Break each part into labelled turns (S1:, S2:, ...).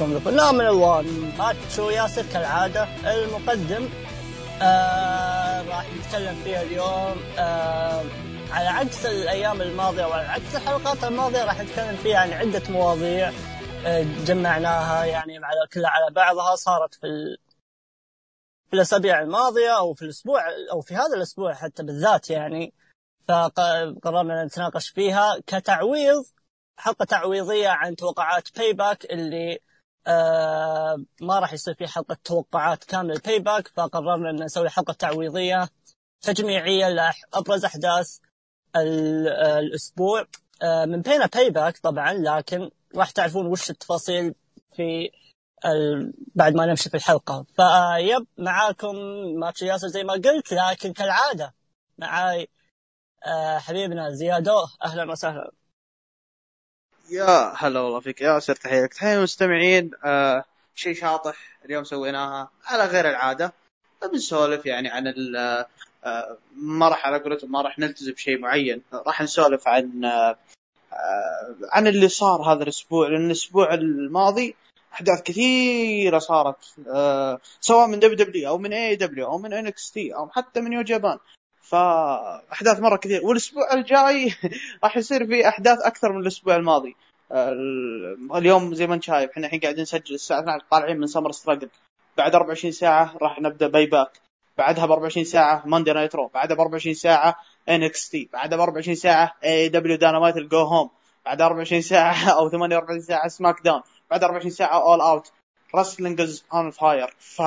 S1: معاكم الفنان الوان. ماتشو ياسر كالعادة. المقدم آه راح نتكلم فيها اليوم. آه على عكس الأيام الماضية وعلى عكس الحلقات الماضية راح نتكلم فيها عن عدة مواضيع آه جمعناها يعني على كلها على بعضها. صارت في ال... في الأسابيع الماضية أو في الأسبوع أو في هذا الأسبوع حتى بالذات يعني. فقررنا نتناقش فيها كتعويض حلقة تعويضية عن توقعات Payback اللي آه ما راح يصير في حلقة توقعات كاملة Payback فقررنا إن نسوي حلقة تعويضية تجميعية لابرز أحداث الأسبوع. آه من بينها Payback طبعا لكن راح تعرفون وش التفاصيل في بعد ما نمشي في الحلقة. ف yep معاكم ماتش ياسر زي ما قلت لكن كالعادة معاي آه حبيبنا زيادو أهلا وسهلا.
S2: يا هلا والله فيك. ياسر تحيه لك تحية المستمعين. آه شيء شاطح اليوم سويناها. على غير العادة. بنسولف يعني عن آه ما راح على قولتهم ما راح نلتزم بشيء معين. راح نسولف عن آه عن اللي صار هذا الأسبوع. لأن الأسبوع الماضي أحداث كثيرة صارت آه سواء من WWE أو من AEW أو من NXT أو حتى من New Japan فأحداث مرة كثير. والأسبوع الجاي راح يصير في أحداث أكثر من الأسبوع الماضي. اليوم زي ما انت شايف إحنا الحين قاعدين نسجل الساعة 12 طالعين من Summer Struggle بعد 24 ساعة راح نبدأ Payback بعدها ب 24 ساعة Monday Night Raw بعدها ب 24 ساعة NXT بعدها ب 24 ساعة AEW Dynamite ال go home بعد 24 ساعة أو 48 ساعة SmackDown بعد 24 ساعة All Out wrestling is on fire ف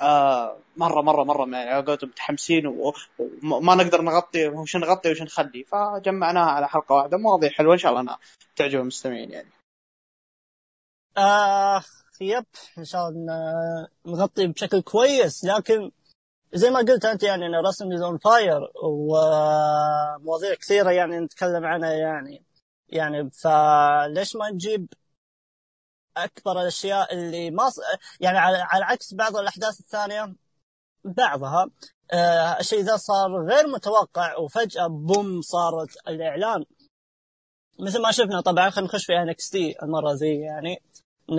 S2: آه مره مره مرة يعني قولتهم متحمسين وما نقدر نغطي وش نغطي وش نخلي. فجمعناها على حلقة واحدة. مواضيع حلوة. إن شاء الله انها تعجب المستمعين يعني.
S1: آه yep. إن شاء الله نغطي بشكل كويس. لكن زي ما قلت أنت يعني إن wrestling on fire ومواضيع كثيرة يعني نتكلم عنها يعني. يعني فليش ما نجيب أكبر الأشياء اللي ما. يعني على, على عكس بعض الأحداث الثانية بعضها آه الشيء ذا صار غير متوقع وفجأة boom صارت الإعلان مثل ما شفنا طبعا خلينا نخش في NXT المرة ذي يعني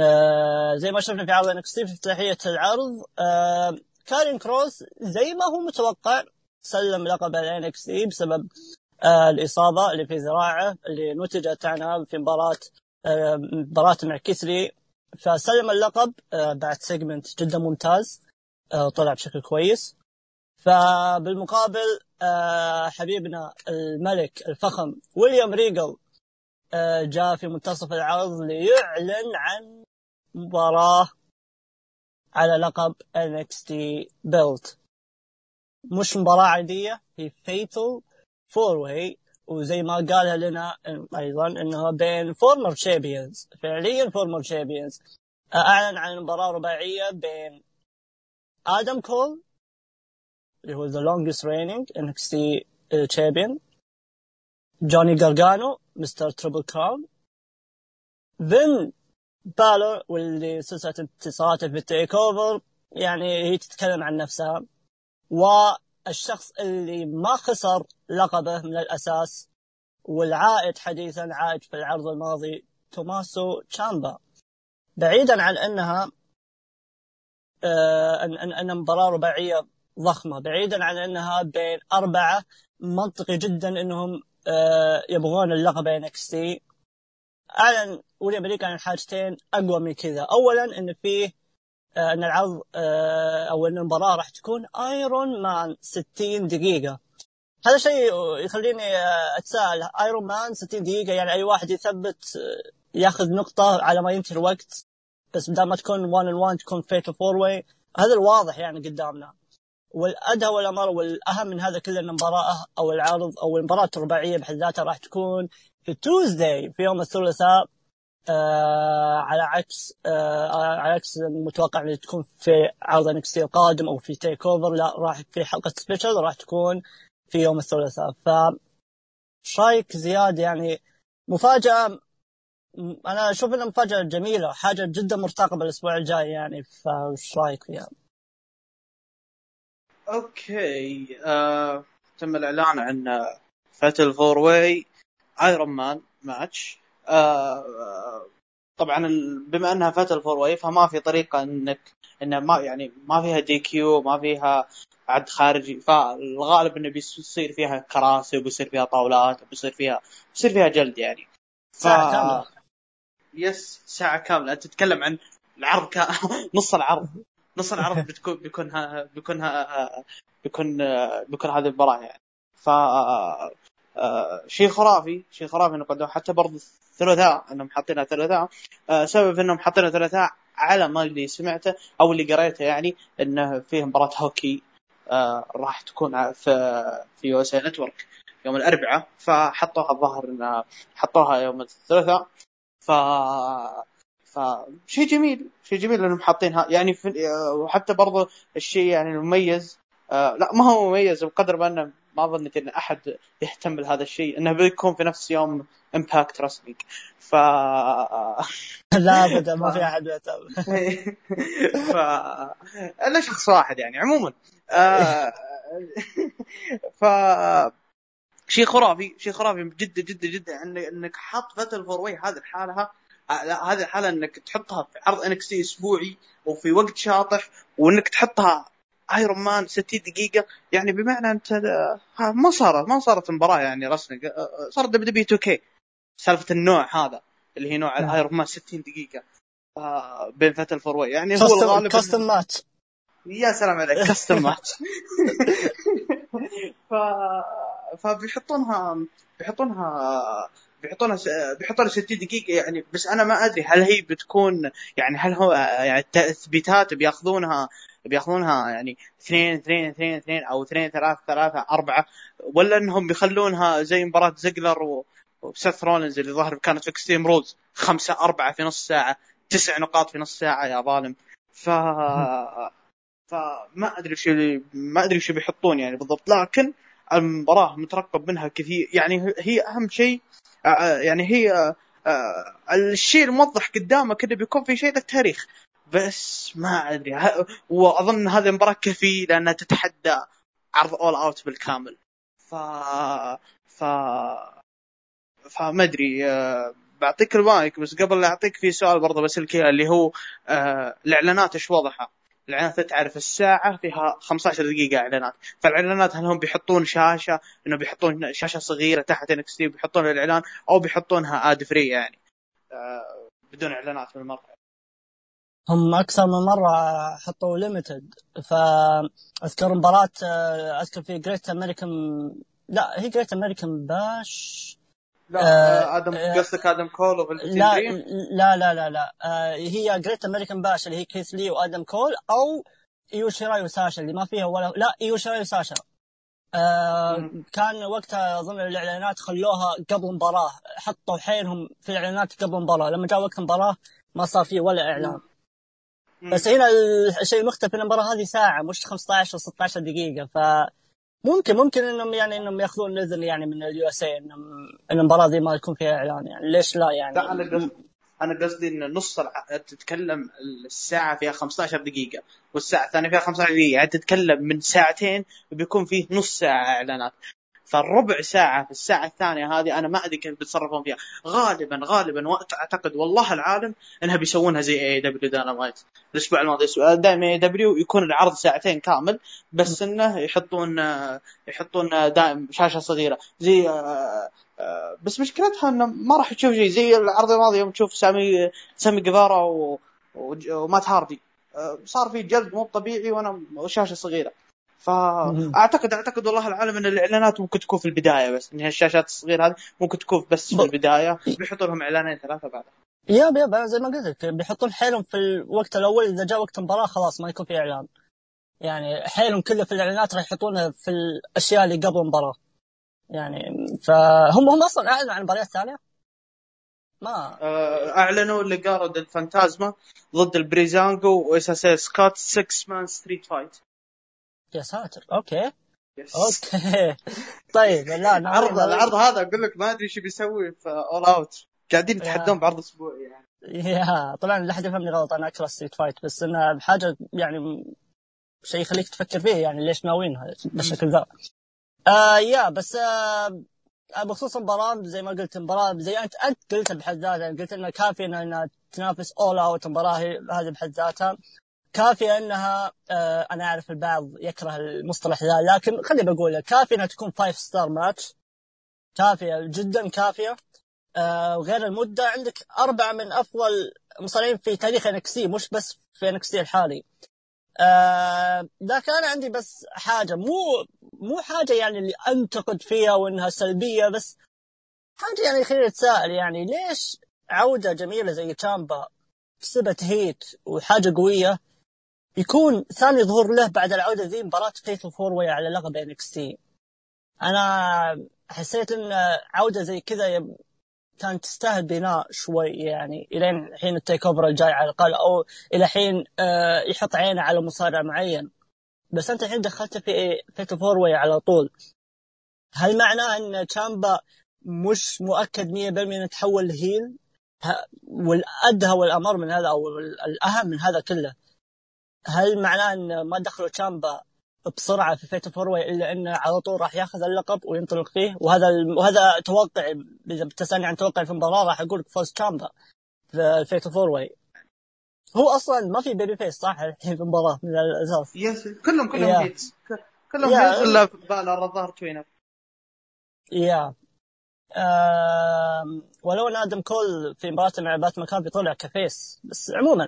S1: آه زي ما شفنا في عرض NXT في افتتاحية العرض آه Karrion Kross زي ما هو متوقع سلم لقب ال NXT بسبب آه الإصابة اللي في ذراعه اللي نتجت عنها في مباراة مباراة مع Keith Lee فسلم اللقب بعد segment جدا ممتاز طلع بشكل كويس. فبالمقابل حبيبنا الملك الفخم William Regal جاء في منتصف العرض ليعلن عن مباراة على لقب NXT belt مش مباراة عادية هي fatal four way وزي ما قالها لنا أيضا انه بين former champions فعليا former champions أعلن عن مباراة رباعية بين Adam Cole اللي هو the longest reigning NXT champion Johnny Gargano Mr. Triple Crown Finn Balor واللي سلسلة انتصاراته في ال TakeOver يعني هي تتكلم عن نفسها. و الشخص اللي ما خسر لقبه من الأساس والعائد حديثا عائد في العرض الماضي Tommaso Ciampa. بعيدا عن أنها آه ان ان مباراة رباعية ضخمة. بعيدا عن أنها بين أربعة منطقي جدا إنهم آه يبغون اللقب NXT أعلن William Regal عن حاجتين أقوى من كذا. اولا إن فيه إن العرض أو إن المباراة راح تكون iron man 60 دقيقة. هذا شيء يخليني أتساءل. iron man 60 دقيقة يعني أي واحد يثبت ياخذ نقطة على ما ينتهي الوقت بس بدل ما تكون 1 on 1 تكون fatal four way هذا الواضح يعني قدامنا. والأدهى والأمر والأهم من هذا كله إن المباراة أو العرض أو المباراة الرباعية بحد ذاتها راح تكون في Tuesday في يوم الثلاثاء. آه على عكس آه على عكس المتوقع إن تكون في عرض NXT القادم أو في TakeOver لا راح في حلقة special راح تكون في يوم الثلاثاء ف رايك زياد يعني مفاجأة أنا أشوف إنها مفاجأة جميلة حاجة جدا مرتقبة الأسبوع الجاي يعني فايش رأيك فيها؟
S2: okay آه، تم الإعلان عن fatal four way iron man match طبعا بما إنها fatal four way فما في طريقة انك انه ما يعني ما فيها DQ ما فيها عد خارجي فالغالب إنه بيصير فيها كراسي وبيصير فيها طاولات وبيصير فيها بيصير فيها جلد يعني.
S1: ف... ساعة كاملة.
S2: yes ساعة كاملة. انت تتكلم عن العرض ك... نص العرض. نص العرض بتكون بيكون ها... بيكون ها... بيكون بيكون هذه المباراة يعني. ف آه، شيء خرافي شيء خرافي انه قدموا حتى برضه الثلاثاء انهم حاطينها ثلاثاء. آه، سبب انهم حاطينها ثلاثاء على ما اللي سمعته أو اللي قريته يعني انه فيه مباراة هوكي آه راح تكون في في USA Network يوم الأربعاء. فحطوها الظاهر انه حطوها يوم الثلاثاء. ف فشيء جميل شيء جميل انهم حاطينها. يعني في وحتى برضه الشيء يعني المميز آه لا ما هو مميز بقدر ما انه ما ظنيت إن أحد يهتم بهذا الشيء إنه بيكون في نفس يوم Impact رسمي ف
S1: لا أبدا ما في أحد يهتم
S2: ف أنا شخص واحد يعني عموما. آه، ف شيء خرافي شيء خرافي جدا جدا جدا انك حاط fatal four way هذه الحالة لا هذه الحالة إنك تحطها في عرض انك أسبوعي وفي وقت شاطح وإنك تحطها iron man 60 دقيقة. يعني بمعنى أنت ما صارت ما صارت مباراة يعني رسمي. صارت دبليو دبليو 2 كي. سالفة النوع هذا اللي هي نوع ال iron man 60 دقيقة. بين fatal four يعني هو الغالب
S1: custom match
S2: يا سلام عليك custom match ف فبيحطونها بيحطونها بيحطونها بيحطونها 60 دقيقة يعني. بس أنا ما أدري هل هي بتكون يعني هل هو يعني التثبيتات بياخذونها بياخذونها يعني اثنين اثنين اثنين اثنين أو اثنين ثلاثة ثلاثة أربعة. ولا إنهم بيخلونها زي مباراة زيجلر وسيث رولينز اللي ظهر كانت في Extreme Rules خمسة أربعة في نص ساعة. تسع نقاط في نص ساعة يا ظالم. ف فما أدري وش ما أدري وش بيحطون يعني بالضبط. لكن المباراة مترقب منها كثير. يعني هي أهم شيء يعني هي الشيء الموضح قدامك انه بيكون في شيء ذا تاريخ بس ما أدري. وأظن هذه المباراة كفيلة انها تتحدى عرض All Out بالكامل. ف ف فما ادري آه، بعطيك المايك بس قبل لا أعطيك في سؤال برضه بسالك اللي هو آه الإعلانات إيش وضعها؟ الإعلانات تعرف الساعة فيها 15 دقيقة إعلانات. فالإعلانات هل هم بيحطون شاشة؟ إنه بيحطون شاشة صغيرة تحت NXT بيحطون الإعلان أو بيحطونها ad free يعني. آه بدون إعلانات بالمرة.
S1: هم أكثر من مرة حطوا limited فأذكر مباراة أذكر في Great American لا هي Great American Bash
S2: لا آه آدم آه قصدك آدم كول
S1: لا, لا لا لا لا. آه هي Great American Bash اللي هي كيث لي وادم كول أو ايو شيراي وساشا اللي ما فيها ولا لا ايو شيراي وساشا آه كان وقتها أظن الإعلانات خلوها قبل المباراه حطوا حيلهم في الإعلانات قبل المباراه لما جاء وقت المباراة ما صار فيه ولا إعلان. بس هنا الشيء المختلف المباراة هذه ساعة مش 15 أو 16 دقيقة. ف ممكن ممكن إنهم يعني إنهم يأخذون اذن يعني من ال USA انهم المباراة ذي ما يكون فيها إعلان يعني. ليش لا يعني؟
S2: لا أنا قصدي أنا قصدي إن نص تتكلم الساعة فيها 15 دقيقة والساعة الثانية فيها 15 دقيقة. يعني تتكلم من ساعتين بيكون فيه نص ساعة إعلانات. فالربع ساعة في الساعة الثانية هذه أنا ما أدري كيف بيتصرفون فيها. غالبا غالبا أعتقد والله العالم أنها بيسوونها زي AEW Dynamite الأسبوع الماضي دائما AEW يكون العرض ساعتين كامل بس أنه يحطون يحطون دائم شاشة صغيرة. زي بس مشكلتها إنه ما راح تشوف شيء. زي العرض الماضي يوم تشوف سامي سامي جيفارا ومات هاردي. صار في جلد مو طبيعي وأنا وشاشة صغيرة. فاعتقد أعتقد والله العالم إن الإعلانات ممكن تكون في البداية بس إن الشاشات الصغيرة هذه ممكن تكون بس في البداية بيحطوا لهم إعلانين ثلاثة بعدها
S1: ياب ياب زي ما قلت لك بيحطون حيلهم في الوقت الأول إذا جاء وقت المباراه خلاص ما يكون في إعلان. يعني حيلهم كله في الإعلانات راح يحطونها في الأشياء اللي قبل المباراة. يعني فهم هم أصلا أعلنوا عن المباريات الثانية؟ ما
S2: آه، أعلنوا اللي ضد الفانتازما ضد البريزانجو واساسي سكوت 6 مان ستريت فايت
S1: يا ساتر. أوكي. يس. أوكي. طيب لا
S2: العرض العرض هذا أقول لك ما أدري إيش بيسوي في اول اوت قاعدين يتحدون بعرض أسبوعي يعني.
S1: yeah طبعا لا أحد يفهمني غلط أنا أكره street fight بس انها بحاجة يعني شيء يخليك تفكر فيه يعني ليش ناوينها بالشكل ذا. آه yeah بس آه بخصوص المباراة زي ما قلت مباراه زي انت أنت قلت بحد ذاتها قلت انها كافيه انها تنافس All Out مباراه هذه بحد ذاتها. كافيه انها آه أنا اعرف البعض يكره المصطلح ذا لكن خليني بقول كافيه انها تكون five star match كافية جدا كافية. آه وغير المدة عندك أربعة من أفضل مصارعين في تاريخ NXT مش بس في NXT الحالي. آه لكن أنا عندي بس حاجة مو مو حاجة يعني اللي أنتقد فيها وإنها سلبية بس حاجة يعني خليني أتساءل يعني ليش عودة جميلة زي تشامبا كسبت heat وحاجة قوية يكون ثاني ظهور له بعد العودة ذي مباراة fatal four way على لقب NXT أنا حسيت إن عودة زي كذا كانت تستاهل بناء شوي يعني إلين حين ال TakeOver الجاي على الأقل أو إلى حين آه، يحط عينه على مصارع معين. بس أنت الحين دخلت في fatal four way على طول. هل معناه إن تشامبا مش مؤكد 100% إنه تحول ل heel؟ والأدهى والأمر من هذا أو الأهم من هذا كله هل معناه إن ما دخلوا تشامبا بسرعة في fatal four way إلا إنه على طول راح ياخذ اللقب وينطلق فيه؟ وهذا وهذا توقع إذا بتسألني عن توقع في المباراة راح أقول لك فوز تشامبا في fatal four way هو أصلا ما في babyface صح؟ الحين في المباراة من الأساس.
S2: yes كلهم كلهم yeah. كلهم heels إلا بالور الظاهر tweener.
S1: yeah ولو إن آدم كول في مباراته مع بات مكافي طلع ك face بس عموما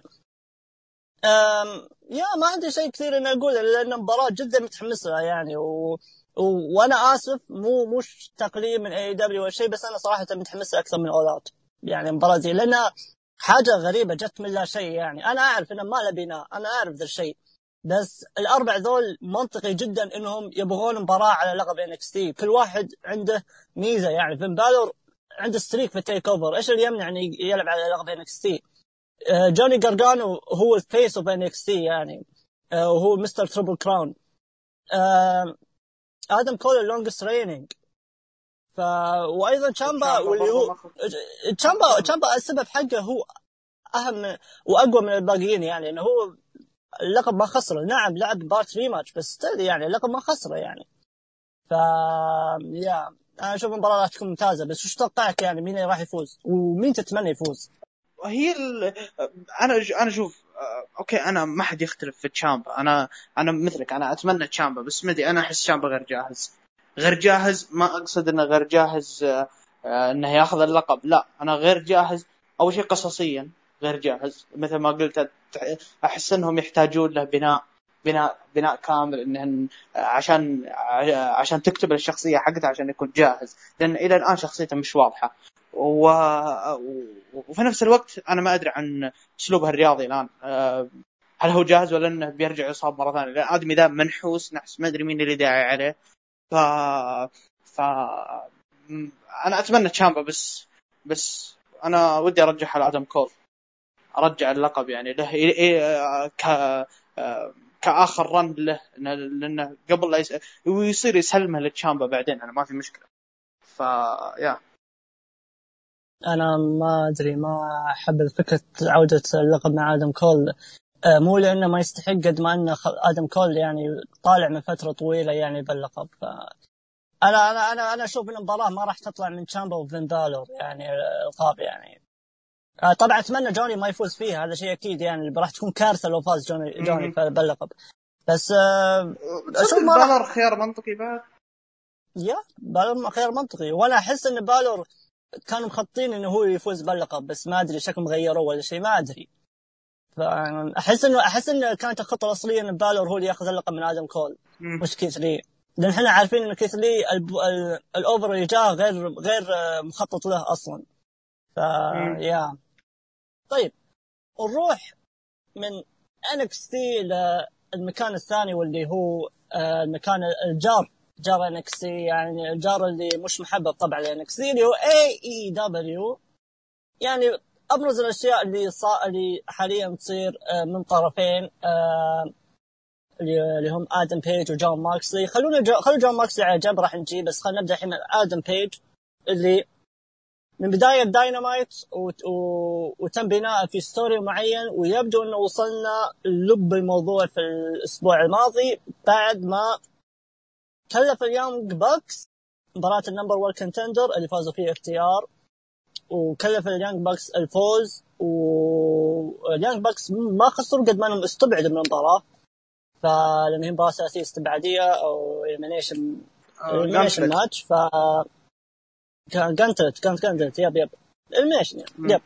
S1: yeah ما عندي شيء كثير إني أقوله لأن مباراه جدا متحمس لها يعني و... و... وأنا آسف مو مش تقليل من AEW ولا شيء بس أنا صراحة متحمس أكثر من All Out يعني مباراة زي لأنها حاجة غريبة جت من لا شيء يعني. أنا أعرف إنه ما له بناء أنا أعرف ذا الشيء. بس الأربع ذول منطقي جدا إنهم يبغون مباراة على لقب NXT كل واحد عنده ميزة يعني. فين بالور عنده streak في ال TakeOver إيش اللي يمنع إنه يلعب على لقب NXT جوني جارجانو هو ال face of NXT يعني. آه، وهو Mr. Triple Crown آدم كول ال longest reigning ف وأيضا تشامبا واللي هو تشامبا تشامبا السبب حقه هو أهم وأقوى من الباقيين يعني إنه هو اللقب ما خسره. نعم لعب بارت rematch بس يعني اللقب ما خسره يعني. ف yeah أنا أشوف المباراة راح تكون ممتازة بس وش توقعك يعني؟ مين راح يفوز؟ ومين تتمنى يفوز؟
S2: هي ال... أنا أنا أشوف آه، أوكي أنا ما حد يختلف في تشامبا. أنا أنا مثلك أنا أتمنى تشامبا بس مدي أنا أحس تشامبا غير جاهز. غير جاهز ما أقصد إنه غير جاهز آه، آه، إنه ياخذ اللقب. لا أنا غير جاهز. أول شيء قصصيا غير جاهز. مثل ما قلت أحس إنهم يحتاجون له بناء بناء بناء كامل إنه عشان عشان تكتب الشخصية حقته عشان يكون جاهز. لأن إلى الآن شخصيته مش واضحة. و... وفي نفس الوقت أنا ما أدري عن اسلوبه الرياضي الآن أه، هل هو جاهز ولا إنه بيرجع يصاب مرة ثانية؟ الادمي ذا منحوس نحس ما أدري مين اللي داعي عليه. ف ف أنا أتمنى تشامبا بس بس أنا ودي ارجعها على آدم كول. أرجع اللقب يعني له ك كآخر run له لأنه قبل لا يس... ويصير يسلمه لتشامبا بعدين أنا ما في مشكلة. ف يا
S1: أنا ما أدري ما أحب فكرة عودة اللقب مع آدم كول. آه، مو لأنه ما يستحق قد ما أنه آدم كول يعني طالع من فترة طويلة يعني باللقب. ف أنا أنا أنا أنا أشوف المباراه ما راح تطلع من تشامبا وفين بالور يعني القاب يعني. آه، طبعا أتمنى جوني ما يفوز فيها هذا شيء أكيد يعني راح تكون كارثة لو فاز جوني جوني باللقب. بس
S2: آه، أشوف بالور خيار منطقي بعد.
S1: يا بالور خيار منطقي. وأنا أحس إن بالور كانوا مخططين إنه هو يفوز باللقب بس ما أدري شكلهم غيروه ولا شيء ما أدري. فاحس انه أحس إنه كانت الخطة الأصلية إن بالور هو اللي يأخذ اللقب من آدم كول مش كيث لي. لأن إحنا عارفين ان كيث لي الأوفر اللي جاء غير غير مخطط له أصلا. ف يا. طيب نروح من NXT للمكان الثاني واللي هو آه، المكان الجار. جار NXT يعني الجار اللي مش محبب طبعا ل NXT اللي هو AEW يعني أبرز الأشياء اللي صار اللي حاليا تصير آه، من طرفين آه، اللي هم آدم بيج وجون موكسلي. خلونا جو خلوا جون موكسلي على جنب راح نجي بس خلينا نبدأ الحين آدم بيج اللي من بداية داينامايت وتم بناء في story معين ويبدو إنه وصلنا لب الموضوع في الأسبوع الماضي بعد ما كلف ال Young Bucks مباراة ال number 1 contender اللي فازوا فيه FTR وكلف ال Young Bucks الفوز وال Young Bucks ما خسروا قد ما انهم استبعدوا من المباراة. فلأن هي مباراة اساسيه استبعادية أو elimination elimination match ف كان gauntlet كانت yep yep. elimination yep.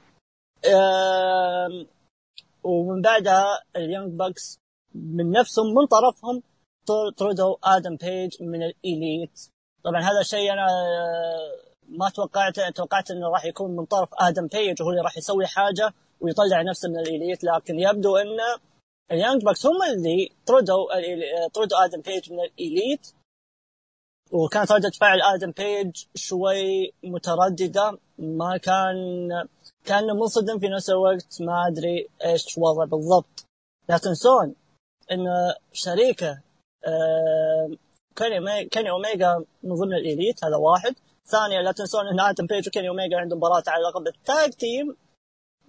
S1: ومن بعدها ال Young Bucks من نفسهم من طرفهم طردوا آدم بيج من ال Elite. طبعا هذا الشيء أنا ما توقعت توقعت إنه راح يكون من طرف آدم بيج وهو اللي راح يسوي حاجة ويطلع نفسه من ال Elite. لكن يبدو إن ال Young Bucks هم اللي طردوا طردوا آدم بيج من ال Elite. وكانت ردة فعل آدم بيج شوي مترددة. ما كان كانه منصدم في نفس الوقت. ما أدري إيش وضعه بالضبط. لا تنسون إن شريكه آه كيني كيني اوميجا من ضمن ال Elite هذا واحد. ثانيا لا تنسون إن آدم بيج وكيني اوميجا عندهم مباراه على لقب ال tag team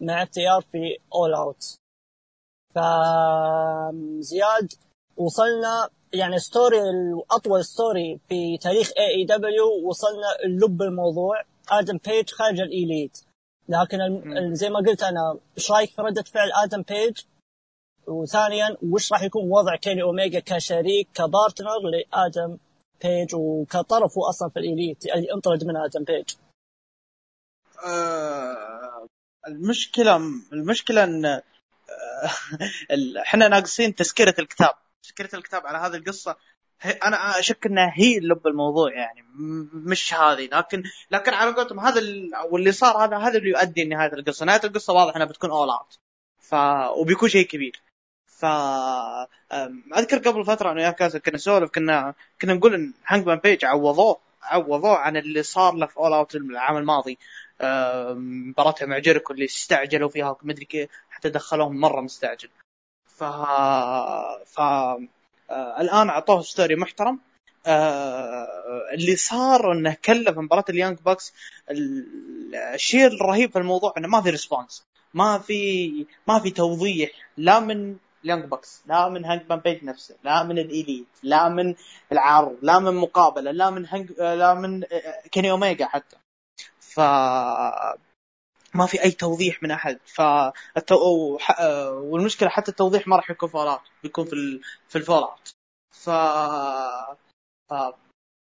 S1: مع FTR في All Out فزياد وصلنا يعني story اطول story في تاريخ AEW وصلنا لب الموضوع. آدم بيج خارج ال Elite. لكن زي ما قلت أنا إيش رايك في ردة فعل آدم بيج؟ وثانيا وش راح يكون وضع كيني اوميجا كشريك ك partner لآدم بيج وكطرف أصلا في ال Elite اللي انطرد من آدم بيج.
S2: آه المشكلة المشكلة إن آه إحنا ناقصين تذكرة الكتاب. تذكرة الكتاب على هذه القصة أنا أشك إنها هي لب الموضوع يعني. مش هذه. لكن لكن على قولتهم هذا واللي صار هذا هذا اللي يؤدي لنهاية القصة، نهاية القصة واضح إنها بتكون All Out ف وبيكون شيء كبير. ف أذكر قبل فترة أنا وياه كنا نسولف كنا كنا نقول إن هانجمان بيج عوضوه عوضوه عن اللي صار له في All Out العام الماضي. مباراته مع جيريكو اللي استعجلوا فيها مدري كيف حتى دخلوهم مرة مستعجل. ف ف الآن أعطوه story محترم. آه اللي صار إنه كلف مباراة ال Young Bucks الشيء الرهيب في الموضوع إنه ما في response ما في ما في توضيح. لا من ال Young Bucks لا من هانجمان بيج نفسه. لا من ال Elite لا من العرض لا من مقابلة. لا من هانج لا من كيني اوميجا حتى. ف ما في أي توضيح من أحد. ف والمشكلة حتى التوضيح ما راح يكون فول بيكون في ال... في ال All Out ف... ف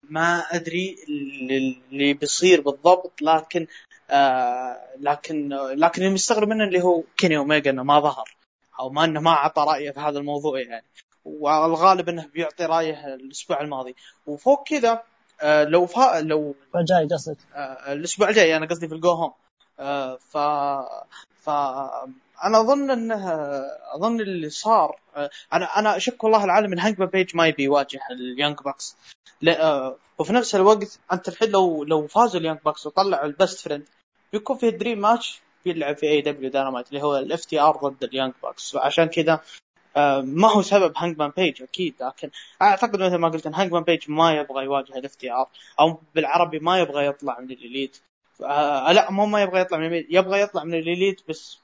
S2: ما أدري اللي بيصير بالضبط لكن آه لكن لكن اللي مستغرب منه اللي هو كيني اوميجا إنه ما ظهر. أو ما إنه ما أعطى رأيه في هذا الموضوع يعني. والغالب إنه بيعطي رأيه الأسبوع الماضي. وفوق كذا آه لو فا لو
S1: الجاي قصدك.
S2: آه الأسبوع الجاي أنا قصدي في ال go home. آه ف ف أنا أظن إنه أظن اللي صار أنا أنا أشك والله العالم إن Hang Page ما يبي يواجه ال Young Bucks. وفي نفس الوقت أنت الحين لو لو فازوا ال Young Bucks وطلعوا ال Best Friends بيكون في dream match بيلعب في AEW Dynamite اللي هو ال FTR ضد ال Young Bucks وعشان كذا ما هو سبب Hangman Page أكيد لكن أعتقد مثل ما قلت إن Hangman Page ما يبغى يواجه ال FTR أو بالعربي ما يبغى يطلع من ال Elite آه لا مو ما يبغى يطلع من ال Elite يبغى يطلع من ال Elite بس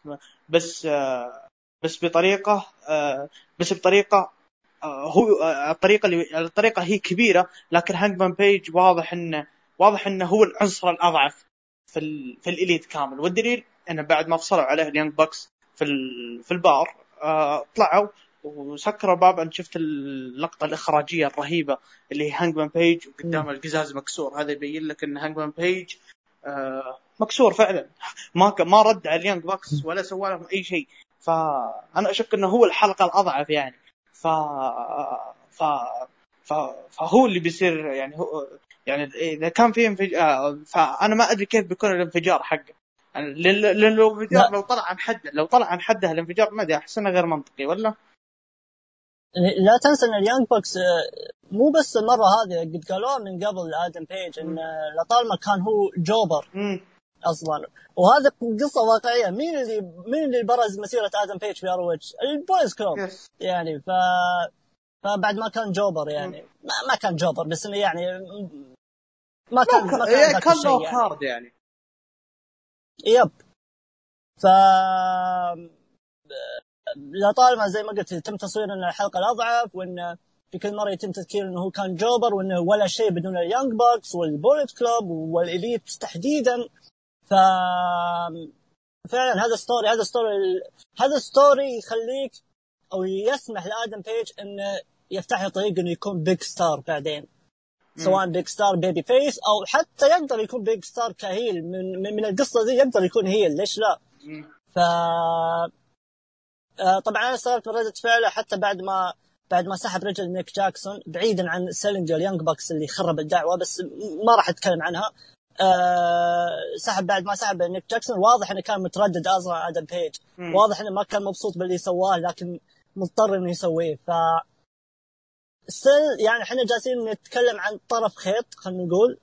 S2: بس آه بس بطريقة آه بس بطريقة آه هو الطريقة اللي الطريقة هي كبيرة لكن Hangman Page واضح إنه واضح إنه هو العنصر الأضعف في في ال Elite كامل. والدليل إنه بعد ما فصلوا عليه ال Young Bucks في في البار طلعوا وسكروا الباب أنا شفت اللقطة الإخراجية الرهيبة اللي هي Hangman Page وقدام القزاز مكسور. هذا يبين لك إن Hangman Page آه مكسور فعلا. ما ما رد على ال Young Bucks ولا سوى لهم أي شيء. فانا أشك إنه هو الحلقة الأضعف يعني. ف ف فهو اللي بيصير يعني هو يعني إذا كان في انفجار فأنا ما أدري كيف بيكون الانفجار حقه. لأن لو الانفجار لو طلع عن حده لو طلع عن حده الانفجار ما أدري احس إنه غير منطقي ولا؟
S1: لا تنسى إن ال Young Bucks مو بس المرة هذه قد قالوها من قبل Adam Page إن لطالما كان هو jobber أصلا. وهذا قصة واقعية. مين اللي مين اللي برز مسيرة Adam Page في ROH ال Bullet Club. يعني ف فبعد ما كان jobber يعني ما, ما كان jobber بس إنه يعني
S2: ما كان ما كان, كان low card يعني.
S1: Yep. ف لطالما زي ما قلت يتم تصوير إن الحلقة الاضعف وإن في كل مرة يتم تذكير إنه هو كان jobber وإنه ولا شيء بدون ال Young Bucks وال Bullet Club وال Elite تحديدا. ف فعلا هذا story هذا story هذا story يخليك أو يسمح ل Adam Page إنه يفتح له طريق إنه يكون big star بعدين. سواء big star babyface أو حتى يقدر يكون big star ك heel. من من القصة دي يقدر يكون heel. ليش لا؟ ف آه، طبعا أنا استغربت من ردة فعله حتى بعد ما بعد ما سحب رجل Nick Jackson بعيدا عن سيلينجر ال Young Bucks اللي خرب الدعوة بس ما راح أتكلم عنها. أه سحب بعد ما سحب Nick Jackson واضح إنه كان متردد أصلا Adam Page واضح إنه ما كان مبسوط باللي سواه لكن مضطر إنه يسويه. ف still يعني إحنا جالسين نتكلم عن طرف خيط خلينا نقول.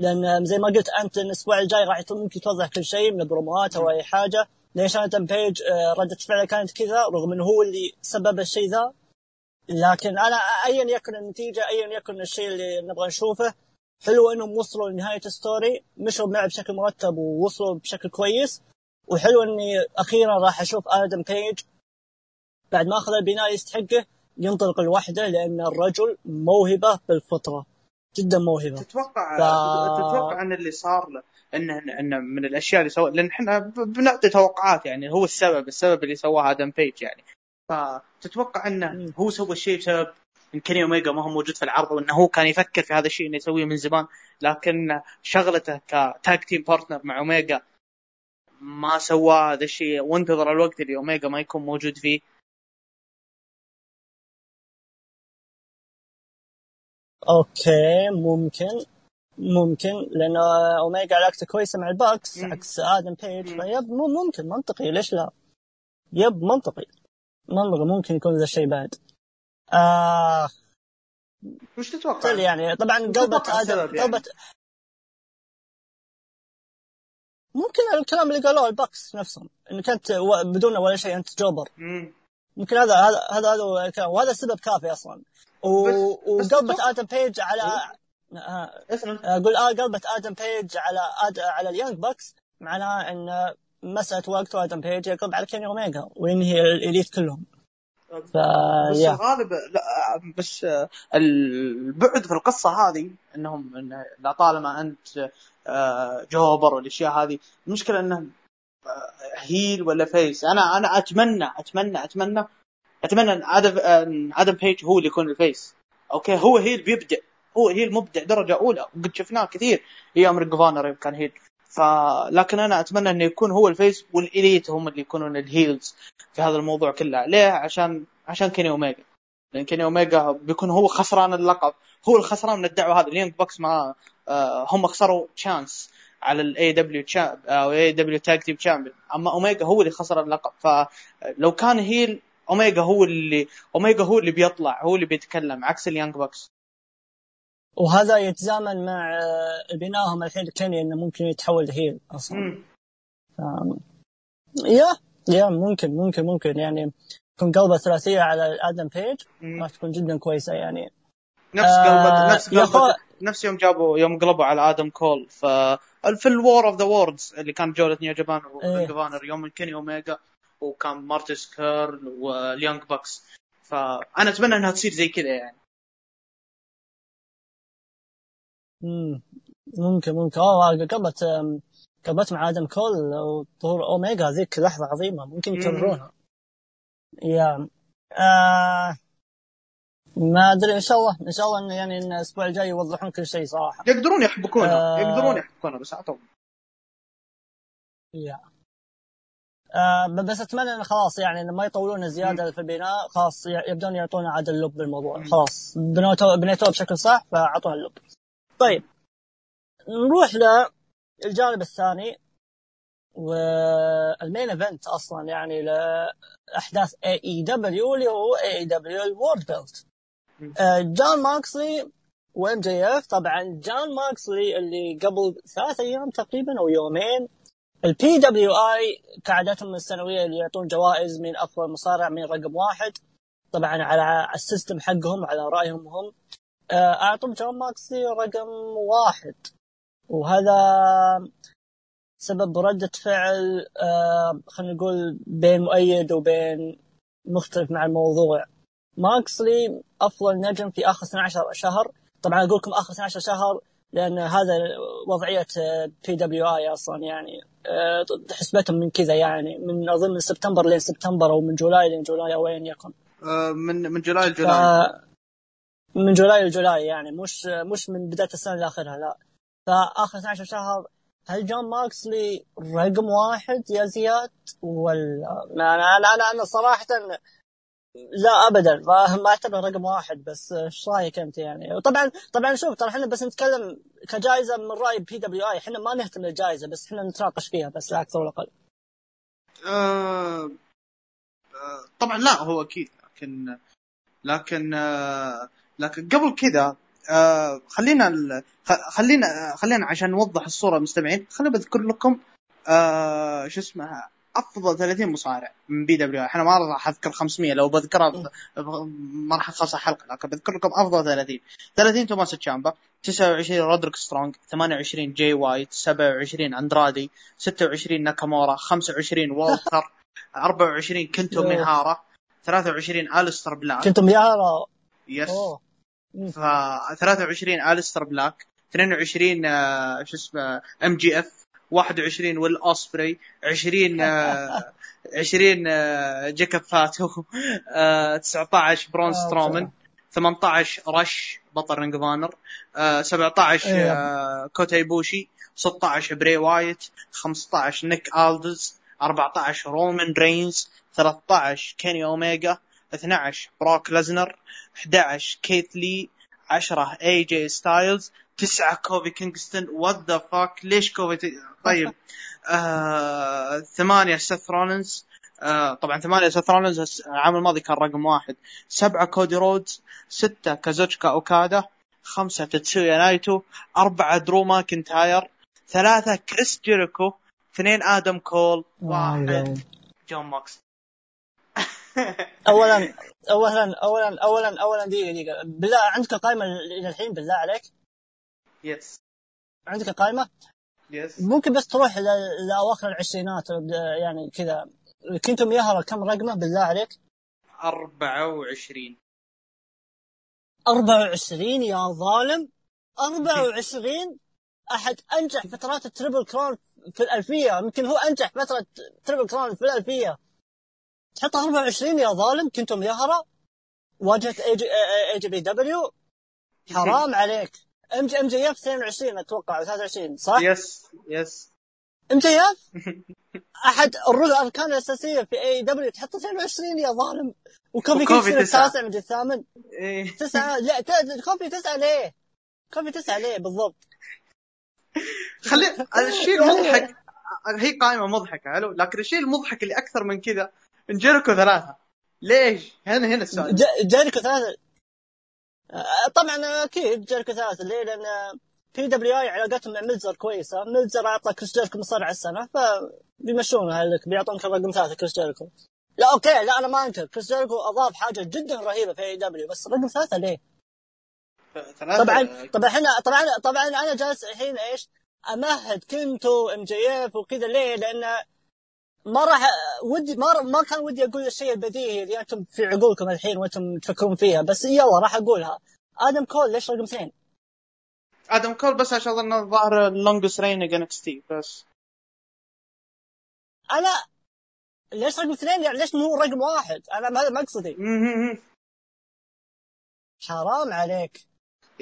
S1: لأن زي ما قلت أنت الأسبوع الجاي راح ممكن توضح كل شيء من البروموات أو أي حاجة. ليش Adam Page آه، ردة فعله كانت كذا رغم إنه هو اللي سبب الشيء ذا. لكن أنا ايا يكن النتيجة ايا يكن الشيء اللي نبغى نشوفه. حلو إنهم وصلوا لنهاية ال story مشوا معه بشكل مرتب ووصلوا بشكل كويس. وحلو إني أخيرا راح أشوف Adam Page بعد ما أخذ البناء يستحقه. ينطلق لوحده لأن الرجل موهبة بالفطرة جدا موهبة.
S2: تتوقع ف... تتوقع أن اللي صار له انه انه من الأشياء اللي سوى لأن إحنا بنعطي توقعات يعني هو السبب السبب اللي سواه Adam Page يعني. فتتوقع إنه هو سوى الشيء بسبب إن Kenny Omega ما هو موجود في العرض وإنه هو كان يفكر في هذا الشيء إنه يسويه من زمان. لكن شغلته ك tag team partner مع اوميجا ما سوى هذا الشيء وانتظر الوقت اللي اوميجا ما يكون موجود فيه.
S1: Okay ممكن. ممكن لأن أوميجا علاقته كويسة مع ال Bucks عكس Adam Page ف yep ممكن منطقي. ليش لا؟ Yep منطقي. منطقي ممكن يكون ذا الشيء بعد. آه
S2: وش تتوقع؟
S1: يعني طبعا قلبة آدم يعني؟ قلبة ممكن الكلام اللي قالوه ال Bucks نفسهم إنك أنت بدون ولا شيء أنت jobber. ممكن هذا هذا هذا هذا الكلام. وهذا السبب كافي أصلا. وقلبة Adam Page على آه، أقول آه قلبت Adam Page على آد... على ال Young Bucks معناها إن مسألة وقت و Adam Page يقلب على Kenny Omega وينهي ال Elite كلهم.
S2: ف... بس يا. الغالب لا بس البعد في القصة هذه إنهم إن لطالما أنت آه، jobber والأشياء هذه المشكلة إنه heel ولا face أنا أنا اتمنى اتمنى أتمنى أتمنى أن Adam Adam Page هو اللي يكون ال face. Okay هو heel بيبدع هو heel مبدع درجة أولى. وقد شفناه كثير أيام Ring of Honor كان heel ف لكن أنا أتمنى انه يكون هو ال face وال Elite هم اللي يكونون ال heels في هذا الموضوع كله. ليه؟ عشان عشان Kenny Omega لأن Kenny Omega بيكون هو خسران اللقب. هو الخسران من الدعوة هذه. ال Young Bucks ما آه هم خسروا chance على ال AEW أو AEW tag team champion أما اوميجا هو اللي خسر اللقب. فلو كان heel Omega هو اللي اوميجا هو اللي بيطلع هو اللي بيتكلم عكس ال Young Bucks
S1: وهذا يتزامن مع آه، بنائهم الحين Kenny إنه ممكن يتحول heel أصلا. yeah yeah ممكن ممكن ممكن. يعني تكون قلبه ثلاثية على آدم بيج راح تكون جدا كويسة يعني.
S2: نفس قلبه آه نفس قلبه نفس يوم جابوا يوم قلبوا على آدم كول ف في ال War of the Worlds اللي كان جوله New Japan و Ring of Honor إيه. يوم كيني اوميجا وكان مارتي سكيرل وال Young Bucks. فأنا أتمنى إنها تصير زي كذا يعني.
S1: ممكن ممكن. آه قبلت قبلت مع آدم كول وظهور اوميجا ذيك لحظة عظيمة. ممكن يكررونها يا آه ما أدري إن شاء الله إن شاء الله انه يعني إن الأسبوع الجاي يوضحون كل شيء صراحة.
S2: يقدرون يحبكونها آه. يقدرون يحبكونها بس اعطوهم
S1: يا. آه بس أتمنى انه خلاص يعني انه ما يطولون زيادة في البناء خلاص يبدون يعطونا عاد اللب بالموضوع خلاص بنيتوه بشكل صح فأعطونا اللب. طيب نروح للجانب الثاني وال main event أصلا يعني لأحداث اي اي دبليو اللي هو اي اي دبليو الورد بيلت جون موكسلي وام جي اف طبعا جون ماكسلي اللي قبل ثلاث أيام تقريبا أو يومين ال PWI كعادتهم السنوية اللي يعطون جوائز من افضل مصارع من رقم واحد. طبعا على ال system حقهم على رأيهم هم. آه، اعطوا جون موكسلي رقم واحد. وهذا سبب ردة فعل آه خلينا نقول بين مؤيد وبين مختلف مع الموضوع. موكسلي أفضل نجم في آخر 12 شهر. طبعا أقول لكم آخر 12 شهر لأن هذا وضعية PWI أصلا يعني. حسبتهم من كذا يعني من أظن من سبتمبر لين سبتمبر أو من July لين July أو وين يكن
S2: آه، من من July ل July.
S1: من July ل July يعني مش مش من بداية السنة لاخرها لا. فآخر 12 شهر هل جون موكسلي رقم واحد يا زياد؟ ولا؟ أنا أنا أنا صراحة لا ابدا. ما, اعتبر رقم واحد بس إيش رأيك أنت يعني؟ وطبعا طبعا شوف ترى إحنا بس نتكلم كجائزة من رأي PWI إحنا ما نهتم بالجائزه بس إحنا نتناقش فيها بس لا أكثر ولا أقل.
S2: آه آه طبعا لا هو أكيد. لكن لكن آه لكن قبل كذا آه خلينا خلينا خلينا عشان نوضح الصورة للمستمعين خلينا بذكر لكم آه شو اسمه أفضل 30 مصارع من PWI إحنا ما راح أذكر 500 لو بذكرها ما راح أخلص حلقه لكن بذكر لكم أفضل 30 30 توماسو تشامبا 29 رودريك سترونج 28 جاي وايت 27 أندرادي 26 ناكامورا 25 والتر 24 كينتو مياهارا 23 ألستر بلاك.
S1: كينتو مياهارا.
S2: yes ف 23 ألستر بلاك 22 آه، شو اسمه MJF 21 ويل اوسبري 20 20 جيكوب فاتو 19 برون سترومان 18 رش بطل Ring of Honor 17 كوتا ايبوشي 16 براي وايت 15 نيك الديس 14 رومان رينز 13 كيني اوميجا 12 بروك ليزنر 11 كيث لي 10 اي جي ستايلز تسعة كوفي كينغستون what the fuck ليش كوفي طيب آه، ثمانية سيث رولنز آه، طبعا ثمانية سيث رولنز العام الماضي كان رقم واحد. سبعة كودي رودز ستة كازوتشكا أوكادا خمسة تيتسويا نايتو أربعة درو ماكنتاير ثلاثة كريس جيريكو اثنين آدم كول واحد جون موكس.
S1: اولا اولا اولا اولا اولا دقيقة دقيقة. بالله عندك قائمة إلى الحين؟ بالله عليك.
S2: yes
S1: عندك قائمة؟
S2: yes
S1: ممكن بس تروح لأواخر العشرينات يعني كذا. كينتو مياهارا كم رقمة؟ بالله عليك.
S2: 24
S1: 24 يا ظالم. 24 أحد أنجح فترات ال Triple Crown في الألفية. يمكن هو أنجح فترة Triple Crown في الألفية. تحط 24 يا ظالم. كنتم يهرى واجهت اي جي بي دبليو حرام عليك. MJ MJF 22 أتوقع 23 صح؟ yes yes MJF احد الاركان الأساسية في AEW تحط 22 يا ظالم وكوفي كينغستون التاسع من الثامن إيه. تسعة لا كوفي تسعة ليه؟ كوفي تسعة ليه بالضبط؟
S2: خلي الشيء المضحك هي قائمة مضحكة حلو لكن الشيء المضحك اللي أكثر من كذا جيريكو ثلاثة ليش؟ هنا هنا السؤال
S1: جيريكو ثلاثة طبعا أكيد جيريكو ثلاثة ليه؟ لأن PWI علاقتهم مع ميلزر كويسه، ميلزر أعطى كريس جيريكو مصارع السنة فبيمشونه لك بيعطونك الرقم ثلاثة كريس جيريكو. لا okay لا أنا ما أنكر كريس جيريكو أضاف حاجة جدا رهيبة في AEW بس رقم ثلاثة ليه؟ طبعا طبعا إحنا طبعا طبعا أنا جالس الحين إيش؟ أمهد كينتو MJF وكذا ليه؟ لأن ما راح ودي ما ما كان ودي أقول الشيء البديهي اللي أنتم في عقولكم الحين وأنتم تفكرون فيها بس يلا راح أقولها. آدم كول ليش رقم اثنين؟
S2: آدم كول بس عشان انه ظهر ال longest reign NXT بس.
S1: أنا ليش رقم اثنين؟ يعني ليش مو رقم واحد؟ أنا هذا مقصدي حرام عليك.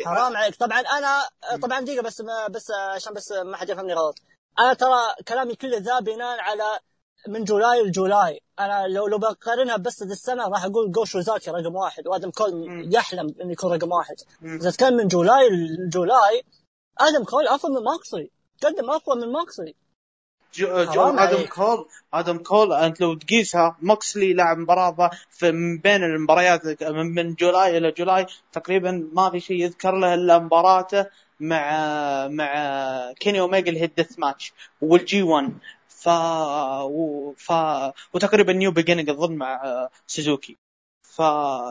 S1: حرام عليك. طبعا أنا طبعا دقيقة بس بس عشان بس ما حد يفهمني غلط. أنا ترى كلامي كله ذا بناء على من July ل July. أنا لو لو بقارنها بس السنة راح أقول جو شيوزاكي رقم واحد وآدم كول يحلم إنه يكون رقم واحد. إذا كان من July ل July آدم كول افضل من ماكسلي قدم افضل من ماكسلي
S2: جو, جو آدم كول آدم كول أنت لو تقيسها ماكسلي لعب مباراة في من بين المباريات من July إلى July تقريبا ما في شيء يذكر له إلا مباراته مع مع كيني اوميجا اللي هي ال death match وال G1 ف... ف... وتقريبا New Beginning اظن مع سوزوكي. ف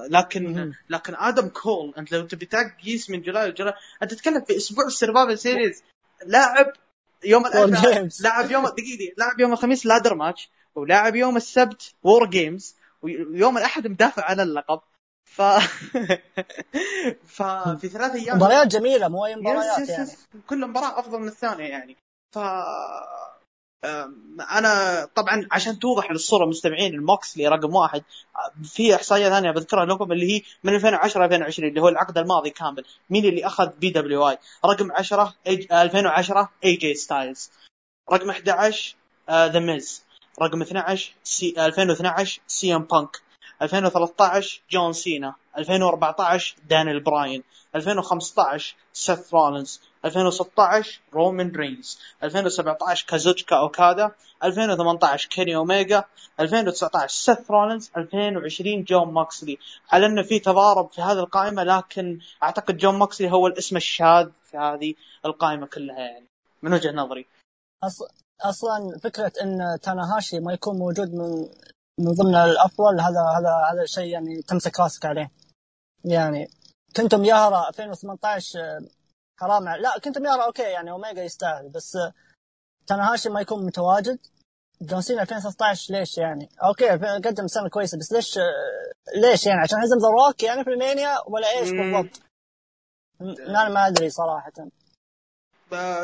S2: لكن لكن آدم كول أنت لو تبي تقيس من July ل July أنت تتكلم في أسبوع ال Survivor Series لاعب يوم لاعب يوم دقيقة لاعب يوم الخميس ladder match ولاعب يوم السبت War Games ويوم الأحد مدافع على اللقب. ف ففي ثلاث أيام.
S1: مباريات جميلة مو
S2: أي
S1: مباريات يعني.
S2: كل مباراة أفضل من الثانية يعني. ف أنا طبعا عشان توضح للصورة مستمعين موكسلي رقم واحد في إحصائية ثانية بذكرها لكم اللي هي من 2010 2020 اللي هو العقد الماضي كامل. مين اللي أخذ PWI؟ رقم 10 AJ 2010 AJ ستايلز. رقم 11 ذا ميز رقم 12 سي 2012 CM بانك 2013 جون سينا. 2014 دانيال براين. 2015 سيث رولينز. 2016 رومان رينز 2017 كازوتشيكا اوكادا 2018 كيني اوميجا 2019 سيث رولينز 2020 جون ماكسلي على أنه في تضارب في هذه القائمة لكن أعتقد جون ماكسلي هو الاسم الشاذ في هذه القائمة كلها يعني. من وجهة نظري.
S1: أصلا فكرة إن تاناهاشي ما يكون موجود من من ضمن الأفضل هذا هذا هذا شيء يعني تمسك راسك عليه. يعني كينتو مياهارا 2018 آه، حرام لا كينتو مياهارا okay يعني أوميجا يستاهل بس آه، تاناهاشي ما يكون متواجد جون سينا 2016 ليش يعني؟ okay قدم سنة كويسة بس ليش آه، ليش يعني عشان هزم ذا روك يعني في المانيا ولا
S2: إيش.
S1: بالضبط؟ أنا ما أدري صراحة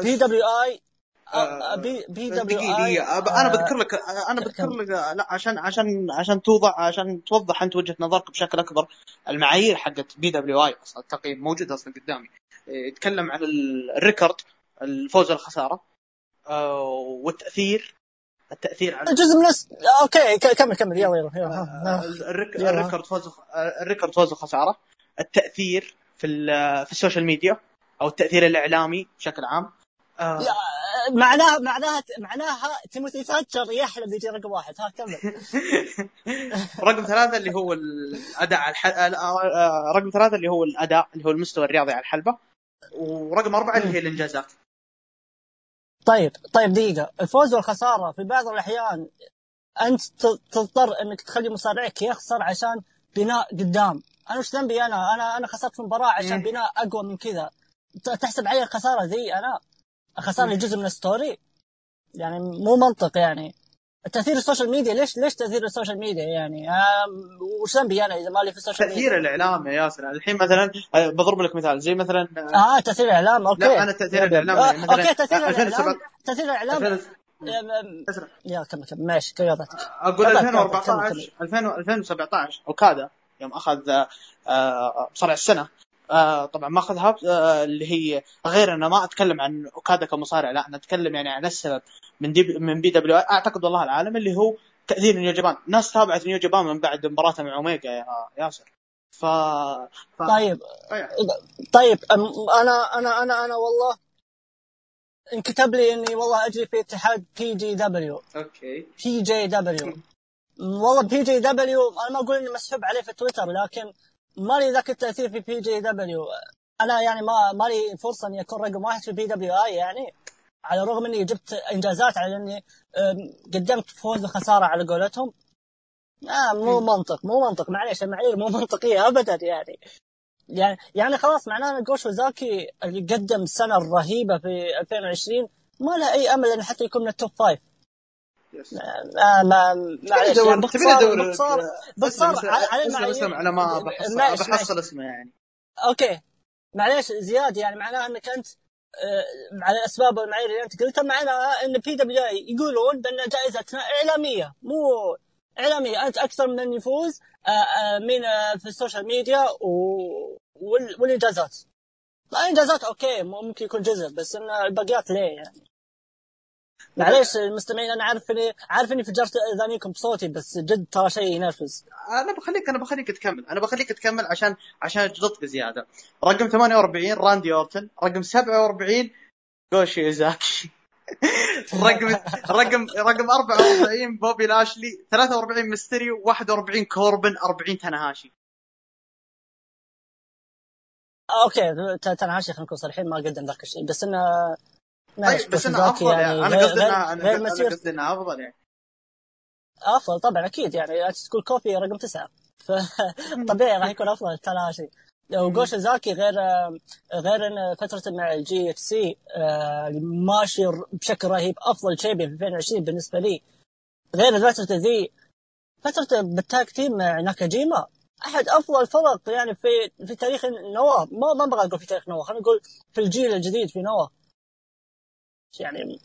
S1: PWI
S2: آه،
S1: بي
S2: PWI أنا بذكر لك أنا بذكر. لك لا عشان عشان عشان توضح عشان توضح أنت وجهة نظرك بشكل أكبر المعايير حقت PWI أصلا التقييم موجود أصلا قدامي يتكلم عن ال- ال record الفوز والخسارة آه، والتأثير التأثير على
S1: جزء من الس... okay كمل كمل. يلا يلا يلا.
S2: الريك-
S1: يلا.
S2: ال record فوز ال record فوز وخسارة. التأثير في في ال social media أو التأثير الإعلامي بشكل عام. آه،
S1: معناها معناها معناها تيموثي تاتشر يحلم يجي رقم واحد. ها كمل.
S2: رقم ثلاثة اللي هو الأداء على الح... آه، رقم ثلاثة اللي هو الأداء اللي هو المستوى الرياضي على الحلبة. ورقم أربعة اللي هي الإنجازات.
S1: طيب طيب دقيقة. الفوز والخسارة في بعض الأحيان أنت ت- تضطر أنك تخلي مصارعك يخسر عشان بناء قدام. أنا وش ذنبي أنا؟ أنا أنا خسرت في مباراة عشان. بناء أقوى من كذا. تحسب علي الخسارة ذي أنا؟ خسر لي جزء من ال story؟ يعني مو منطق يعني. تأثير ال social media ليش ليش تأثير ال social media يعني؟ وش ذنبي أنا إذا مالي في ال social media؟
S2: تأثير الإعلام يا ياسر. الحين مثلا آه، بضرب لك مثال. زي مثلا آه،
S1: آه تأثير الإعلام أوكي.
S2: لا، أنا تأثير الإعلام يعني
S1: آه
S2: مثلاً
S1: أوكي تأثير
S2: 2007
S1: الإعلام تأثير الإعلام.
S2: 2000
S1: أم- أم-
S2: أسرع.
S1: يا كمل كمل ماشي
S2: أقول
S1: تفضل،
S2: 2014
S1: تفضل،
S2: 2000 2017 أوكادا يوم آه، آه، مصارع السنة. آه، طبعا ما أخذها آه، اللي هي غير أنا ما أتكلم عن اوكادا كمصارع لا أنا أتكلم يعني عن السبب. من دي من بي دبليو أعتقد والله العالم اللي هو تاثير نيو جابان. ناس تابعت نيو جابان من بعد مباراته مع أوميجا يا ياسر. ف, ف...
S1: طيب.
S2: طيب.
S1: طيب أنا أنا أنا أنا والله انكتب لي إني والله أجري في اتحاد بي جي دبليو
S2: okay.
S1: بي جي دبليو والله بي جي دبليو أنا ما أقول إني مسحوب عليه في تويتر لكن ما لي ذاك التأثير في بي جي دبليو أنا يعني ما ما لي فرصة إني أكون رقم واحد في PWI يعني. على الرغم اني جبت انجازات على اني قدمت فوز وخساره على قولتهم آه مو. منطق مو منطق معليش المعايير مو منطقية ابدا يعني يعني يعني خلاص معناه إن جو شيوزاكي اللي قدم سنة رهيبة في 2020 ما له أي أمل إنه حتى يكون من ال top
S2: five.
S1: آه ما معليش يعني باختصار باختصار باختصار
S2: اسلم
S1: على المعايير
S2: اسلم على ما بحصل, بحصل. اسمه يعني
S1: okay معليش زياد يعني معناها إنك أنت آه، على الاسباب والمعايير اللي أنت قلتها معناها إن PWI يقولون بأن جائزتنا إعلامية مو إعلامية أنت أكثر من يفوز آه، آه، من آه، في ال social media والإنجازات. الانجازات okay ممكن يكون جزء بس إن الباقيات ليه يعني؟ معليش المستمعين أنا عارف اني عارف اني فجرت إذانيكم بصوتي بس جد ترى شيء ينرفز.
S2: أنا بخليك أنا بخليك تكمل أنا بخليك تكمل عشان عشان اجلطك بزياده رقم 48 راندي أورتن. رقم 47 جو شيوزاكي رقم رقم رقم 44 بوبي لاشلي. 43 ميستيريو 41 كوربن. 40
S1: تاناهاشي. okay تاناهاشي خلينا نكون صريحين ما قدم ذاك الشيء. بس إنه
S2: طيب بس
S1: إنه
S2: أفضل يعني أنا
S1: غير-
S2: قصدي انها أنا قصدي انها أفضل يعني.
S1: أفضل؟ طبعا أكيد يعني. تقول كوفي رقم تسعة. فطبيعي راح يكون أفضل تلاشي. وجو شيوزاكي غير غير إن فترته مع ال GHC ماشي بشكل رهيب أفضل شيء في 2020 بالنسبة لي. غير فترته ذي فترته بال tag team مع ناكاجيما أحد أفضل الفرق يعني في في تاريخ نواه ما ما أبغى أقول في تاريخ نواه خلينا نقول في الجيل الجديد في نواه يعني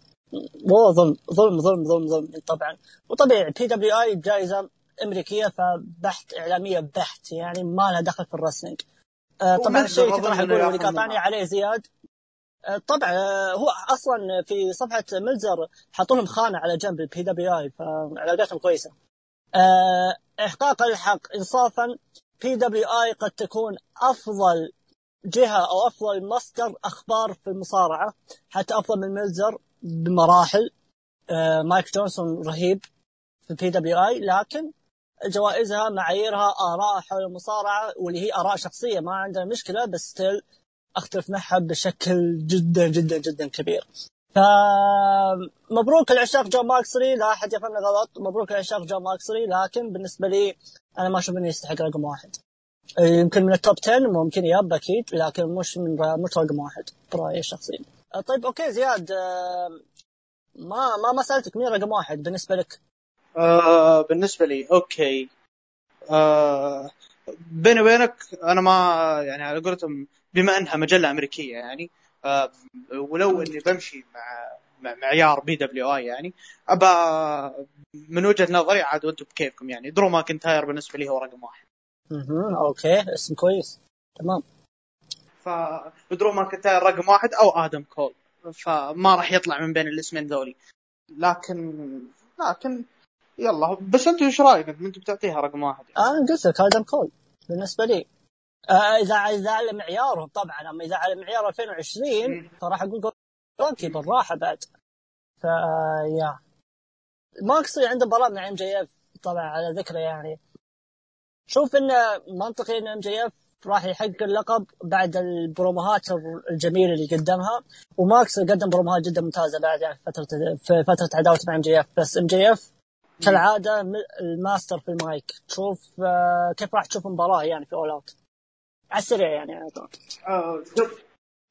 S1: مو ظلم ظلم ظلم ظلم ظلم. طبعا. وطبيعي PWI جائزة أمريكية فبحت إعلامية بحت يعني ما لها دخل في ال wrestling آه طبعا الشيء كنت راح اقوله اللي قاطعني عليه زياد. آه طبعا آه هو أصلا في صفحة ملزر حطوا لهم خانة على جنب ال PWI فعلاقاتهم كويسة. آه إحقاق الحق انصافا PWI قد تكون أفضل جهة أو أفضل مصدر أخبار في المصارعة حتى أفضل من ملزر بمراحل آه مايك جونسون رهيب في ال PWI لكن جوائزها معاييرها اراء حول المصارعة واللي هي آراء شخصية ما عندنا مشكلة بس still أختلف معها بشكل جدا جدا جدا كبير. فمبروك العشاق جون موكسلي لا أحد يفهمنا غلط مبروك العشاق جون موكسلي لكن بالنسبة لي أنا ما أشوف إنه يستحق رقم واحد. يمكن من ال top 10 ممكن yup أكيد لكن مش من مش رقم واحد برايي الشخصي. طيب okay زياد ما ما ما سألتك مين رقم واحد بالنسبة لك؟
S2: آه بالنسبة لي okay آه بيني وبينك أنا ما يعني على قولتهم بما إنها مجلة أمريكية يعني آه ولو إني بمشي مع مع معيار PWI يعني ابى من وجهة نظري عاد وأنتم بكيفكم يعني درو ماكنتاير بالنسبة لي هو رقم واحد.
S1: أها okay اسم كويس. تمام.
S2: فدرو ماكنتاير رقم واحد أو آدم كول. فما راح يطلع من بين الاسمين ذولي. لكن لكن يلا بس أنت إيش رأيك؟ أنت بتعطيها رقم واحد
S1: يعني. أنا قلت لك آدم كول. بالنسبة لي. آه إذا إذا على معيارهم طبعا أما إذا على معيار 2020 فراح أقول okay بالراحة بعد. ف يا. موكسلي عنده مباراه مع MJF طبعا على ذكره يعني. شوف انه منطقي إن MJF راح يحقق اللقب بعد البروموهات الجميلة اللي قدمها. وموكس قدم بروموهات جدا ممتازة بعد يعني فتره في فترة عداوته مع MJF. بس MJF كالعادة الماستر في المايك. تشوف آه، كيف راح تشوف المباراه يعني في All Out على السريع يعني
S2: آه،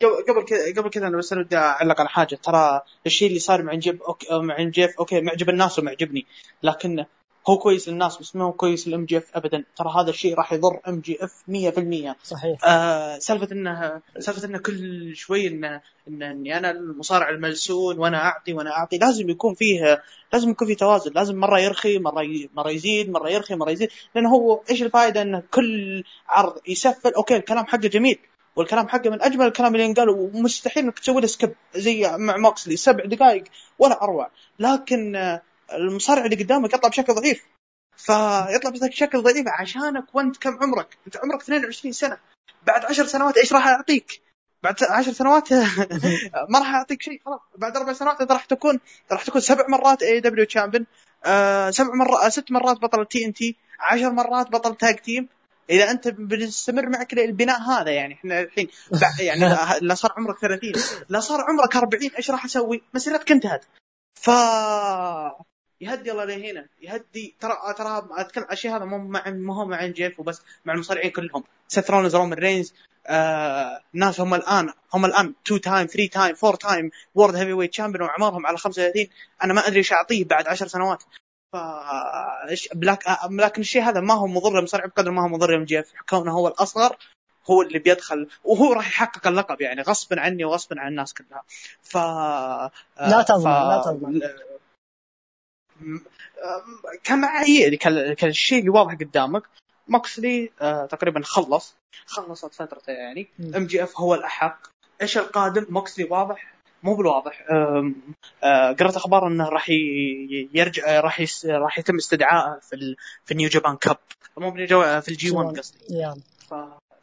S2: قبل كذا قبل كذا أنا بس ودي أعلق على حاجة. ترى الشيء اللي صار مع جيف okay مع جيف okay معجب الناس ومعجبني. لكن هو كويس للناس بس ما هو كويس لل MJF ابدا. ترى هذا الشيء راح يضر MJF 100%
S1: صحيح.
S2: آه سالفة إنه سالفة إنه كل شوي إنه إن إني أنا المصارع الملسون وأنا أعطي وأنا أعطي لازم يكون فيه لازم يكون فيه توازن. لازم مرة يرخي مرة ي... مرة يزيد مرة يرخي مرة يزيد. لأنه هو إيش الفائدة؟ إنه كل عرض يسفل. okay الكلام حقه جميل. والكلام حقه من أجمل الكلام اللي ينقال ومستحيل إنك تسوي له skip زي مع موكسلي سبع دقائق ولا أروع. لكن المصارع اللي قدامك يطلع بشكل ضعيف فيطلع بشكل ضعيف عشانك وانت كم عمرك؟ انت عمرك 22 سنة بعد 10 سنوات إيش راح أعطيك؟ بعد 10 سنوات ما راح أعطيك شيء خلاص بعد أربع سنوات انت راح تكون راح تكون سبع مرات AEW champion سبع مرات ست مرات بطل TNT 10 مرات بطل tag team إذا أنت بتستمر معك البناء هذا يعني إحنا الحين يعني لا صار عمرك 30 لا صار عمرك 40 إيش راح أسوي؟ مسيرتك انتهت ف يهدي الله لهنا يهدي ترى ترى أتكلم الشيء هذا مو مع مو هو مع جيف وبس مع المصارعين كلهم. سيث رولينز رومان رينز آه ناس هم الآن هم الآن 2 time 3 time 4 time world heavyweight champion وعمرهم على 35 أنا ما أدري إيش أعطيه بعد 10 سنوات. ف بلاك لكن الشيء هذا ما هو مضر للمصارع بقدر ما هو مضر للجيف كونه هو الأصغر هو اللي بيدخل وهو راح يحقق اللقب يعني غصبا عني وغصبا عن الناس كلها. ف
S1: لا تظلم. لا
S2: كمعايير كان الشيء واضح قدامك. موكسلي آه تقريبا خلص. خلصت فترته يعني. MJF هو الأحق. إيش القادم؟ موكسلي واضح. مو بالواضح. آه قرأت أخبار إنه راح يرجع راح راح يتم استدعائه في في ال New Japan Cup مو في ال G1 قصدي.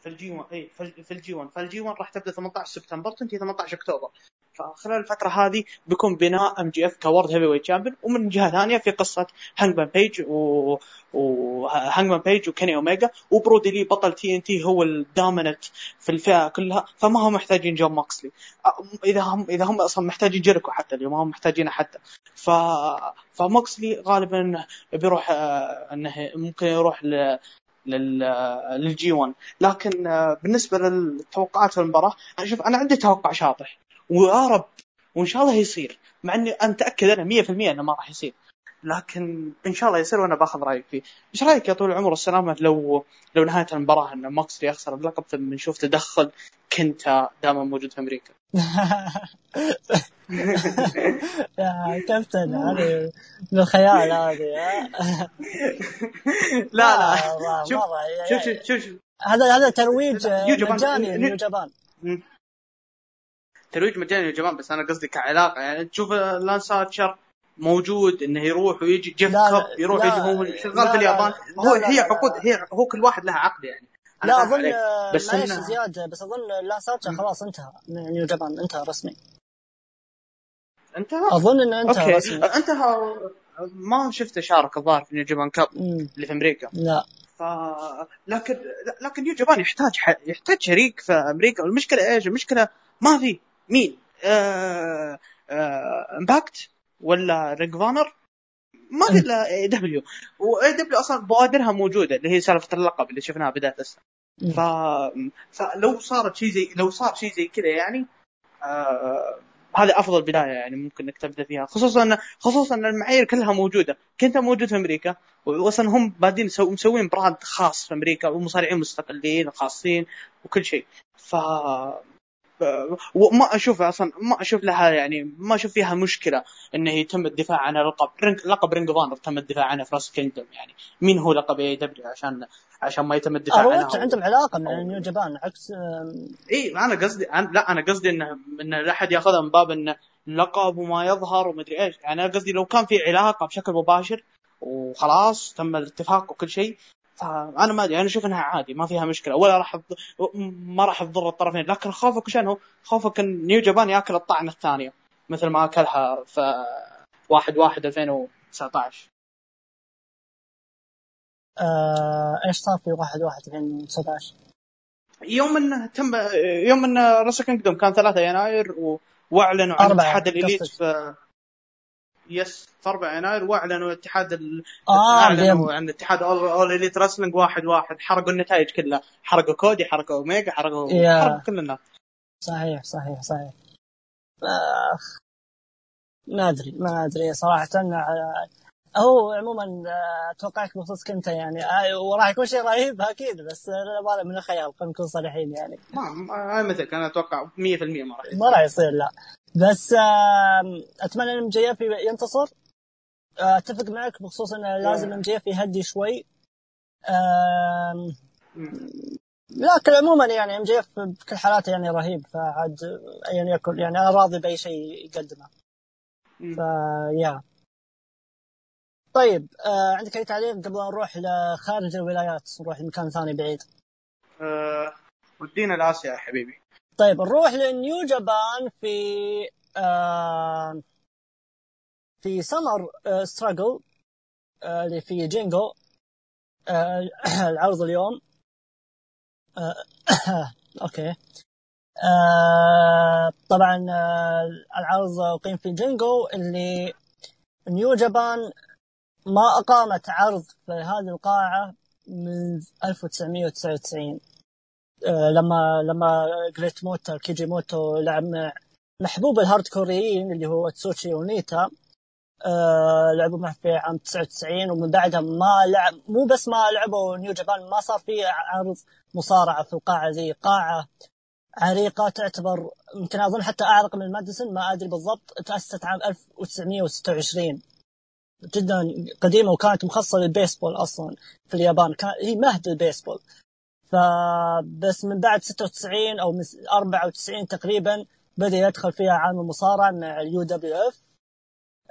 S2: في ال G1 اي في الجي 1 فالجي 1 راح تبدأ 18 سبتمبر تنتهي 18 أكتوبر. فخلال الفترة هذه بيكون بناء MJF ك world heavyweight champion ومن جهة ثانية في قصة هانجمان بيج و وهانجمان بيج وكيني اوميجا وبرودي لي بطل TNT هو ال dominant في الفئة كلها فما هم محتاجين جون ماكسلي. إذا هم إذا هم أصلا محتاجين جيريكو حتى اليوم هم محتاجينه حتى. ف فماكسلي غالبا بيروح آه، إنه ممكن يروح ل للجي 1 لكن بالنسبة للتوقعات المباراة أنا شوف أنا عندي توقع شاطح. ويا رب وإن شاء الله يصير. مع إني أنا متأكد أنا 100% إنه ما راح يصير. لكن إن شاء الله يصير وأنا باخذ رأيك فيه. إيش رأيك يا طول العمر والسلامه لو لو نهاية المباراة إن موكسلي يخسر اللقب ثم نشوف تدخل كنتا دائما موجود في أمريكا؟
S1: يا كابتن هذه من الخيال هذه
S2: لا لا. شوف شوف شوف شوف
S1: هذا هذا ترويج مجاني New Japan
S2: ترويج مجاني New Japan بس أنا قصدي كعلاقة. يعني تشوف لانس ارشر موجود إنه يروح ويجي جيف كاب يروح يجي هو شغال في اليابان. هو هي عقود هي هو كل واحد لها عقد يعني.
S1: لا أظن بس معلش إن... زياد بس أظن لا سارجا خلاص انتهى. نيو جابان انتهى رسمي.
S2: انتهى؟
S1: أظن إنه انتهى
S2: أوكي.
S1: رسمي.
S2: انتهى ما شفته شارك الظاهر في نيو جابان كاب اللي في أمريكا.
S1: لا.
S2: ف... لكن لكن نيو جابان يحتاج ح... يحتاج شريك في أمريكا. والمشكلة إيش؟ المشكلة ما في. مين؟ آه... آه... ولا رينج فانر ما في الا اي دبليو واي دبليو أصلا بوادرها موجودة اللي هي سالفة اللقب اللي شفناها بداية السنة. ف... فلو صارت شيء زي لو صار شيء زي كذا يعني آه... هذا أفضل بداية يعني ممكن إنك تبدأ فيها. خصوصا خصوصا إن المعايير كلها موجودة. كنت موجود في أمريكا واصلا هم بادين مسوين براند خاص في أمريكا ومصارعين مستقلين خاصين وكل شيء. ف وما أشوف أصلا ما أشوف لها يعني ما أشوف فيها مشكلة إنه يتم الدفاع عن لقب لقب Ring of Honor تم الدفاع عنه في Wrestle Kingdom يعني. مين هو لقب AEW عشان عشان ما يتم الدفاع عنه؟
S1: عندهم علاقه مع نيو جابان عكس
S2: إي أنا قصدي لا أنا قصدي إنه إن لا أحد يأخذها من باب انه لقب وما يظهر ومدري إيش. يعني أنا قصدي لو كان في علاقة بشكل مباشر وخلاص تم الاتفاق وكل شيء فأنا ما أدري أنا أشوف إنها عادي ما فيها مشكلة ولا راح ما راح تضر الطرفين لكن خوفك شنو؟ خوفك إن نيو جابان يأكل الطعنه الثانية مثل ما أكلها في 1 1 2019
S1: آه، إيش صار في 1 1 2019
S2: يوم انه تم يوم إن راس كينجدوم كان 3 يناير وأعلنوا عن اتحاد الإليت في yes في 4 يناير واعلنوا اتحاد ال...
S1: آه
S2: اعلنوا عن اتحاد اول, أول Elite Wrestling واحد واحد حرقوا النتائج كلها. حرقوا كودي حرقوا اوميجا حرقوا. حرقوا كل الناس.
S1: صحيح صحيح صحيح. آخ. ما أدري ما أدري صراحة. هو عموما اتوقعك بخصوص كنت يعني. وراح يكون شيء رهيب أكيد بس لا من الخيال خلينا نكون صريحين يعني.
S2: ما مثلك أنا أتوقع 100% ما راح
S1: ما راح يصير لا. بس أتمنى إن MJF ينتصر. أتفق معك بخصوص انه لازم MJF يهدي شوي. لكن عموما يعني MJF بكل حالاته يعني رهيب فعاد ايا يكن يعني أنا راضي بأي شيء يقدمه. ف yeah طيب آه عندك أي تعليق قبل أن نروح لخارج الولايات؟ نروح لمكان ثاني بعيد.
S2: آه ودينا لاسيا يا حبيبي.
S1: طيب نروح لنيو جابان في آه في Summer آه Struggle آه اللي في جينجو آه العرض اليوم. آه أوكي. آه طبعا آه العرض اقيم في جينجو اللي نيو جابان ما أقامت عرض في هذه القاعة من 1999 آه، لما لما Great Muta كيجي موتو لعب مع محبوب ال hardcore يين اللي هو تسوشي ونيتا. آه لعبوا معه في عام 99 ومن بعدها ما لعب مو بس ما لعبوا نيو جابان ما صار في عرض مصارعة في القاعة زي قاعة عريقة تعتبر يمكن أظن حتى أعرق من ماديسون ما أدري بالضبط تأسست عام 1926 جدا قديمة وكانت مخصصة للبيسبول أصلا في اليابان. كان هي مهد البيسبول. فبس من بعد 96 أو 94 تقريبا بدأ يدخل فيها عالم المصارعة مع ال UWF.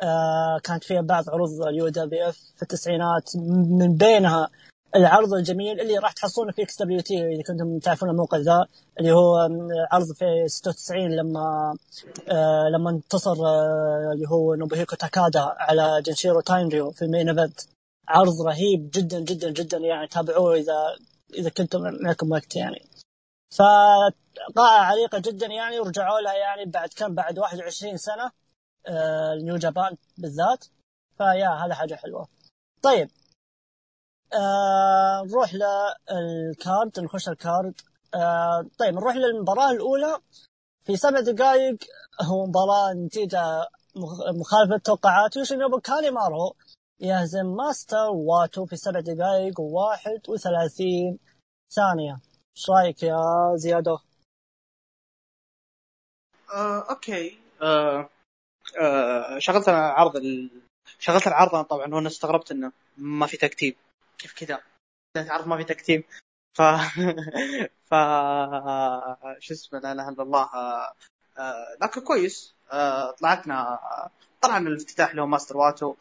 S1: آه كانت فيها بعض عروض ال UWF في التسعينات من بينها العرض الجميل اللي راح تحصلونه في XWT إذا كنتم تعرفون الموقع ذا اللي هو عرض في 96 لما آه لما انتصر آه اللي هو نوبوهيكو تاكادا على جنشيرو تاينريو في ال main event. عرض رهيب جدا جدا جدا يعني تابعوه إذا إذا كنتم معكم وقت يعني. فقاعة عريقة جدا يعني ورجعوا لها يعني بعد كم؟ بعد 21 سنة آه نيو جابان بالذات. ف yeah هذا حاجة حلوة. طيب. آه نروح لل card نخش ال card. آه طيب نروح للمباراة الأولى. في سبع دقائق هو مباراة نتيجة مخالفة التوقعات يوشينوبو كانيمارو يهزم ماستر واتو في سبع دقائق وواحد وثلاثين ثانية. إيش رأيك يا زياد؟
S2: آه، أوكي. آه، آه، شغلت عرض ال... شغلت العرض طبعا وأنا استغربت إنه ما في tag team. كيف كذا؟ عرض ما في tag team. ف ف شو اسمه لا إله إلا الله. آه، آه، لكن كويس. آه، طلعتنا. طلع من الافتتاح اللي هو ماستر واتو.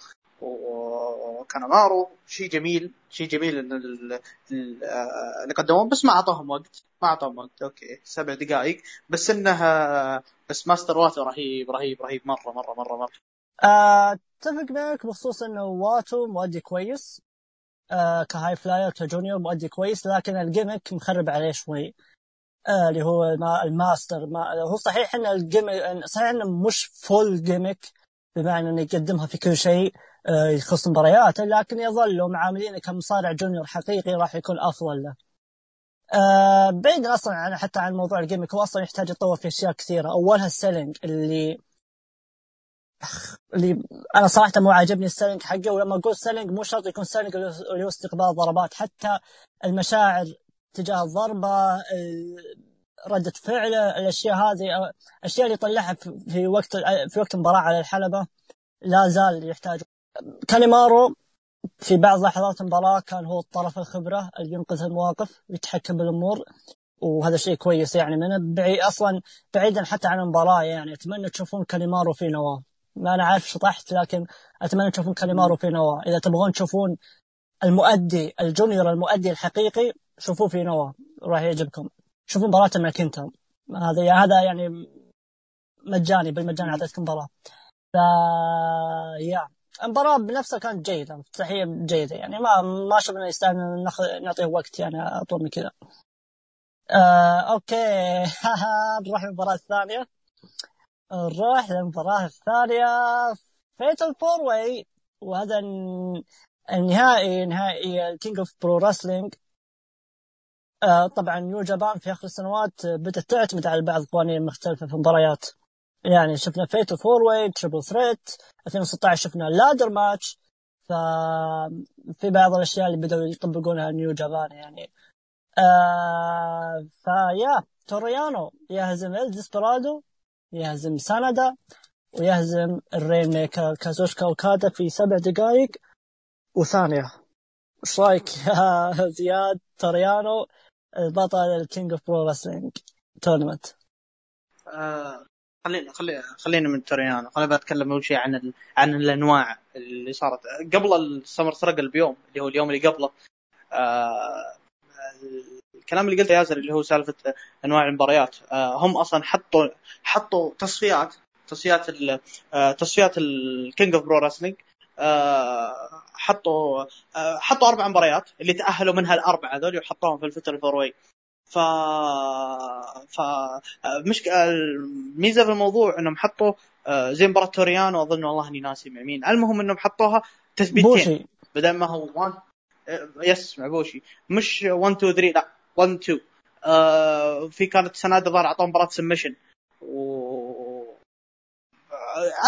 S2: وكانيمارو شيء جميل شيء جميل إن اللي قدموه. بس ما اعطوهم وقت. ما اعطوهم وقت. أوكي. سبع دقائق. بس انه بس ماستر واتو رهيب رهيب رهيب. مرة مرة مرة مرة.
S1: أتفق معك بخصوص إنه واتو مؤدي كويس. آه ك high flyer ك junior مؤدي كويس. لكن ال gimmick مخرب عليه شوي. آه اللي هو الماستر ما هو صحيح إن ال gimmick صحيح إنه مش full gimmick بمعنى إنه يقدمها في كل شيء. آه يخص مبارياته لكن يظل معاملينه كمصارع junior حقيقي راح يكون أفضل له. آه بعيدا أصلا عن حتى عن موضوع ال gimmick هو أصلا يحتاج يتطور في أشياء كثيرة أولها ال selling اللي اللي أنا صراحة مو عاجبني ال selling حقه ولما أقول selling مو شرط يكون selling اللي هو استقبال ضربات حتى المشاعر تجاه الضربة ردة فعله الأشياء هذه الأشياء اللي يطلعها في وقت في وقت المباراة على الحلبة لا زال يحتاج كانيمارو في بعض لحظات المباراه كان هو الطرف الخبرة اللي ينقذ المواقف ويتحكم بالأمور وهذا شيء كويس يعني منه. بعيد أصلا بعيدا حتى عن المباراة يعني أتمنى تشوفون كانيمارو في نوا. ما أنا عارف شطحت لكن أتمنى تشوفون كانيمارو في نوا إذا تبغون تشوفون المؤدي ال junior المؤدي الحقيقي شوفوه في نوا راح يعجبكم. شوفوا مباراة مع كنتا هذا هذا يعني مجاني بالمجان أعطيتكم مباراة. ف yeah. المباراة بنفسها كانت جيدة افتتاحية جيدة يعني. ما ما شفنا يستاهل نعطيه وقت يعني أطول من كذا. آه okay. نروح للمباراة الثانية. نروح للمباراة الثانية. fatal four way وهذا النهائي نهائي ال King of Pro Wrestling طبعا New Japan في آخر السنوات بدأت تعتمد على بعض القوانين المختلفة في المباريات. يعني شفنا fatal four way triple threat 2016 شفنا ladder match ففي بعض الأشياء اللي بدأوا يطبقونها New Japan يعني. آه ف yeah تورو يانو يهزم الديسبرادو يهزم ساندا ويهزم ال Rainmaker كازوشكا أوكادا في سبع دقائق. وثانية إيش رايك يا زياد تورو يانو بطل ال King of Pro Wrestling tournament
S2: خلينا خلينا خلينا من تورو يانو خلينا بتكلم أول شيء عن ال... عن الأنواع اللي صارت. قبل ال Summer Struggle بيوم اللي هو اليوم اللي قبله. آه الكلام اللي قلته ياسر اللي هو سالفة أنواع المباريات. آه، هم أصلا حطوا حطوا تصفيات تصفيات آه، تصفيات ال King of Pro Wrestling حطوا آه، حطوا أربع مباريات اللي تأهلوا منها الأربعة هذول وحطوهم في الفترة ال four way ف ف مش الميزة في الموضوع انهم حطوا زي مباراه توريانو أظن والله إني ناسي مع مين. المهم إنهم حطوها تثبيتين بدل ما هو 1 يس مع بوشي مش 1 2 3 لا 1 2 آه في كانت سناده ظهر أعطوهم مباراه سمشن و آه،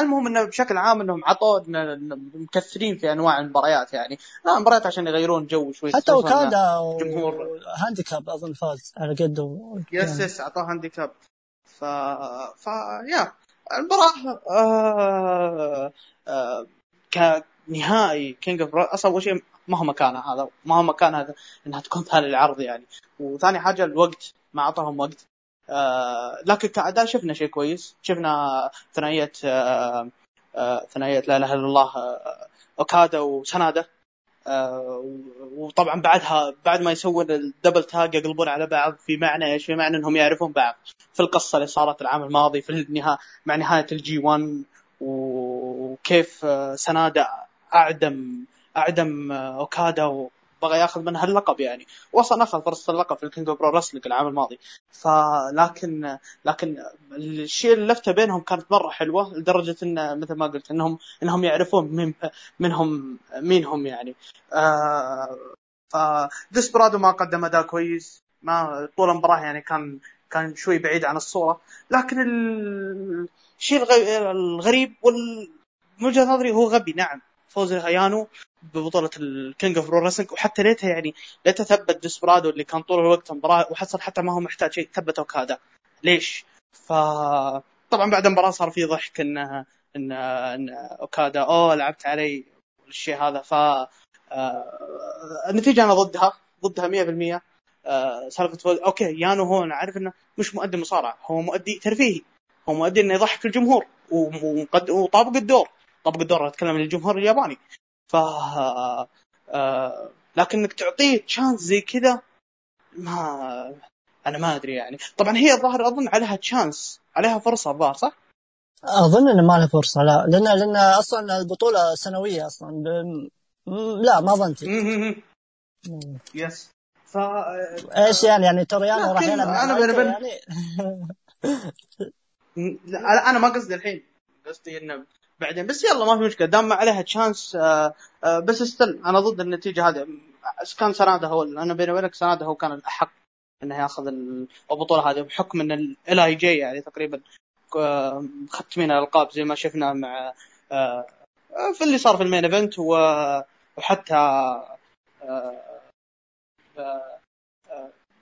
S2: المهم إنه بشكل عام إنهم عطوا مكثرين في أنواع المباريات يعني. لا مباريات عشان يغيرون جو شوي
S1: حتى وكادا جمهور هانديكاب أظن فاز على قده.
S2: يس يس اعطاه handicap. ف ف yeah المباراة آه... آه... كنهائي King of أصلا أول شيء ما هو مكانها هذا ما هو مكان هذا إنها تكون ثاني العرض يعني. وثاني حاجة الوقت ما أعطاهم وقت. آه لكن كأداء شفنا شيء كويس. شفنا ثنائية آه آه ثنائية لا إله إلا الله آه أوكادا وسناده آه وطبعا بعدها بعد ما يسوون ال double tag يقلبون على بعض في معنى إيش؟ في معنى إنهم يعرفون بعض. في القصة اللي صارت العام الماضي في النهاية مع نهاية ال G1 وكيف سناده أعدم أعدم أوكادا وبغى ياخذ منها اللقب يعني. وصل اخذ فرصة اللقب في ال King Pro Wrestling العام الماضي. فلكن لكن الشيء اللي لفته بينهم كانت مرة حلوة لدرجة إن مثل ما قلت إنهم إنهم يعرفون من منهم مين هم يعني. آه فديسبرادو ما قدم أداء كويس. ما طول المباراة يعني كان كان شوي بعيد عن الصورة. لكن الشيء الغريب وال من وجهة نظري هو غبي. نعم فوز يانو ببطولة ال King of Pro وحتى ليتها يعني ليتها ثبت ديسبرادو اللي كان طول الوقت مباراة وحصل حتى ما هو محتاج شيء ثبت أوكادا ليش؟ ف طبعا بعد المباراة صار في ضحك إن إن إن أوكادا أوه لعبت علي الشيء هذا. ف آه، النتيجة أنا ضدها ضدها 100% آه، سالفة okay يانو هو أنا عارف إنه مش مؤدي مصارعة هو مؤدي ترفيهي. هو مؤدي إنه يضحك الجمهور وطابق الدور. طابق الدور أتكلم عن الجمهور الياباني. ف آه لكن انك تعطيه chance زي كذا ما أنا ما أدري يعني. طبعا هي الظاهر أظن عليها chance عليها فرصة الظاهر صح؟
S1: أظن إنه ما لها فرصة لا. لأن لأن أصلا البطولة سنوية أصلا. ب... لا ما ظنتي
S2: yes
S1: ف إيش يعني؟ يعني تورو يانو راح يلعب
S2: أنا بن... يعني؟ أنا ما قصدي الحين. قصدي إنه بعدين. بس يلا ما في مشكلة. دام ما عليها chance آه آه بس still أنا ضد النتيجة هذه. كان سناده هو أنا بيني وبينك سناده هو كان الأحق إنه ياخذ البطولة هذه بحكم إن ال LIJ يعني تقريبا آه، ختمين الألقاب زي ما شفنا مع في اللي صار في ال main event وحتى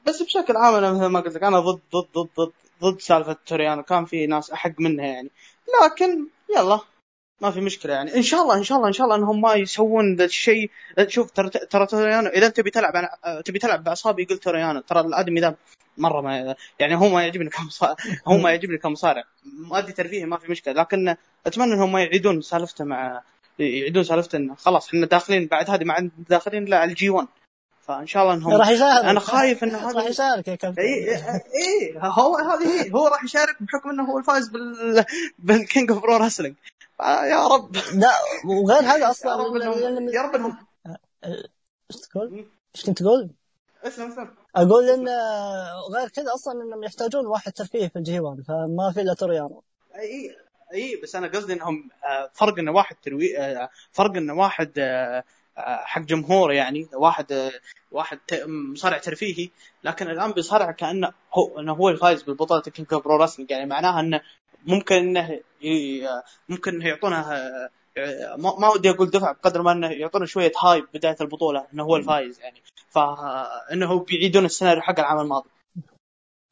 S2: بس بشكل عام أنا مثل ما قلت لك أنا ضد ضد ضد ضد ضد سالفة تورو يانو كان في ناس أحق منها يعني. لكن يلا. ما في مشكلة يعني. إن شاء الله إن شاء الله إن شاء الله إنهم ما يسوون ذا الشيء. شوف ترى ترى توريانو إذا تبي تلعب تبي تلعب باعصابي يقول توريانو ترى الأدمي ذا مرة ما يعني هو ما يعجبني كمصارع هو ما يعجبني كمصارع. مؤدي ترفيهي ما في مشكلة. لكن أتمنى إنهم ما يعيدون سالفته مع يعيدون سالفته إنه خلاص إحنا داخلين بعد هذه ما عندنا داخلين لا على ال G1 فإن شاء الله إنهم
S1: راح يشارك
S2: أنا خايف انه
S1: هذا راح يشارك يا كابتن.
S2: إي إي هو هذه هي. هو راح يشارك بحكم إنه هو الفائز بال بال King of Pro Wrestling يا رب.
S1: لا وغير هذا أصلا.
S2: يا رب انهم يا رب انهم
S1: إيش تقول؟ إيش كنت تقول؟
S2: اسلم اسلم
S1: أقول إن غير كذا أصلا إنهم يحتاجون واحد ترفيه في ال G1 فما في إلا توريانو
S2: أي أي بس أنا قصدي إنهم آه، فرق إنه واحد تروي آه، فرق إنه واحد آه، حق جمهور يعني واحد واحد مصارع ترفيهي لكن الآن بيصارع كأنه هو إنه هو الفايز بالبطولة King Pro Wrestling يعني معناها إنه ممكن إنه ممكن إنه يعطونه ما ودي أقول دفع بقدر ما إنه يعطونه شوية hype بداية البطولة إنه هو الفايز يعني. فانه بيعيدون السيناريو حق العام الماضي.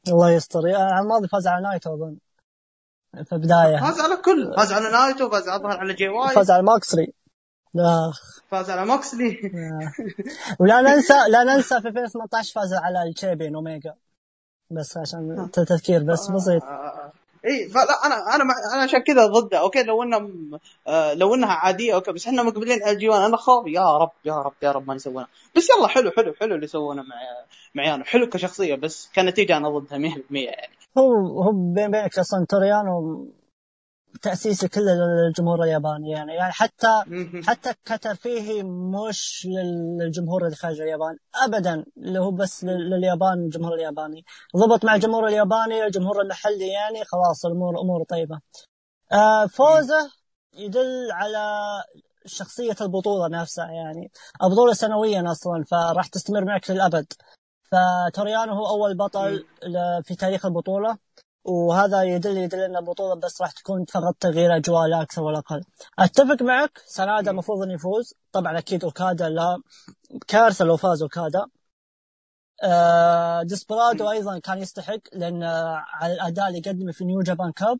S1: الله يستر. العام الماضي فاز على نايتو أظن. في البدايه
S2: فاز على كل. فاز على نايتو فاز على ظهر على جي وايت.
S1: فاز على ماكسري
S2: آخ فاز على موكسلي
S1: ولا ننسى لا ننسى في 2018 فاز على كيني أوميجا. بس عشان آه. تذكير بس آه، بسيط.
S2: اي فلا أنا أنا أنا عشان كذا ضده. أوكي لو انه لو إنها عادية أوكي بس إحنا مقبلين على G1 أنا خاف يا رب يا رب يا رب ما يسوونها. بس يلا حلو حلو حلو اللي سوونه مع مع يانو حلو كشخصية بس كنتيجة أنا ضدها 100% يعني.
S1: هو هو بين بينك أصلا توريانو تأسيسي كله للجمهور الياباني يعني يعني حتى حتى كترفيهي مش للجمهور اللي خارج اليابان ابدا اللي هو بس لليابان الجمهور الياباني. ضبط مع الجمهور الياباني الجمهور المحلي يعني خلاص الأمور امور طيبة. آه فوزه يدل على شخصية البطولة نفسها يعني. البطولة سنويا أصلا فراح تستمر معك للأبد. فتوريانو هو أول بطل في تاريخ البطولة. وهذا يدل يدل إن البطولة بس راح تكون فقط تغيير أجواء لا أكثر ولا أقل. أتفق معك سنادا المفروض إنه يفوز، طبعا أكيد أوكادا لا كارثة لو فاز أوكادا. آه ديسبرادو أيضا كان يستحق لأن على الأداء اللي قدمه في New Japan Cup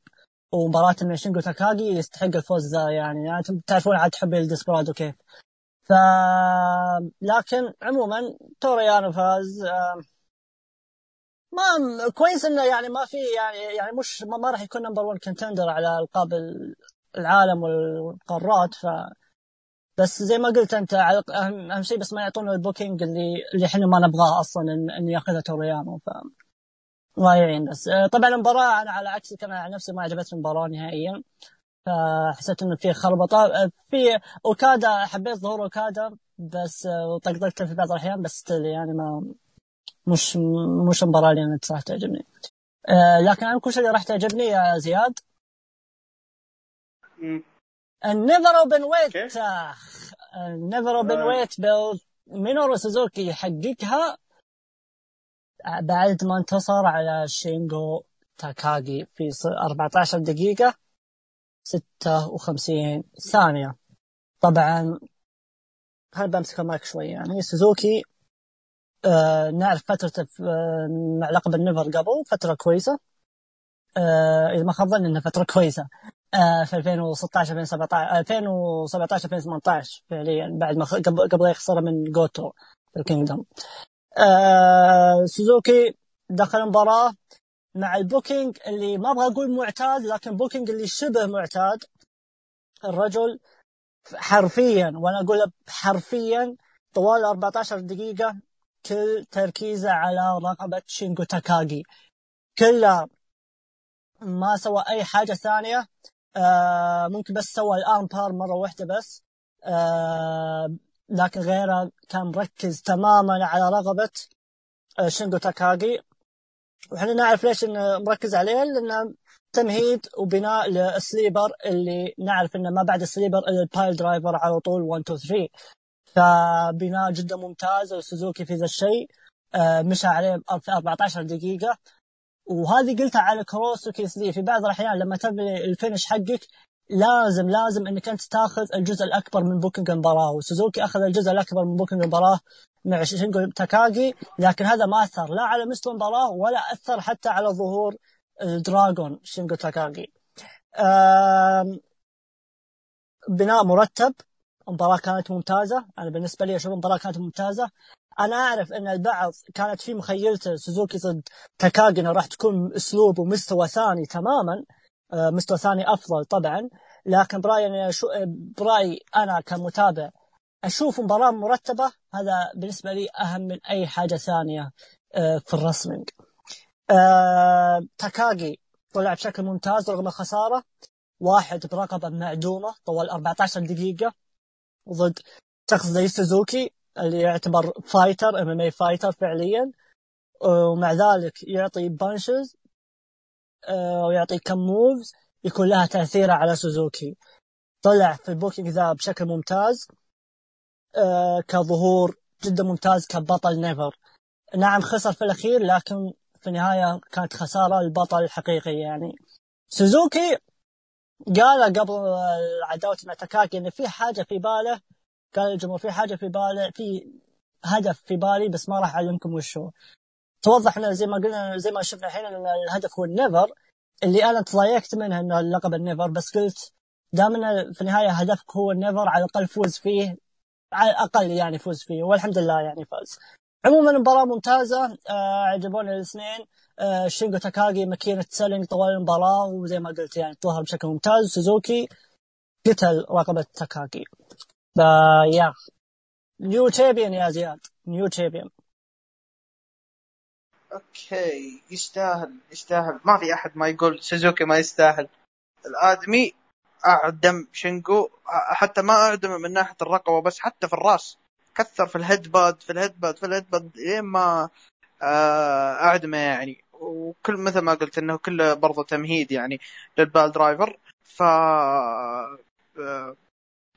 S1: ومباراة مع شينجو تاكاجي يستحق الفوز ذا يعني, يعني تعرفون عاد حبي الديسبرادو كيف. ف لكن عموما توريانو فاز آه ما كويس إنه يعني ما في يعني يعني مش ما, ما راح يكون number 1 contender على ألقاب العالم والقارات ف بس زي ما قلت أنت أهم أهم شيء بس ما يعطونا البوكينج اللي اللي إحنا ما نبغاه أصلا إن, إن يأخذها توريانو ف الله يعين. بس طبعا المباراة أنا على عكسك أنا على نفسي ما عجبتني المباراة نهائيا فحسيت إنه في خربطة في أوكادا حبيت ظهور أوكادا بس وطقطقته في بعض الأحيان بس يعني ما مش مش المباراه اللي أنا صراحة تعجبني. آه لكن أنا كل شيء راح تعجبني يا زياد. ال NEVER Openweight ال NEVER Openweight بل مينورو سوزوكي يحققها. بعد ما انتصر على شينجو تاكاغي في 14 دقيقة 56 ثانية. طبعا هل بمسك المايك شوي يعني. سوزوكي آه نعرف فترته آه مع لقب ال NEVER قبل فترة كويسة. آه إذا ما خاب ظني إنها فترة كويسة. آه في 2016 2017 2017 2018 فعليا بعد ما قبل قبل يخسر من جوتو في ال Kingdom. آه سوزوكي دخل المباراة مع ال booking اللي ما أبغى أقول معتاد لكن booking اللي شبه معتاد. الرجل حرفيا وأنا أقول حرفيا طوال 14 دقيقة كل تركيزه على رقبة شينجو تاكاغي. كله ما سوى أي حاجة ثانية آه ممكن بس سوى ال arm bar مرة واحدة بس آه لكن غيره كان مركز تماما على رقبة آه شينجو تاكاغي. وإحنا نعرف ليش إنه مركز عليه؟ لأنه تمهيد وبناء لل sleeper اللي نعرف إنه ما بعد ال sleeper إلا ال piledriver على طول 1 2 3 فبناء جدا ممتاز سوزوكي في ذا الشيء. آه مشى عليه في 14 دقيقة. وهذه قلتها على كروس وكيس لي في بعض الأحيان لما تبني ال finish حقك لازم لازم إنك أنت تاخذ الجزء الأكبر من booking المباراه وسوزوكي أخذ الجزء الأكبر من booking المباراه مع شينجو تاكاغي. لكن هذا ما أثر لا على مستوى المباراه ولا أثر حتى على ظهور ال Dragon. شينجو تاكاغي؟ بناء مرتب. المباراة كانت ممتازة. أنا بالنسبة لي أشوف المباراة كانت ممتازة. أنا أعرف أن البعض كانت في مخيلته سوزوكي ضد تاكاغي أنه راح تكون أسلوب ومستوى ثاني تماما. مستوى ثاني أفضل طبعا. لكن برأيي أنا شو برأيي أنا كمتابع أشوف مباراة مرتبة. هذا بالنسبة لي أهم من أي حاجة ثانية في ال wrestling آه، تاكاغي طلع بشكل ممتاز رغم الخسارة واحد برقبة معدومة طوال 14 دقيقة. ضد شخص زي سوزوكي اللي يعتبر fighter MMA fighter فعليا. ومع ذلك يعطي punches آه، ويعطي كم moves يكون لها تأثير على سوزوكي. طلع في ال booking ذا بشكل ممتاز آه، كظهور جدا ممتاز كبطل NEVER نعم خسر في الأخير لكن في النهاية كانت خسارة البطل الحقيقي يعني. سوزوكي قال قبل عداوة مع تاكاغي إن في حاجة في باله قال الجمهور في حاجة في باله في هدف في بالي بس ما راح أعلمكم وش هو توضح إنه زي ما قلنا زي ما شفنا الحين إن الهدف هو ال NEVER اللي أنا تضايقت منه إنه اللقب ال NEVER بس قلت دام في النهاية هدفك هو ال NEVER على الأقل فوز فيه على الأقل يعني فوز فيه والحمد لله يعني فاز. عموما المباراة ممتازة آه عجبوني الاثنين. شينجو تاكاغي ماكينة selling طوال المباراة وزي ما قلت يعني ظهر بشكل ممتاز سوزوكي قتل رقبة تاكاغي يا new champion يا زياد new champion
S2: okay يستاهل يستاهل ما في احد ما يقول سوزوكي ما يستاهل الادمي اعدم شينجو حتى ما اعدم من ناحيه الرقبه بس حتى في الراس. كثر في ال head butt في ال head butt في ال head butt لين ما اعدمه يعني. وكل مثل ما قلت إنه كله برضه تمهيد يعني لل piledriver. ف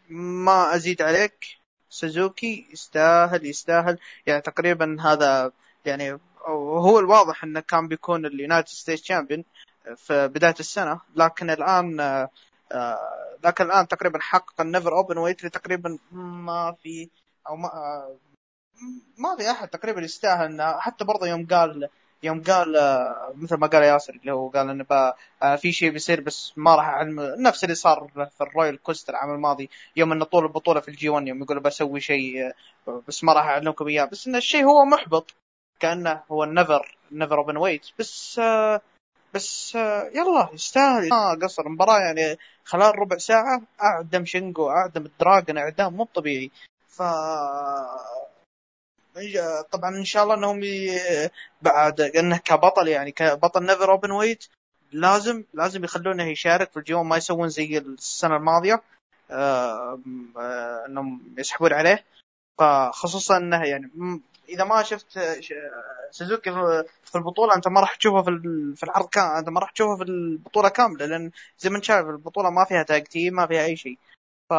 S2: ما أزيد عليك. سوزوكي يستاهل يستاهل. يعني تقريبا هذا يعني هو الواضح إنه كان بيكون ال United States champion في بداية السنة. لكن الآن لكن الآن تقريبا حقق ال NEVER Openweight تقريبا ما في أو ما ما في أحد تقريبا يستاهل إنه حتى برضه يوم قال يوم قال مثل ما قال ياسر اللي هو قال إنه في شيء بيصير بس ما راح أعلم. نفس اللي صار في ال Royal Quest العام الماضي يوم إنه طول البطولة في ال G1 يوم يقول بسوي شيء بس ما راح اعلمكم إياه. بس ان الشيء هو محبط كأنه هو ال NEVER NEVER Openweight بس بس يلا يستاهل. ما قصر المباراة يعني خلال ربع ساعة أعدم شينجو أعدم ال dragon إعدام مو طبيعي. ف طبعا إن شاء الله إنهم. بعد إنه كبطل يعني كبطل NEVER Openweight لازم لازم يخلونه يشارك في ال G1 ما يسوون زي السنة الماضية آه... آه... إنهم يسحبون عليه فخصوصا إنه يعني إذا ما شفت سوزوكي في البطولة أنت ما راح تشوفه في في العرض أنت ما راح تشوفه في البطولة كاملة لأن زي ما انت شايف البطولة ما فيها تاج ما فيها أي شيء ف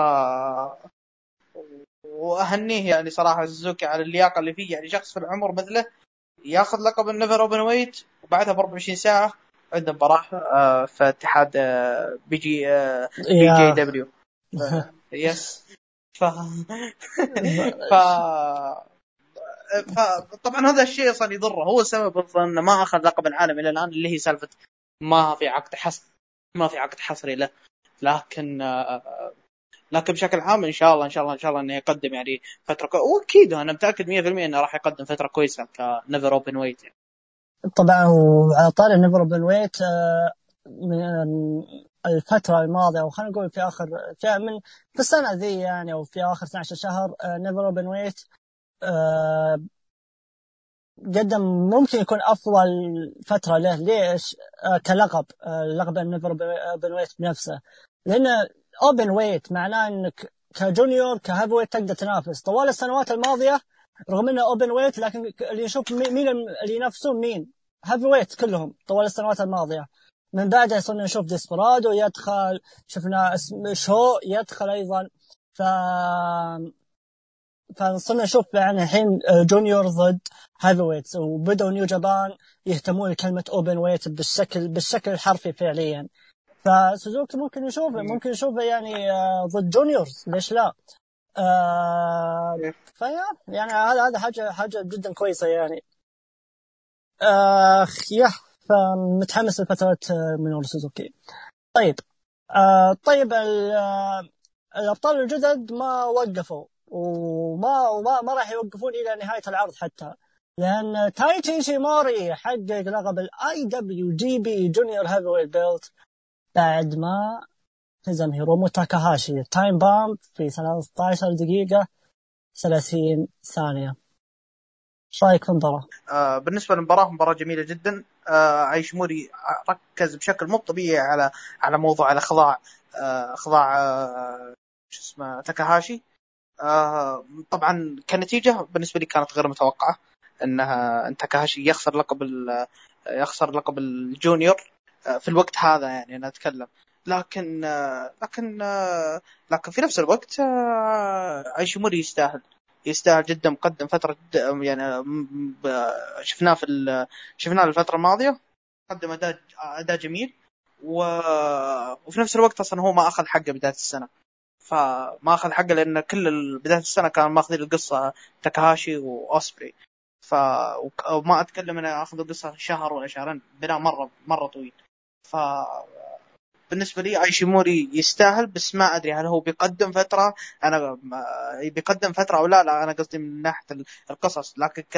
S2: وأهنيه يعني صراحة سوزوكي على اللياقة اللي فيه. يعني شخص في العمر مثله ياخذ لقب ال NEVER Openweight وبعدها ب 24 ساعة عنده مباراة آه في اتحاد آه BJ آه BJW. yes ف ف فطبعا هذا الشيء أصلا يضره. هو السبب أصلا إنه ما أخذ لقب العالم إلى الآن اللي هي سالفة ما في عقد حصر ما في عقد حصري له. لكن لكن بشكل عام إن شاء الله إن شاء الله إن شاء الله إنه يقدم يعني فترة كو... وأكيد أنا متأكد 100% إنه راح يقدم فترة كويسة ك NEVER Openweight يعني.
S1: طبعا وعلى طاري NEVER Openweight من الفترة الماضية أو خلينا نقول في آخر في من في السنة ذي يعني أو في آخر 12 شهر NEVER Openweight قدم ممكن يكون أفضل فترة له ليش؟ آه كلقب آه لقب ال NEVER Openweight بنفسه لأن openweight معناه إنك ك junior ك heavyweight تقدر تنافس. طوال السنوات الماضية رغم إنه openweight لكن اللي نشوف مين اللي ينافسون مين؟ heavyweight كلهم طوال السنوات الماضية. من بعدها صرنا نشوف ديسبرادو يدخل شفنا شو يدخل أيضا. ف فصرنا نشوف يعني الحين junior ضد heavyweights وبدأوا New Japan يهتمون بكلمة openweight بالشكل بالشكل الحرفي فعليا. فسوزوكي ممكن نشوفه ممكن نشوفه يعني آه، ضد juniors ليش لا؟ آه فيا يعني هذا هذا حاجة حاجة جدا كويسة يعني. آه يا فمتحمس لفترة آه، من سوزوكي طيب آه طيب آه، الأبطال الجدد ما وقفوا وما وما ما راح يوقفون إلى نهاية العرض حتى. لأن تايجي ايشيموري حقق لقب ال IWGP junior heavyweight belt بعد ما هزم هيرومو تاكاهاشي. Time Bomb في 13 دقيقة 30 ثانية. إيش رأيك في المباراة؟
S2: آه بالنسبة للمباراة مباراة جميلة جدا. آه ايشيموري ركز بشكل مو طبيعي على على موضوع الاخضاع آه اخضاع آه شو اسمه تاكاهاشي. آه طبعا كنتيجة بالنسبة لي كانت غير متوقعة إنها إن تاكاهاشي يخسر لقب يخسر لقب الجونيور. في الوقت هذا يعني أنا أتكلم. لكن آه لكن آه لكن في نفس الوقت آه ايشيموري يستاهل. يستاهل جدا مقدم فترة يعني شفناه في شفناه الفترة الماضية. قدم أداء أداء جميل. وفي نفس الوقت أصلا هو ما أخذ حقه بداية السنة. فما أخذ حقه لأن كل بداية السنة كانوا ماخذين القصة تاكاهاشي وأوسبري. ف وما أتكلم انه أخذ القصة شهر ولا شهرين بناء مرة مرة طويل. ف بالنسبة لي ايشيموري يستاهل بس ما أدري هل هو بيقدم فترة أنا بيقدم فترة أو لا لا أنا قصدي من ناحية القصص. لكن ك...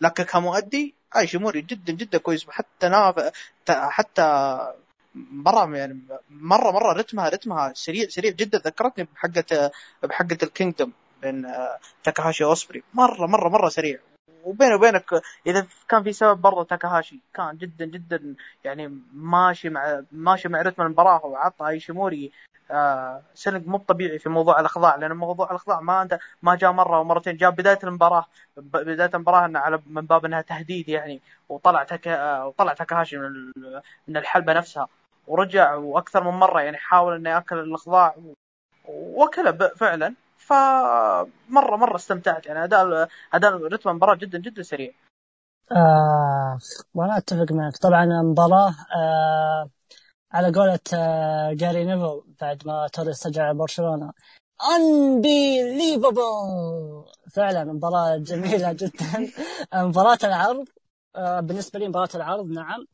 S2: لكن كمؤدي ايشيموري جدا جدا كويس. حتى ناف... حتى مرة يعني مرة مرة رتمها رتمها سريع سريع جدا. ذكرتني بحقة بحقة ال Kingdom بين تاكاهاشي واوسبري مرة مرة مرة سريع. وبيني وبينك إذا كان في سبب برضه تاكاهاشي كان جدا جدا يعني ماشي مع ماشي مع رتم المباراة وعطى ايشيموري آه sell مو طبيعي في موضوع الأخضاع لأن موضوع الأخضاع ما أنت ما جاء مرة ومرتين جاء بداية المباراة بداية المباراة إنه على من باب إنها تهديد يعني وطلع آه، وطلع تاكاهاشي من من الحلبة نفسها ورجع وأكثر من مرة يعني حاول إنه يأكل الأخضاع وأكله فعلا. فمرة مرة استمتعت. يعني اداء اداء رتم المباراة جدا جدا سريع.
S1: آه وأنا أتفق معك. طبعا المباراة آه على قولة آه جاري نيفل بعد ما توري استرجع برشلونة. Unbelievable! فعلا مباراة جميلة جدا. مباراة العرض آه بالنسبة لي مباراة العرض نعم.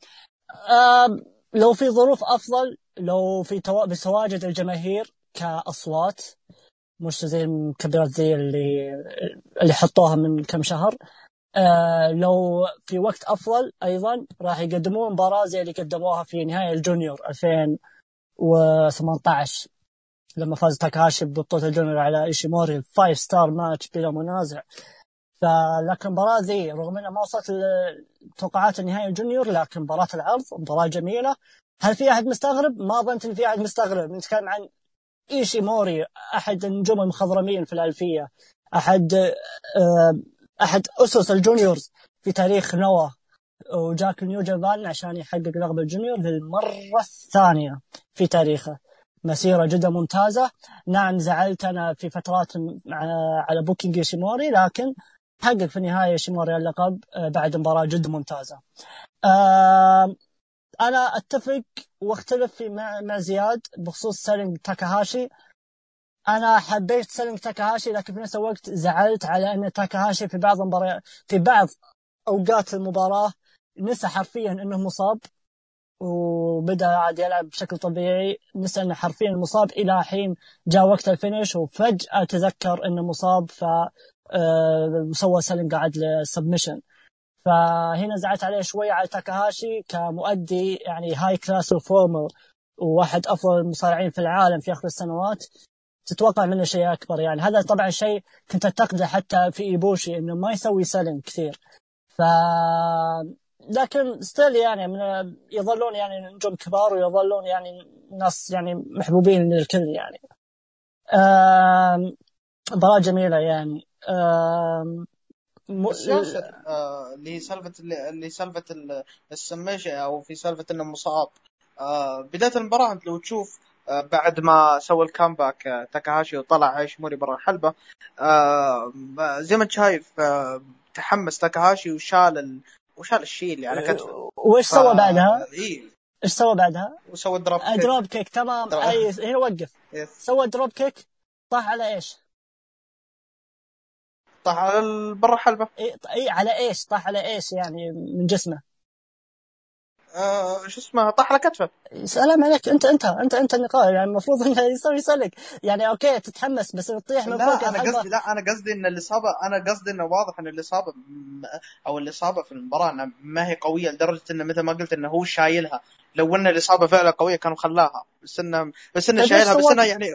S1: آه لو في ظروف أفضل لو في تو... بتواجد الجماهير كأصوات مش زي المكبرات زي اللي اللي حطوها من كم شهر. آه لو في وقت أفضل أيضا راح يقدمون مباراة زي اللي قدموها في نهاية ال Junior 2018 لما فاز تاكاشي ببطولة ال Junior على إيشيموري five star match بلا منازع. فلكن مباراة زي رغم إنها ما وصلت توقعات النهائي ال Junior لكن مباراة العرض مباراة جميلة. هل في أحد مستغرب؟ ما ظننت إن في أحد مستغرب. نتكلم عن إيشي موري أحد النجوم المخضرمين في الألفية أحد آه، أحد أسس ال Juniors في تاريخ نوا. وجاك New Japan عشان يحقق لقب ال Junior للمرة الثانية في تاريخه. مسيرة جدا ممتازة. نعم زعلت أنا في فترات على booking إيشيموري لكن حقق في النهاية شيموري اللقب آه، بعد مباراة جدا ممتازة. أنا أتفق وأختلف مع, مع زياد بخصوص selling تاكاهاشي. أنا حبيت selling تاكاهاشي لكن في نفس الوقت زعلت على أن تاكاهاشي في بعض المباريات في بعض أوقات المباراة نسى حرفيا أنه مصاب وبدأ عاد يلعب بشكل طبيعي نسى أنه حرفيا مصاب إلى حين جاء وقت ال finish وفجأة تذكر أنه مصاب ف آه، سوى selling قاعد لل submission فهنا زعلت عليه شوي على تاكاهاشي كمؤدي يعني high class performer وواحد أفضل المصارعين في العالم في آخر السنوات. تتوقع منه شيء أكبر يعني هذا طبعا شيء كنت انتقده حتى في إيبوشي إنه ما يسوي selling كثير. ف لكن still يعني من يظلون يعني نجوم كبار ويظلون يعني ناس يعني محبوبين للكل يعني. مباراة جميلة يعني.
S2: بس ياسر آه اللي سالفة اللي سالفة السميشة أو في سالفة إنه مصاب آه بداية المباراة أنت لو تشوف آه بعد ما سوى ال comeback تاكاهاشي وطلع إيشيموري برا الحلبة آه زي ما أنت شايف تحمس تاكاهاشي وشال ال... وشال الشيء اللي على كتفه
S1: وإيش سوى بعدها؟
S2: إي
S1: إيش سوى بعدها؟
S2: وسوى
S1: dropkick dropkick تمام
S2: drop.
S1: أي هنا وقف سوى dropkick طاح على إيش؟
S2: طاح على برا الحلبة.
S1: اي اي على إيش؟ طاح على إيش يعني؟ من جسمه؟
S2: آه شو اسمه؟ طاح على كتفه.
S1: سلام عليك. أنت أنت أنت أنت النقاش يعني المفروض إنه يسوي selling. يعني okay تتحمس بس تطيح من فوق
S2: لا أنا قصدي لا أنا قصدي إن الاصابه أنا قصدي إنه واضح إن الاصابه أو الاصابه في المباراة ما هي قوية لدرجة إنه مثل ما قلت إنه هو شايلها. لو أن الإصابة فعلا قوية كانوا خلاها. بس انه بس انه شايلها بس انه يعني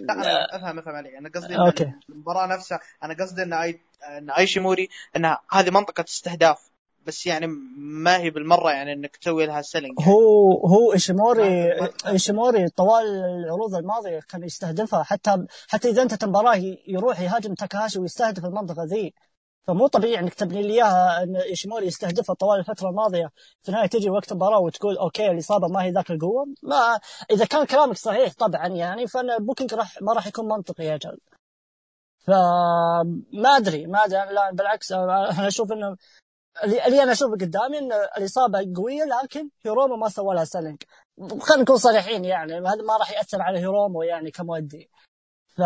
S2: لا أنا افهم أفهم علي أنا قصدي
S1: okay.
S2: المباراة نفسها أنا قصدي إن اي إن إيشيموري انها هذه منطقة استهداف. بس يعني ما هي بالمرة يعني إنك تسوي لها selling
S1: يعني. هو هو ايشيموري إيشيموري طوال العروض الماضية كان يستهدفها. حتى حتى إذا أنت مباراه يروح يهاجم تاكاشي ويستهدف المنطقة ذي. فمو طبيعي انك تبني لي اياها ان إيشيموري يستهدفها طوال الفترة الماضية. في النهاية تجي وقت المباراه وتقول okay الإصابة ما هي ذاك القوة. ما إذا كان كلامك صحيح طبعا يعني فأنا booking راح ما راح يكون منطقي يا رجل. فما أدري ما أدري لا بالعكس أنا أشوف إنه اللي أنا أشوفه قدامي إن الإصابة قوية لكن هيرومو ما سوى لها selling خلينا نكون صريحين يعني هذا ما راح يأثر على هيرومو يعني كمؤدي. ف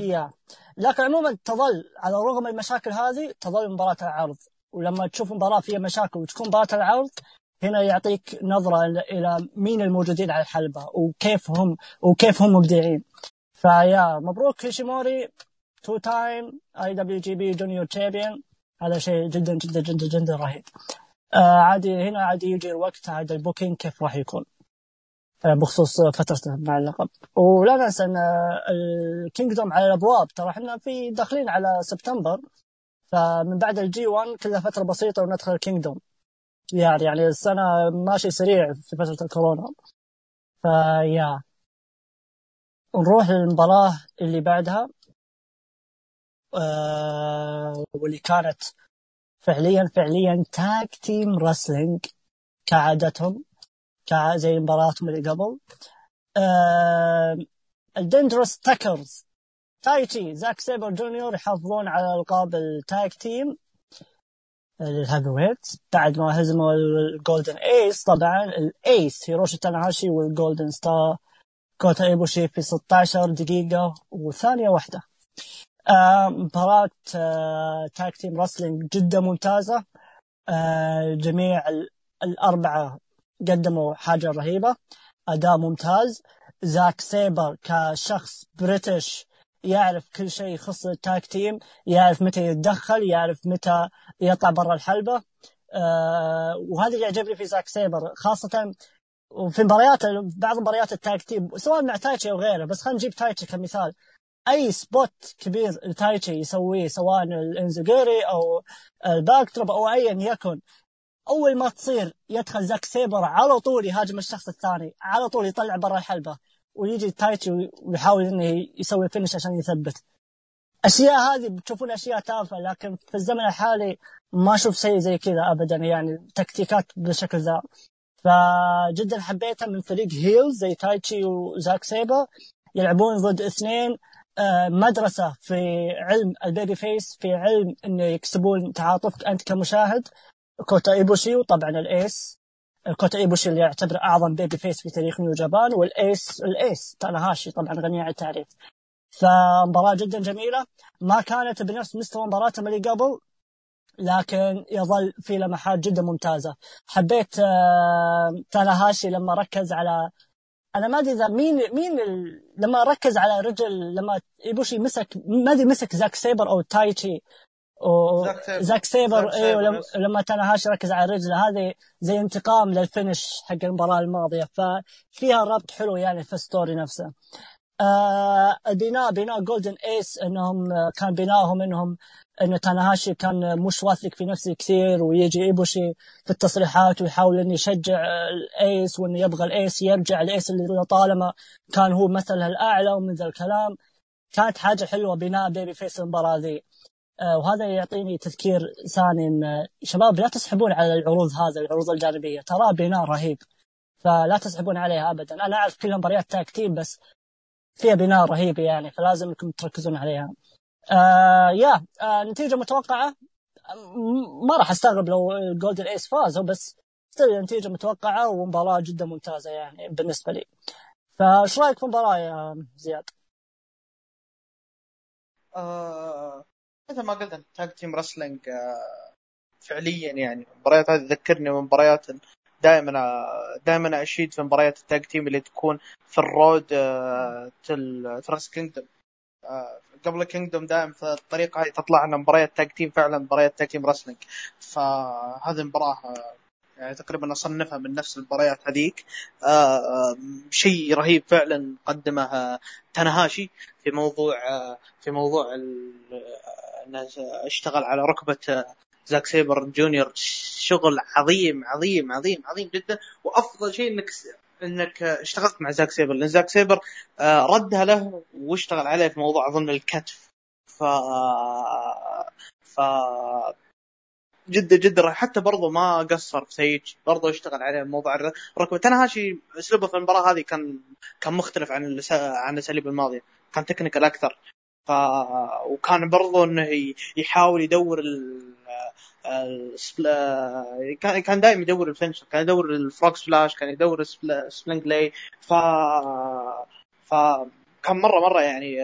S1: yeah. لكن عموما تظل على رغم المشاكل هذه تظل مباراة العرض. ولما تشوف مباراة فيها مشاكل وتكون مباراة العرض هنا يعطيك نظرة إلى مين الموجودين على الحلبة وكيف هم وكيف هم مبدعين. ف yeah مبروك إيشيموري two time IWGP Junior Champion هذا شيء جدا جدا جدا جدا رهيب. آه عادي هنا عادي يجي الوقت عاد ال booking كيف راح يكون. بخصوص فترته مع اللقب. ولا ننسى أن ال Kingdom على الأبواب. ترى إحنا في داخلين على سبتمبر. فمن بعد ال G 1 كلها فترة بسيطة وندخل ال Kingdom. يعني يعني السنة ماشي سريع في فترة الكورونا. ف yeah نروح للمباراة اللي بعدها. آه واللي كانت فعليا فعليا تاج تيم رسلينج كعادتهم. زي مباراتهم اللي قبل. آه ال Dangerous Tekkers تايتشي زاك سيبر جونيور يحافظون على ألقاب ال tag team ال heavyweight بعد ما هزموا ال Golden Ace طبعا ال Ace هيروشي تاناهاشي وال Golden Star كوتا ايبوشي في 16 دقيقة وثانية واحدة. مباراة tag team wrestling جدا ممتازة. جميع الأربعة قدموا حاجة رهيبة. أداء ممتاز. زاك سيبر كشخص British يعرف كل شيء يخص ال tag team يعرف متى يتدخل يعرف متى يطلع برا الحلبة. آه وهذا اللي يعجبني في زاك سيبر خاصة وفي مباريات بعض مباريات ال tag team سواء مع تايتشي أو غيره بس خلينا نجيب تايتشي كمثال. أي spot كبير تايتشي يسويه سواء ال enzuigiri أو ال backdrop أو ايا يكن أول ما تصير يدخل زاك سيبر على طول يهاجم الشخص الثاني على طول يطلع برا الحلبة ويجي تايتشي ويحاول إنه يسوي finish عشان يثبت. أشياء هذه بتشوفون أشياء تافهة لكن في الزمن الحالي ما أشوف شيء زي كذا ابدا يعني تكتيكات بالشكل ذا. فجدا حبيتها من فريق heels زي تايتشي وزاك سيبر يلعبون ضد اثنين آه، مدرسة في علم ال baby face في علم إنه يكسبون تعاطفك أنت كمشاهد. كوتا إيبوشي وطبعا ال ace. كوتا إيبوشي اللي يعتبر أعظم baby face في تاريخ New Japan وال ace ال ace تاناهاشي طبعا غني عن التعريف. فمباراة جدا جميلة. ما كانت بنفس مستوى مباراتهم اللي قبل لكن يظل في لمحات جدا ممتازة. حبيت آه، تاناهاشي لما ركز على أنا ما أدري إذا مين مين ال... لما ركز على رجل لما إيبوشي مسك ما أدري مسك زاك سيبر أو تايتشي و... زاك سيبر أيوه لما, لما تاناهاشي ركز على رجله هذه زي انتقام لل finish حق المباراة الماضية ففيها ربط حلو يعني في ال story نفسه. آه البناء بناء Golden Ace انهم كان بنائهم انهم إن تاناهاشي كان مش واثق في نفسه كثير ويجي إيبوشي في التصريحات ويحاول إنه يشجع ال ace وإنه يبغى الايس يرجع ال ace اللي طالما كان هو مثله الأعلى ومن ذا الكلام كانت حاجة حلوة بناء baby face المباراة ذي. آه وهذا يعطيني تذكير ثاني إن شباب لا تسحبون على العروض هذا العروض الجانبية. ترى بناء رهيب. فلا تسحبون عليها ابدا. أنا أعرف كلها مباريات tag team بس فيها بناء رهيب يعني فلازم انكم تركزون عليها. آه yeah آه نتيجة متوقعة؟ ما راح أستغرب لو Golden Ace فازوا بس still نتيجة متوقعة ومباراة جدا ممتازة يعني بالنسبة لي. فايش رأيك في المباراة يا زياد؟
S2: آه مثل ما قلت tag team wrestling آه فعليا يعني. المباريات هذه تذكرني من مباريات دائما دائما أشيد في مباريات ال tag team اللي تكون في ال road آه to Wrestle Kingdom. آه قبل Kingdom دائما في الطريقة هذه تطلع لنا مباريات tag team فعلا مباريات tag team wrestling فهذه المباراه يعني تقريبا أصنفها من نفس المباريات هذيك. آه, آه، شيء رهيب فعلا قدمه تنهاشي في موضوع آه في موضوع إنه اشتغل على ركبة زاك سيبر جونيور. شغل عظيم عظيم عظيم عظيم جدا. وأفضل شيء إنك إنك اشتغلت مع زاك سيبر. لأن زاك سيبر آه، ردها له واشتغل عليه في موضوع اظن الكتف. ف ف جدا جدا حتى برضه ما قصر سيج برضه اشتغل عليه موضوع الركبه تنهاشي اسلوبه في المباراة هذه كان كان مختلف عن عن الأساليب الماضية. كان technical أكثر. ف وكان برضه إنه يحاول يدور ال... كان كان دائما يدور ال finisher كان يدور ال frog splash كان يدور sling blade ف ف كان مره مرة يعني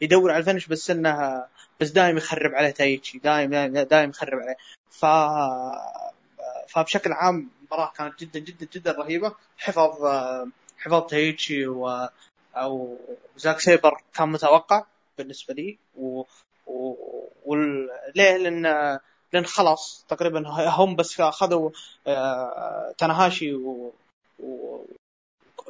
S2: يدور على ال finish بس إنه بس دائما يخرب عليه تايتشي دائما دائما يخرب عليه. ف فبشكل عام المباراه كانت جدا جدا جدا رهيبة. حفظ حفظ تايتشي و أو زاك سيبر كان متوقع بالنسبة لي. و, و... وليه لأن لأن خلاص تقريبا هم بس أخذوا آه، تنهاشي و... و...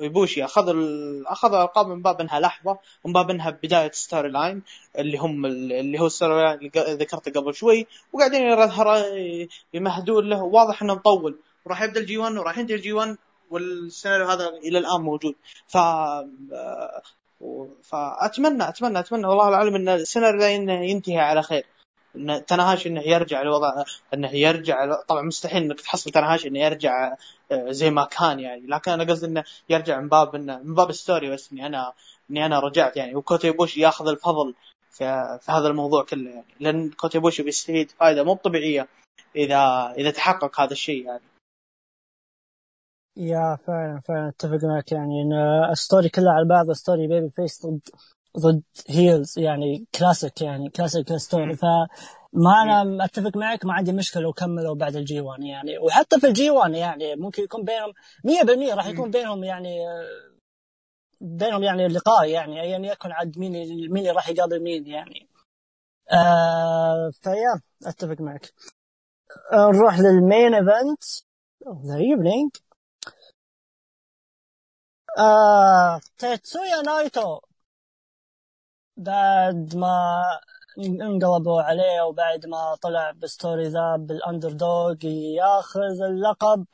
S2: ويبوشي اخذوا ال... اخذوا الالقاب من باب إنها لحظة ومن باب إنها بداية story line اللي هم اللي هو ال story line اللي ذكرته قبل شوي. وقاعدين يمهدون له. واضح إنه مطول. وراح يبدأ ال G 1 وراح ينتهي ال G 1 والسيناريو هذا إلى الآن موجود. ف آه، فاتمنى اتمنى أتمنى والله العالم إن السيناريو ينتهي على خير. إن تناهاشي إنه يرجع لوضع إنه يرجع طبعا مستحيل إنك تحصل تناهاشي إنه يرجع آه، زي ما كان يعني. لكن أنا قصدي إنه يرجع من باب إنه من باب ال story بس إني أنا إني أنا رجعت يعني. وكوتي بوش ياخذ الفضل في, في هذا الموضوع كله يعني. لأن كوتي بوش بيستفيد فائده مو طبيعية إذا إذا تحقق هذا الشيء يعني.
S1: yeah فعلا فعلا. أتفق معك يعني. إن ال story كلها على بعض story baby face ضد ضد heels يعني كلاسيك يعني classic story فما أنا أتفق معك ما عندي مشكلة لو كملوا بعد ال G 1 يعني. وحتى في ال G 1 يعني ممكن يكون بينهم 100% راح يكون بينهم يعني بينهم يعني لقاء يعني ايا يكن عاد مين مين اللي راح يقابل مين يعني. آه ف yeah أتفق معك. آه نروح لل main event the evening آه تيتسويا نايتو. بعد ما انقلبوا عليه وبعد ما طلع ب story ذا بال underdog ياخذ اللقب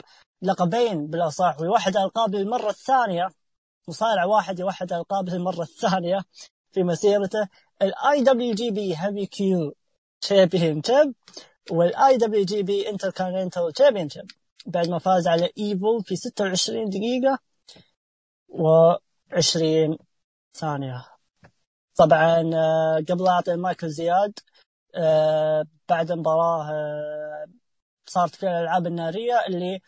S1: لقبين بالأصح ويوحد القاب للمرة الثانية مصارع واحد يوحد القاب للمرة الثانية في مسيرته الاي دبليو جي بي هيفي كيو تشامبيون شيب والاي دبليو جي بي انتر كونتيننتال تشامبيون شيب بعد ما فاز على ايفل في 26 دقيقة و20 ثانية. طبعا آه، قبل أعطي مايكل زياد آه، بعد المباراة آه، صارت في الألعاب النارية اللي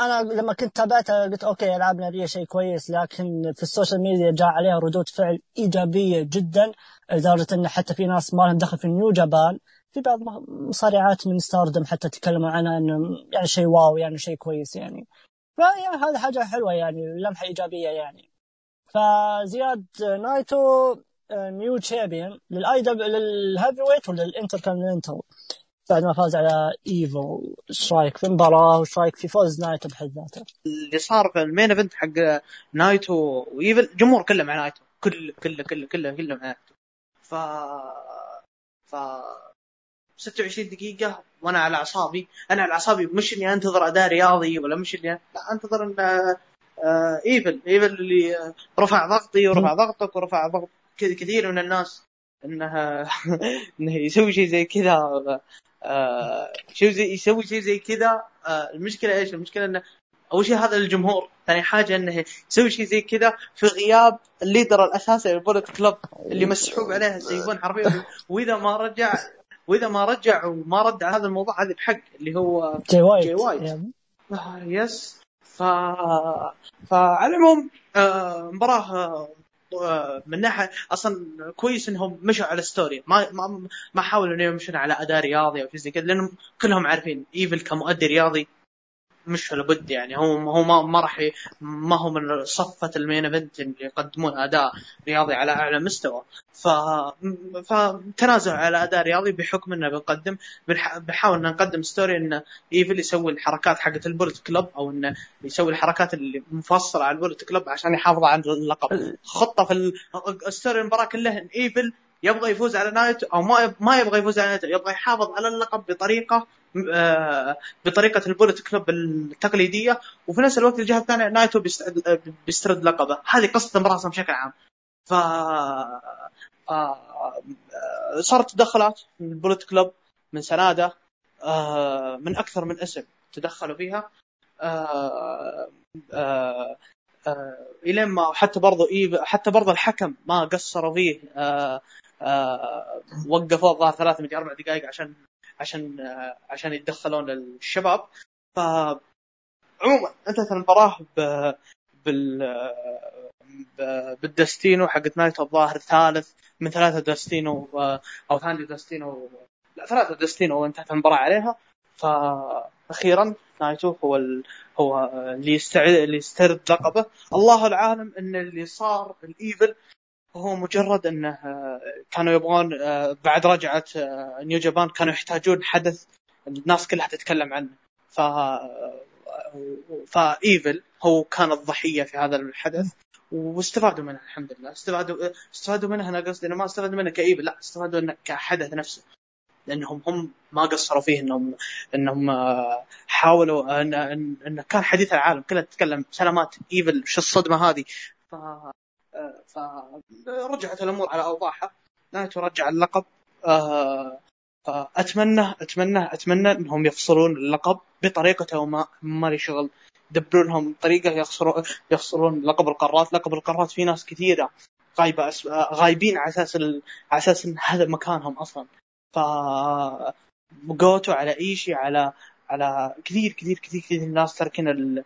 S1: أنا لما كنت تابعتها قلت okay ألعاب نارية شيء كويس لكن في ال social media جاء عليها ردود فعل إيجابية جدا لدرجة إن حتى في ناس ما لهم دخل في نيو جابان في بعض مصارعات من ستاردم حتى تكلموا عنها إنه يعني شيء واو يعني شيء كويس يعني. فيعني هذا حاجة حلوة يعني لمحة إيجابية يعني. فزياد نايتو new champion لل IW لل heavyweight ولل intercontinental بعد ما فاز على ايفل إيش رايك في المباراه وايش رايك في فوز نايتو بحد ذاته؟
S2: اللي صار في ال main event حق نايتو وايفل الجمهور كله مع نايتو. كل كله كله كله كله مع نايتو. ف ف 26 دقيقة وأنا على أعصابي، أنا على أعصابي مش إني أنتظر أداء رياضي ولا مش إني لا أنتظر إن آه ايفل ايفل اللي رفع ضغطي ورفع ضغطك ورفع ضغط كثير من الناس إنها إنه يسوي شيء زي كذا آه زي يسوي شيء زي كذا آه المشكلة إيش؟ المشكلة إنه أول شيء هذا الجمهور، ثاني حاجة إنه يسوي شيء زي كذا في غياب ال leader الأساسي للبولت كلوب اللي مسحوب عليه السيفون حرفيا وإذا ما رجع وإذا ما رجع وما رد على هذا الموضوع هذا بحق اللي هو
S1: جي وايت,
S2: جي وايت. يعني. آه yes ف فعلى العموم آه مباراة من ناحية أصلا كويس إنهم مشوا على story ما ما ما حاولوا إنهم يمشون على اداء رياضي أو شيء زي كذا لأنهم كلهم عارفين إيفل كمؤدي رياضي. مش لابد يعني. هو هو ما, ما راح ما هو من صفة ال main event اللي يقدمون أداء رياضي على أعلى مستوى. ف فتنازع على أداء رياضي بحكم إنه بنقدم بنحاول إن نقدم story إن إيفل يسوي الحركات حقت البولت كلوب أو إنه يسوي الحركات اللي مفصلة على البولت كلوب عشان يحافظ على اللقب. خطة في ال story المباراة كلها إن إيفل يبغى يفوز على نايتو أو ما ما يبغى يفوز على نايتو يبغى يحافظ على اللقب بطريقة بطريقة البولت كلوب التقليدية وفي نفس الوقت الجهة الثانية نايتو بيسترد لقبه. هذه قصة المباراه بشكل عام. ف آه، صارت تدخلات من البولت كلوب من سنادة آه، من أكثر من اسم تدخلوا فيها. الين ما حتى برضو حتى برضو الحكم ما قصروا فيه. وقفوا الظاهر ثلاث من أربع دقائق عشان عشان عشان يتدخلون للشباب ف عموما انتهت المباراه ب... بال بال Destino حقت نايتو الظاهر الثالث من ثلاثة Destino أو ثاني Destino لا ثلاثة Destino وانتهت المباراة عليها. فاخيرا نايتو هو ال... هو اللي يستعد اللي يسترد لقبه. الله العالم إن اللي صار الإيفل هو مجرد إنه آه، كانوا يبغون آه، بعد رجعة آه، نيو جابان كانوا يحتاجون حدث الناس كلها تتكلم عنه. ف فايفل هو كان الضحية في هذا الحدث. واستفادوا منها الحمد لله. استفادوا استفادوا منها أنا قصدي ما استفادوا منها كإيفل لا استفادوا منها كحدث نفسه. لأنهم هم ما قصروا فيه إنهم إنهم حاولوا إن, إن كان حديث العالم كلها تتكلم سلامات ايفل شو الصدمة هذه؟ ف فرجعت الأمور على أوضاعها. نايتو رجع اللقب. آه، أتمنى أتمنى أتمنى إنهم يفصلون اللقب بطريقته وما ما لي شغل. يدبرون لهم طريقة يخسرون يخسرون لقب القارات. لقب القارات في ناس كثيرة غايبة أس... غايبين على أساس. على أساس إن هذا مكانهم أصلا. ف جوتو على إيشي على على كثير كثير كثير كثير ناس تاركين ال...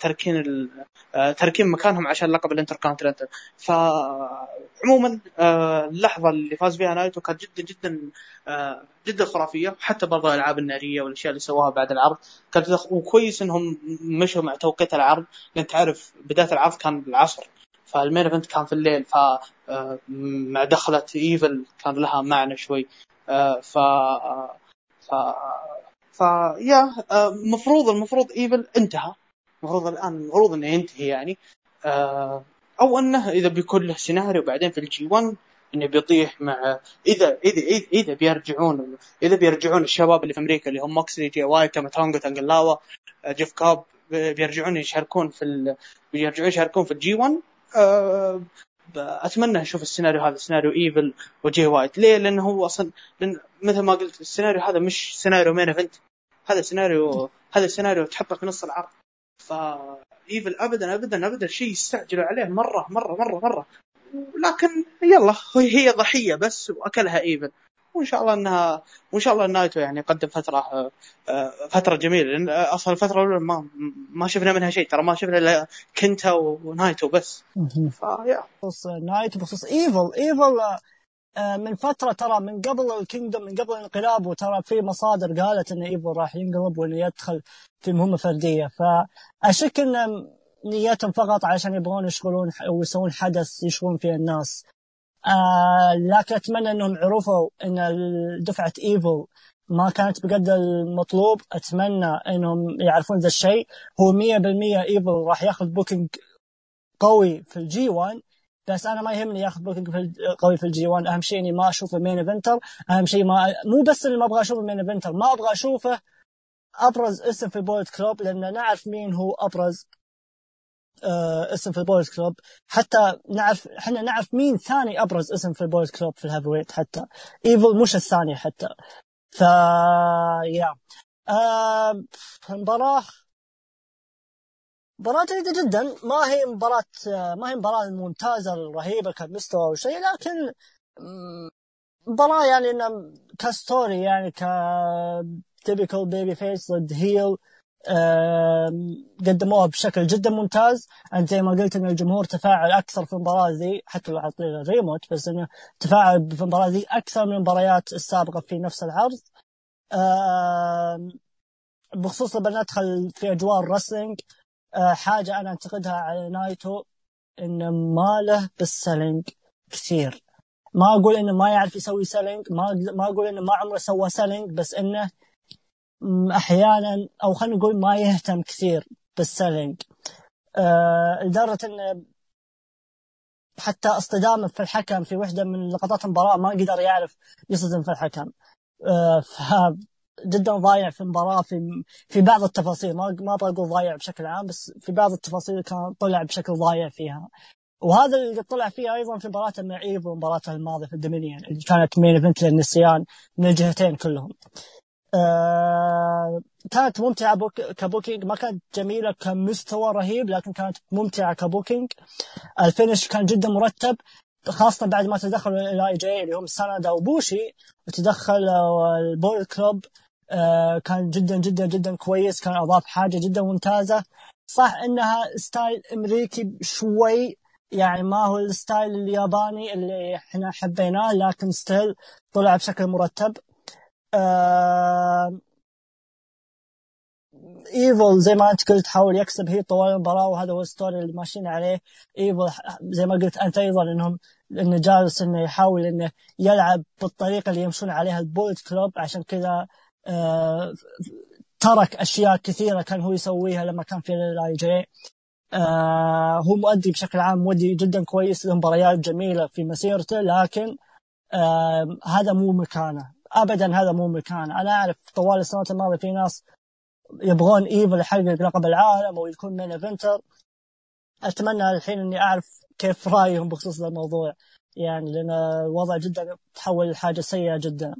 S2: تاركين ال... آه، تاركين مكانهم عشان لقب الانتركونتيننتال فعموما آه، اللحظة اللي فاز فيها نايتو كانت جدا جدا آه، جدا خرافية. حتى برضه الألعاب النارية والأشياء اللي سواها بعد العرض كانت وكويس إنهم مشوا مع توقيت العرض. لأن تعرف بداية العرض كان بالعصر فال main event كان في الليل. ف مع دخلة إيفل كان لها معنى شوي. ف ف فيا المفروض آه، المفروض إيفل انتهى. المفروض الان المفروض إنه ينتهي يعني. آه، أو إنه إذا بيكون له سيناريو بعدين في ال G1 إنه بيطيح مع اذا اذا اذا, إذا بيرجعون إذا بيرجعون الشباب اللي في أمريكا اللي هم موكسلي جي وايت تاماتونجو تانجالوا جيف كوب بيرجعون يشاركون في ال... بيرجعون يشاركون في ال G1 أه أتمنى أشوف السيناريو هذا سيناريو إيفل وجي وايت ليه؟ لأنه هو أصلا لأن مثل ما قلت السيناريو هذا مش سيناريو main event هذا سيناريو هذا سيناريو تحطه في نص العرض. ف ايفل ابدا ابدا ابدا شيء يستعجلوا عليه مرة مرة مرة مرة. لكن يلا هي ضحية بس وأكلها ايفل وإن شاء الله إنها وإن شاء الله نايتو يعني يقدم فترة آه، فترة جميلة. لأن أصلا الفترة الأولى ما ما شفنا منها شيء. ترى ما شفنا إلا كنتا ونايتو بس.
S1: ف yeah بخصوص نايتو بخصوص ايفل ايفل آه، من فترة ترى من قبل ال Kingdom من قبل الانقلاب وترى في مصادر قالت إن ايفل راح ينقلب وإنه يدخل في مهمة فردية. فأشك إن نيتهم فقط عشان يبغون يشغلون ويسوون حدث يشغلون فيه الناس. آه لكن أتمنى إنهم عرفوا إن دفعة ايفل ما كانت بقد المطلوب. أتمنى إنهم يعرفون ذا الشيء. هو 100% ايفل راح ياخذ booking قوي في ال G 1 بس أنا ما يهمني ياخذ booking في قوي في ال G 1 أهم شيء إني ما أشوفه main eventer أهم شيء ما مو بس إني ما أبغى أشوفه main eventer ما أبغى أشوفه أبرز اسم في ال Bullet Club لأن نعرف مين هو أبرز آه اسم في ال Bullet Club حتى نعرف إحنا نعرف مين ثاني أبرز اسم في ال Bullet Club في ال heavyweight حتى. ايفل مش الثاني حتى. ف yeah آه المباراة مباراة جيدة جدا. ما هي مباراة ما هي مباراة ممتازة رهيبة كمستوى أو شيء لكن مباراة يعني إنها ك story يعني ك typical babyface ضد heel قدموها بشكل جدا ممتاز. انت زي ما قلت إن الجمهور تفاعل أكثر في المباراة ذي حتى لو عطينا ريموت بس إنه تفاعل في المباراة ذي أكثر من المباريات السابقة في نفس العرض. بخصوص بندخل في أجواء ال wrestling حاجة أنا أنتقدها على نايتو انه ما له بال selling كثير. ما أقول إنه ما يعرف يسوي selling ما ما أقول إنه ما عمره سوى selling بس إنه أحيانا أو خلينا نقول ما يهتم كثير بال selling أه لدرجة إنه حتى اصطدامه في الحكم في وحدة من لقطات المباراة ما قدر يعرف يصطدم في الحكم. أه جدا ضايع في المباراة في في بعض التفاصيل. ما ما أبغى أقول ضايع بشكل عام بس في بعض التفاصيل كان طلع بشكل ضايع فيها. وهذا اللي طلع فيه أيضا في مباراته مع ايفل ومباراته الماضية في ال Dominion اللي كانت main event للنسيان من الجهتين كلهم. آه كانت ممتعة بوك ك booking. ما كانت جميلة كمستوى رهيب لكن كانت ممتعة ك booking. ال finish كان جدا مرتب خاصة بعد ما تدخل ال LIJ اللي هم سانادا وبوشي وتدخل ال Bullet Club. آه، كان جدا جدا جدا كويس كان أضاف حاجة جدا ممتازة. صح إنها style أمريكي شوي يعني ما هو ال style الياباني اللي إحنا حبيناه لكن still طلع بشكل مرتب. آه ايفل زي ما أنت قلت حاول يكسب هي طوال المباراة وهذا هو ال story اللي ماشيين عليه. ايفل زي ما قلت أنت أيضا إنهم إنه جالس إنه يحاول إنه يلعب بالطريقة اللي يمشون عليها ال Bullet Club عشان كذا آه ترك أشياء كثيرة كان هو يسويها لما كان في ال LIJ آه هو مؤدي بشكل عام مؤدي جدا كويس له مباريات جميلة في مسيرته لكن آه هذا مو مكانه. ابدا هذا مو مكانه. أنا أعرف طوال السنوات الماضية في ناس يبغون إيفل يحقق لقب العالم أو يكون main eventer أتمنى الحين إني أعرف كيف رأيهم بخصوص الموضوع. يعني لأن الوضع جدا تحول لحاجة سيئة جدا.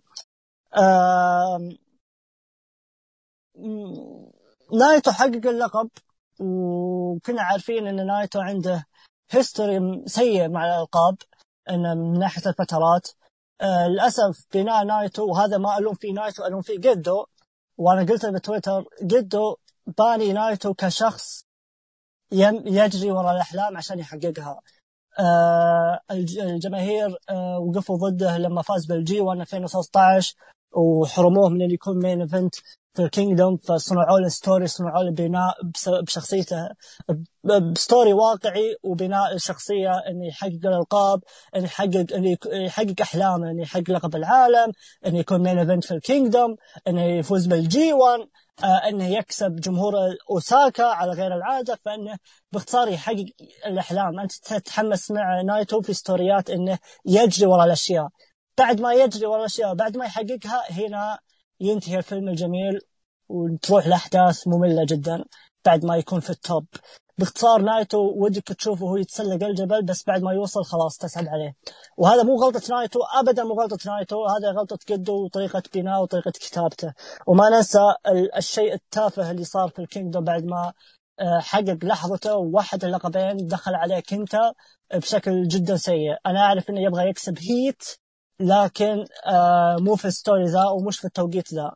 S1: نايتو حقق اللقب وكنا عارفين إن نايتو عنده history سيء مع الألقاب انه من ناحية الفترات. آه للأسف بناء نايتو وهذا ما ألوم فيه نايتو ألوم فيه جدو وأنا قلت بتويتر جدو باني نايتو كشخص يجري وراء الأحلام عشان يحققها. آه الجماهير آه وقفوا ضده لما فاز بال G 1 2016 وحرموه من ان يكون main event في ال Kingdom فصنعوا له story صنعوا له بناء بشخصيته. ب story واقعي وبناء الشخصية إنه يحقق الألقاب إنه يحقق إنه يحقق أحلامه إنه يحقق لقب العالم إنه يكون main event في ال Kingdom إنه يفوز بال G 1 آه إنه يكسب جمهور أوساكا على غير العادة فإنه باختصار يحقق الأحلام. أنت تتحمس مع نايتو في ستوريات إنه يجري وراء الأشياء. بعد ما يجري ورا الأشياء بعد ما يحققها هنا ينتهي الفيلم الجميل وتروح لأحداث مملة جدا بعد ما يكون في ال top. باختصار نايتو ودك تشوفه وهو يتسلق الجبل بس بعد ما يوصل خلاص تسعد عليه. وهذا مو غلطة نايتو أبدا مو غلطة نايتو هذا غلطة جدو وطريقة بناء وطريقة كتابته. وما ننسى الشيء التافه اللي صار في ال Kingdom بعد ما آه، حقق لحظته ووحد اللقبين دخل عليه كنتا بشكل جدا سيء. أنا أعرف إنه يبغى يكسب heat لكن آه مو في ال story ذا ومش في التوقيت ذا.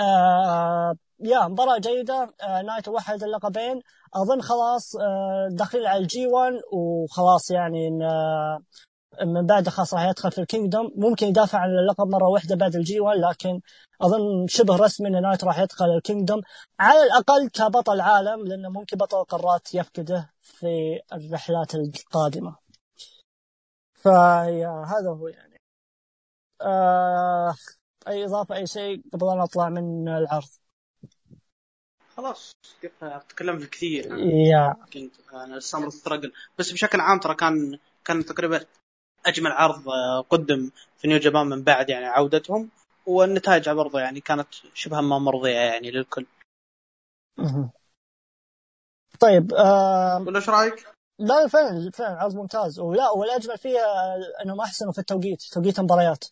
S1: آه yeah مباراة جيدة. آه نايتو وحد اللقبين. أظن خلاص آه على ال G 1 وخلاص يعني آه من بعد خلاص راح يدخل في ال Kingdom. ممكن يدافع عن اللقب مرة واحدة بعد ال G 1 لكن أظن شبه رسمي إن نايتو راح يدخل ال Kingdom. على الأقل كبطل عالم لأنه ممكن بطل القارات يفقده في الرحلات القادمة. فيا هذا هو يعني. آه أي إضافة أي شيء قبل أن أطلع من العرض.
S2: خلاص تكلمت كثير.
S1: يا
S2: أنا السمر ستراجل بس بشكل عام ترى كان كان تقريبا أجمل عرض آه، قدم في نيو جابان من بعد يعني عودتهم والنتائج برضه يعني كانت شبه ما مرضية يعني للكل.
S1: طيب آه
S2: ولا إيش رأيك؟
S1: لا فعلا فعلا عرض ممتاز ولا والأجمل فيه أنهم أحسنوا في التوقيت توقيت المباريات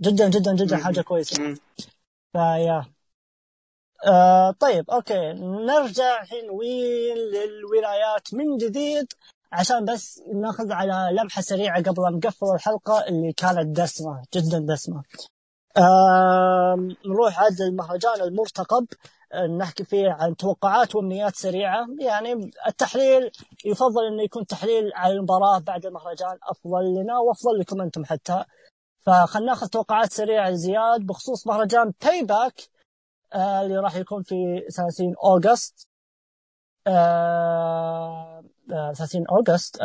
S1: جدا جدا جدا حاجة كويسة. فيا آه طيب أوكي. نرجع الحين وين للولايات من جديد عشان بس ناخذ على لمحة سريعة قبل أن نقفل الحلقة اللي كانت دسمة جدا دسمة. نروح عاد المهرجان المرتقب نحكي فيه عن توقعات وأمنيات سريعة. يعني التحليل يفضل إنه يكون تحليل على المباراة بعد المهرجان أفضل لنا وأفضل لكم أنتم حتى. فخلنا ناخذ توقعات سريعه زياد بخصوص مهرجان Payback آه اللي راح يكون في 30 أوغست. آه 30 أوغست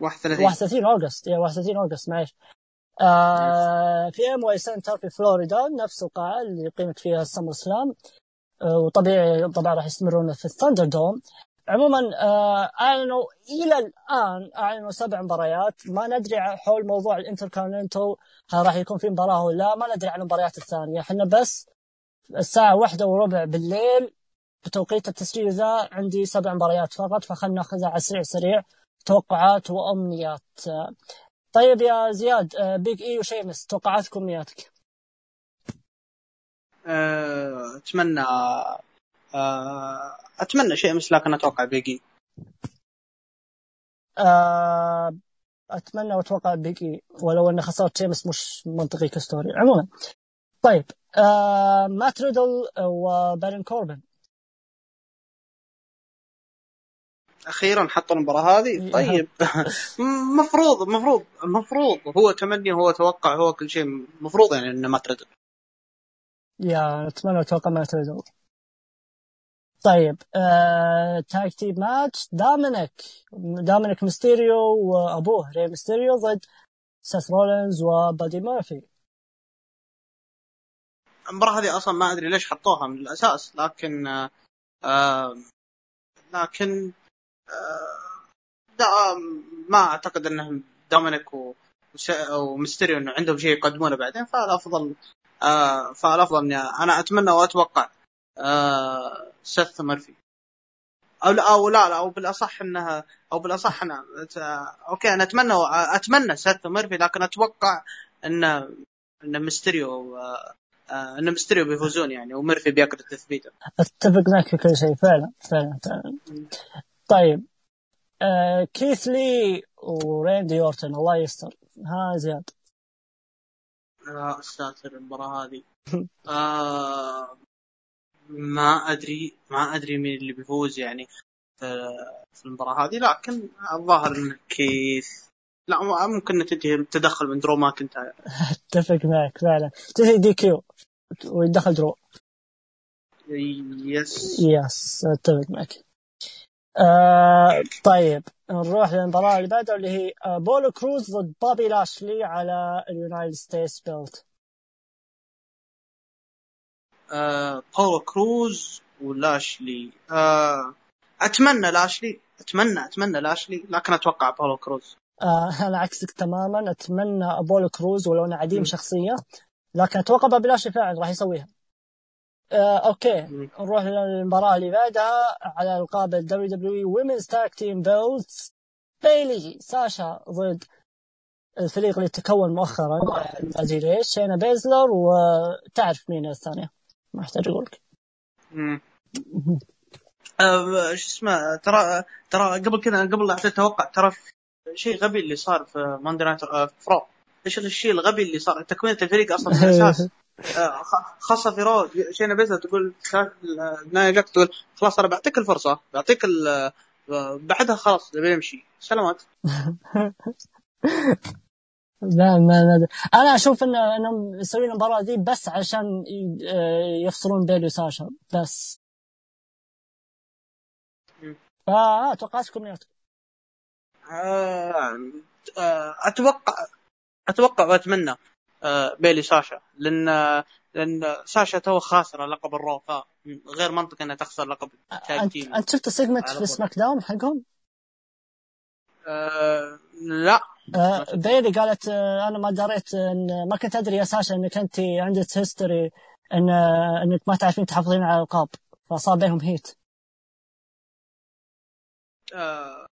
S2: 31
S1: 31 أوغست. يا 31 أوغست معليش. آه في Amway Center في فلوريدا نفس القاعه اللي قيمت فيها ال SummerSlam. آه وطبيعي طبعا راح يستمرون في ال ThunderDome. عموما آه أعلنوا إلى الآن أعلنوا سبع مباريات. ما ندري حول موضوع الإنتركونتيننتال هل راح يكون في مباراة ولا لا ما ندري عن المباريات الثانية. إحنا بس الساعة واحدة وربع بالليل بتوقيت التسجيل ذا عندي سبع مباريات فقط فخلنا ناخذها على سريع سريع توقعات وأمنيات. طيب يا زياد Big E وشيمس توقعاتك وامنياتك
S2: أه، اتمنى أه، أتمنى شيمس لكن أتوقع Big E
S1: أه، أتمنى وأتوقع Big E ولو ان خساره شيمس مش منطقي ك story. عموما طيب مات ريدل وبارون كوربن.
S2: أخيرا حطوا المباراة هذه؟ طيب. مفروض مفروض مفروض هو تمني هو توقع هو كل شيء مفروض يعني إنه ما تردد
S1: yeah أتمنى أتوقع ما تردد طيب آه، tag team match دامينيك دامينيك ميستيريو وأبوه ري ميستيريو ضد سيث رولينز وبادي مورفي
S2: المباراة هذه أصلا ما أدري ليش حطوها من الأساس لكن آه لكن لا ما أعتقد إنهم دومينيك ومستريو إنه عندهم شيء يقدمونه بعدين فالأفضل آه فالأفضل إني أنا أتمنى وأتوقع آه سيث ميرفي. أو لا أو لا, لا أو بالأصح إنها أو بالأصح أنا أوكي أنا أتمنى أتمنى سيث ميرفي لكن أتوقع إن إن مستريو آه إن مستريو بيفوزون يعني وميرفي بياكل التثبيت
S1: أتفق معك في كل شيء فعلا فعلا فعلا. طيب آه كيث لي وريندي أورتن الله يستر. ها زياد.
S2: يا ساتر المباراة هذه. آه ما أدري ما أدري مين اللي بيفوز يعني في المباراة هذه لكن الظاهر إن كيث لا ممكن تنتهي تدخل من درو ماكنتاير
S1: أتفق معك فعلا تنتهي DQ ويدخل درو.
S2: Yes.
S1: Yes أتفق معك. آه طيب نروح للمباراة اللي بعدها اللي هي آه بولو كروز ضد بابي لاشلي على اليونايتد ستيتس بيلت.
S2: آه بولو كروز ولاشلي. آه أتمنى لاشلي أتمنى أتمنى لاشلي لكن أتوقع بولو كروز
S1: آه أنا عكسك تماما؟ أتمنى ابولو كروز ولو أنه عديم م. شخصية لكن أتوقع بابي لاشلي فعلا راح يسويها. آه، أوكي. نروح للمباراة اللي بعدها على ألقاب ال WWE Women's Tag Team belts بيلي ساشا ضد الفريق اللي تكون مؤخرا ما ادري ليش شينا بيزلر وتعرف مين الثانية. ما أحتاج أقول لك
S2: شو اسمه ترى ترى قبل كذا قبل لا أتوقع ترى شيء غبي اللي صار في Monday Night Raw إيش الشيء الغبي اللي صار؟ تكوينة الفريق أصلا من الأساس. آه، خاصة في Raw شينا بيزلر تقول نايا جاكس تقول خلاص أنا بعطيك الفرصة بعطيك آه، بعدها خلاص بيمشي. سلامات.
S1: لا ما أدري. أنا أشوف ان إنهم يسوون المباراة دي بس عشان آه، يفصلون بيلي وساشا بس. فاتوقع تكون new team.
S2: آه، آه، أتوقع أتوقع وأتمنى آه، بيلي ساشا لأن لأن ساشا تو خاسره لقب ال Raw فغير منطقي انها تخسر لقب ال
S1: tag
S2: team
S1: أنت شفت ال
S2: segment
S1: في. SmackDown حقهم؟
S2: آه، لا
S1: آه،. بيلي قالت آه، أنا ما دريت ان ما كنت أدري يا ساشا إنك انت عندك هيستوري ان آه، إنك ما تعرفين تحافظين على الألقاب. فصار بينهم heat.
S2: آه،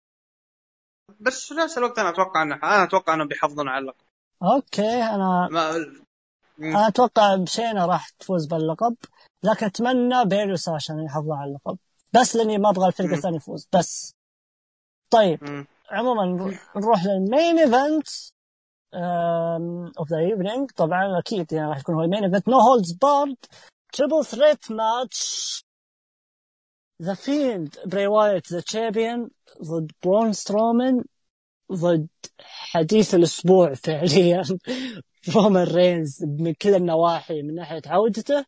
S2: بس في نفس الوقت أنا أتوقع انه أنا أتوقع إنهم بيحافظون على اللقب
S1: أوكي أنا
S2: ما.
S1: أنا أتوقع بشينا راح تفوز باللقب. لكن أتمنى بيلي وساشا يحافظون على اللقب بس لأني ما أبغى
S2: الفرقة.
S1: الثانية يفوز بس. طيب.
S2: مم.
S1: عموما نروح- لل main event of the evening طبعا أكيد يعني راح يكون هو ال main event no holds barred triple threat match The Fiend بري وايت the champion ضد برون سترومان ضد حديث الأسبوع فعليا. رومان رينز من كل النواحي من ناحية عودته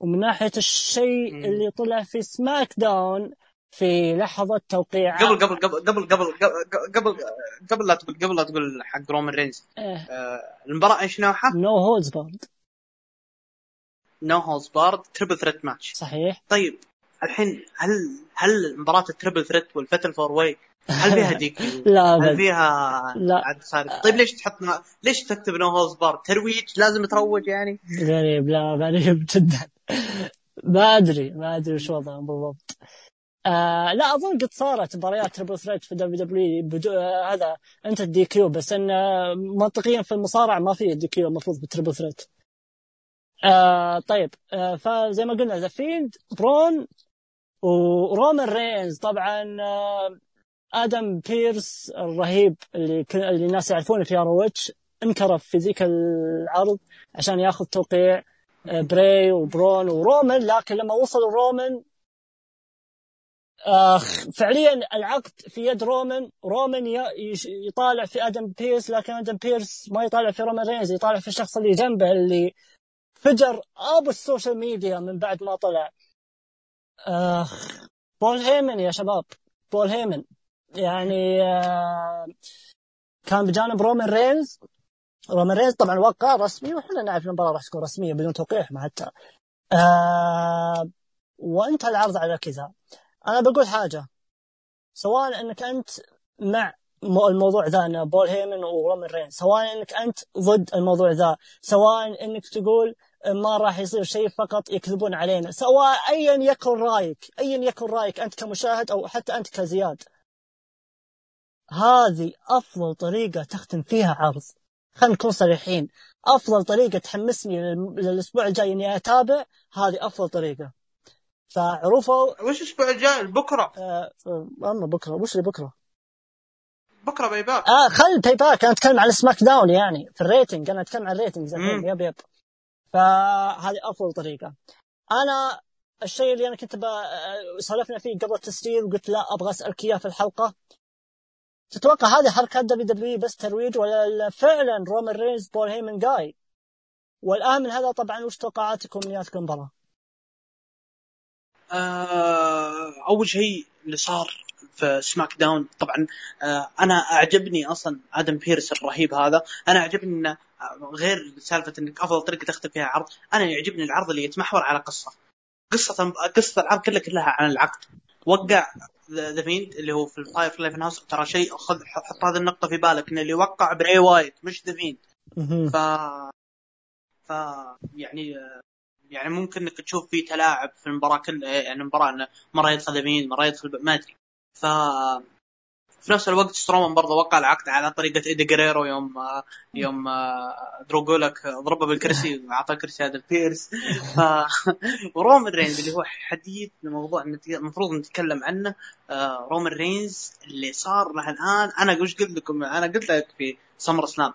S1: ومن ناحية الشيء. اللي طلع في SmackDown في لحظة توقيع.
S2: قبل قبل قبل قبل قبل قبل قبل لا تقول قبل لا تقول حق رومان رينز. إيه. آه المباراة إيش نوعها؟
S1: No Holds Barred
S2: No Holds Barred triple threat match
S1: صحيح.
S2: طيب الحين هل هل مباراة ال triple threat وال fatal four way هل فيها DQ؟
S1: لا
S2: هل فيها
S1: لا.
S2: طيب ليش تحط نا... ليش تكتب No Holds Barred ترويج لازم تروج يعني؟
S1: غريب لا غريب جدا ما ادري ما أدري وش وضعهم بالضبط. آه لا أظن قد صارت مباريات تربل ثريت في دبليو دبليو آه هذا انت الدي كيو بس إن آه، منطقيا في المصارعة ما في دي كيو المفروض بالتربل ثريت آه طيب آه فزي ما قلنا ذا فيلد برون ورومان رينز طبعا آه آدم بيرس الرهيب اللي اللي الناس يعرفونه في اروتش انكرف في ذيك العرض عشان ياخذ توقيع براي وبرون ورومان لكن لما وصل رومان فعليا العقد في يد رومان رومان يطالع في آدم بيرس لكن آدم بيرس ما يطالع في رومان رينز يطالع في الشخص اللي جنبه اللي فجر ابو ال social media من بعد ما طلع. آخ بول هيمن يا شباب بول هيمن. يعني آه كان بجانب رومان رينز. رومان رينز طبعا وقع رسمي وحنا نعرف المباراة راح تكون رسمية بدون توقيعهم حتى. آه وانتهى العرض على كذا. أنا بقول حاجة. سواء إنك أنت مع الموضوع ذا ان بول هيمن ورومان رينز سواء إنك أنت ضد الموضوع ذا سواء إنك تقول ما راح يصير شيء فقط يكذبون علينا سواء ايا يكن رأيك ايا يكن رأيك أنت كمشاهد أو حتى أنت كزياد. هذه أفضل طريقة تختم فيها عرض. خلينا نكون صريحين. أفضل طريقة تحمسني لل- للأسبوع الجاي إني أتابع هذه أفضل طريقة. فعرفوا
S2: وش الأسبوع الجاي بكرة؟
S1: آه آه، أما بكرة. وش اللي
S2: بكرة؟ بكرة Payback
S1: آه خل Payback أنا أتكلم عن ال SmackDown يعني في ال rating. أنا أتكلم عن ال
S2: rating.
S1: yep yep. فهذه أفضل طريقة. أنا الشيء اللي أنا كنت. آه، سولفنا فيه قبل التسجيل وقلت لا أبغى اسالك اياه في الحلقة. تتوقع هذه حركات WWE بس ترويج ولا فعلا رومان رينز بول هيمن جاي. والآن من هذا طبعا وش توقعاتكم؟ نهايتكم المباراه؟
S2: آه، أول شيء اللي صار في SmackDown طبعا آه، أنا أعجبني أصلا آدم بيرس الرهيب هذا. أنا أعجبني إنه آه، غير سالفة إنك أفضل طريقة تختم فيها عرض أنا يعجبني العرض اللي يتمحور على قصة. قصة قصة العرض كلها كلها عن العقد. وقع The Fiend اللي هو في ال Firefly House ترى شيء خذ حط هذه النقطة في بالك إن اللي وقع براي وايت مش The
S1: Fiend.
S2: ف ف يعني يعني ممكن انك تشوف في تلاعب في المباراة كلها يعني المباراة إنه مرة يدخل يمين مرة يدخل ما أدري. ف في نفس الوقت سترومان برضه وقع العقد على طريقة إيدي جريرو يوم آه، يوم آه، درو جولك ضربه بالكرسي واعطاه كرسي هذا بيرس ف ورومان رينز اللي هو حديث الموضوع المفروض نتكلم عنه آه، رومان رينز اللي صار له الآن. أنا وش قلت لكم؟ أنا قلت لك في SummerSlam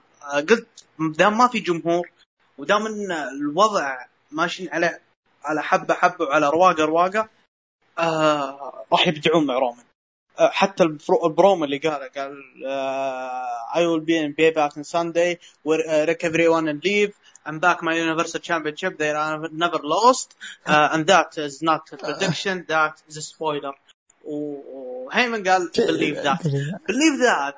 S2: قلت دام ما في جمهور ودام إن الوضع ماشيين على على حبه حبه وعلى رواقه رواقه آه راح يبدعون مع رومان آه حتى البروم اللي قاله قال I will be in Payback Sunday where uh, everyone and leave I'm back my universal championship that I never lost uh, and that is not a prediction that is a spoiler وهيمن قال believe that believe that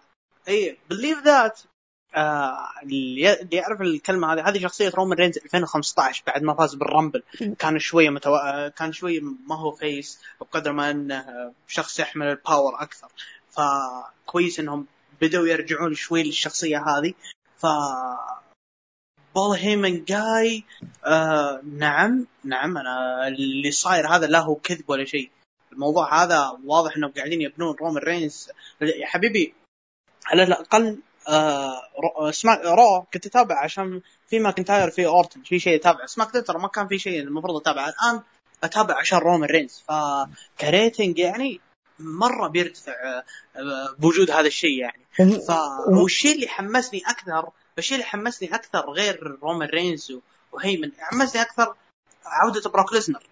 S2: إي believe that آه اللي يعرف الكلمة هذه هذه شخصية رومان رينز 2015 بعد ما فاز بال Rumble. كان شوية متو... كان شوية ما هو face بقدر ما إنه شخص يحمل ال power أكثر. فكويس إنهم بدأوا يرجعون شوي للشخصية هذه. ف بول هيمن جاي آه نعم نعم أنا اللي صاير هذا لا هو كذب ولا شيء. الموضوع هذا واضح إنهم قاعدين يبنون رومان رينز يا حبيبي على الأقل آه Smack Raw كنت أتابع عشان في ماكنتاير في أورتن في شيء أتابع. سماك ترى ما كان في شيء المفروض اتابع الآن أتابع عشان رومان رينز. فك rating يعني مرة بيرتفع آه، بوجود هذا الشيء يعني. فالشيء اللي حمسني أكثر الشيء اللي حمسني أكثر غير رومان رينز وهيمن حمسني أكثر عودة بروك ليزنر.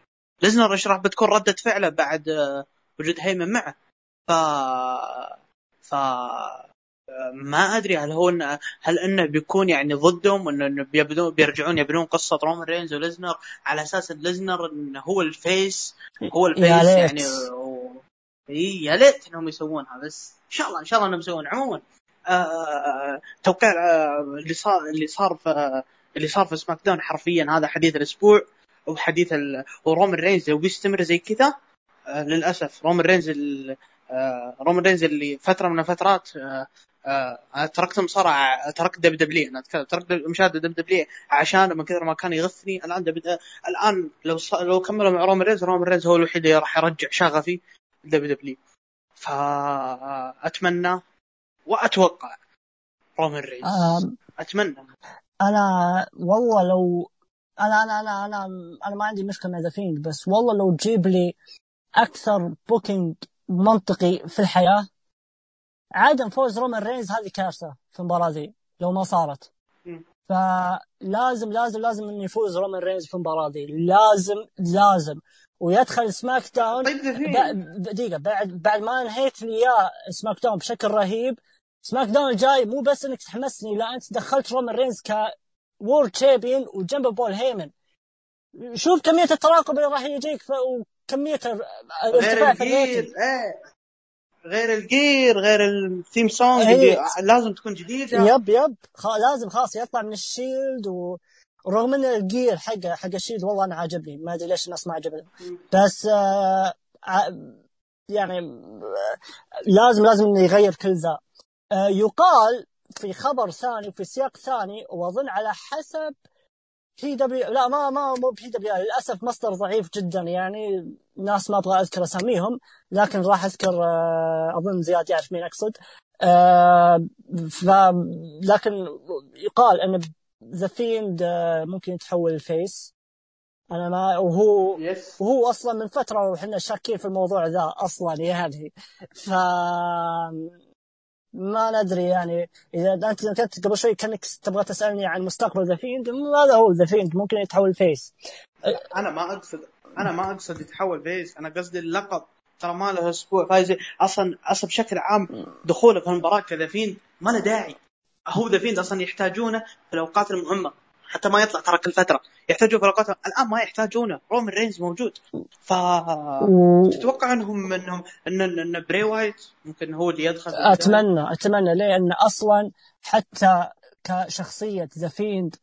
S2: ليزنر إيش راح بتكون ردة فعله بعد آه، وجود هيمن معه. ف ف ما أدري هل هو هل إنه بيكون يعني ضدهم وإنه بيبدون بيرجعون يبنون قصة رومان رينز وليزنر على أساس إن ليزنر انه هو ال face هو ال face يعني و... إي يا ليت إنهم يسوونها بس إن شاء الله إن شاء الله إنهم يسوون عموما آه توقع آه اللي صار اللي صار في اللي صار في SmackDown حرفيا هذا حديث الأسبوع وحديث ال... ورومان رينز لو بيستمر زي كذا آه للأسف رومان رينز ال... آه رومان رينز اللي فترة من الفترات آه آه تركت المصارعه تركت WWE أنا تركت مشاهدة WWE عشان من كثر ما كان يغثني الآن دب الآن لو ص... لو كملوا مع رومان رينز رومان رينز هو الوحيد اللي راح يرجع شغفي دب دبليو فاتمنى وأتوقع رومان رينز. أتمنى.
S1: أنا والله لو أنا أنا أنا أنا أنا ما عندي مشكلة مع ذا فيند بس والله لو تجيب لي أكثر booking منطقي في الحياة عدم فوز رومان رينز هذه كارثة في المباراة ذي لو ما صارت. فلازم لازم لازم إنه يفوز رومان رينز في المباراة ذي. لازم لازم. ويدخل سماك داون طيب دقيقة. بعد بعد ما انهيت لي اياه سماك داون بشكل رهيب سماك داون الجاي مو بس إنك تحمسني لا أنت دخلت رومان رينز ك world champion وجنبه بول هيمن. شوف كمية الترقب اللي راح يجيك وكمية
S2: الارتفاع في ال rating. غير ال gear غير ال theme song اللي لازم تكون جديدة.
S1: yep yep. لازم خلاص يطلع من الشيلد و... رغم إن ال gear حقه حق الشيلد والله أنا عاجبني ما أدري ليش الناس ما عجبني بس آه يعني لازم لازم إنه يغير كل ذا. آه يقال في خبر ثاني وفي سياق ثاني وأظن على حسب بي دبليو لا ما ما مو بي دبليو للأسف مصدر ضعيف جدا. يعني ناس ما أبغى أذكر أساميهم لكن راح أذكر آه، أظن زياد يعرف مين أقصد. آه، ف لكن يقال إن ذا فيند آه، ممكن يتحول ال face أنا ما وهو yes. وهو أصلا من فترة وحنا شاكين في الموضوع ذا أصلا يعني ف ما ندري يعني. إذا أنت كنت قبل شوي كأنك تبغى تسألني عن مستقبل ذا فيند هذا هو ذا فيند ممكن يتحول face
S2: أنا ما أقصد أنا ما أقصد يتحول face أنا قصدي اللقب. ترى ما له أسبوع فايز أصلا أصلا بشكل عام دخوله في المباراه ك ذا فيند ما له داعي. هو ذا فيند أصلا يحتاجونه في الأوقات المهمة. حتى ما يطلع ترى كل فترة يحتاجون الاوقات الآن ما يحتاجونه رومان رينز موجود. ف تتوقع أنهم إنهم ان ان بري وايت ممكن هو اللي يدخل
S1: أتمنى أتمنى لأن أصلا حتى كشخصية ذا فيند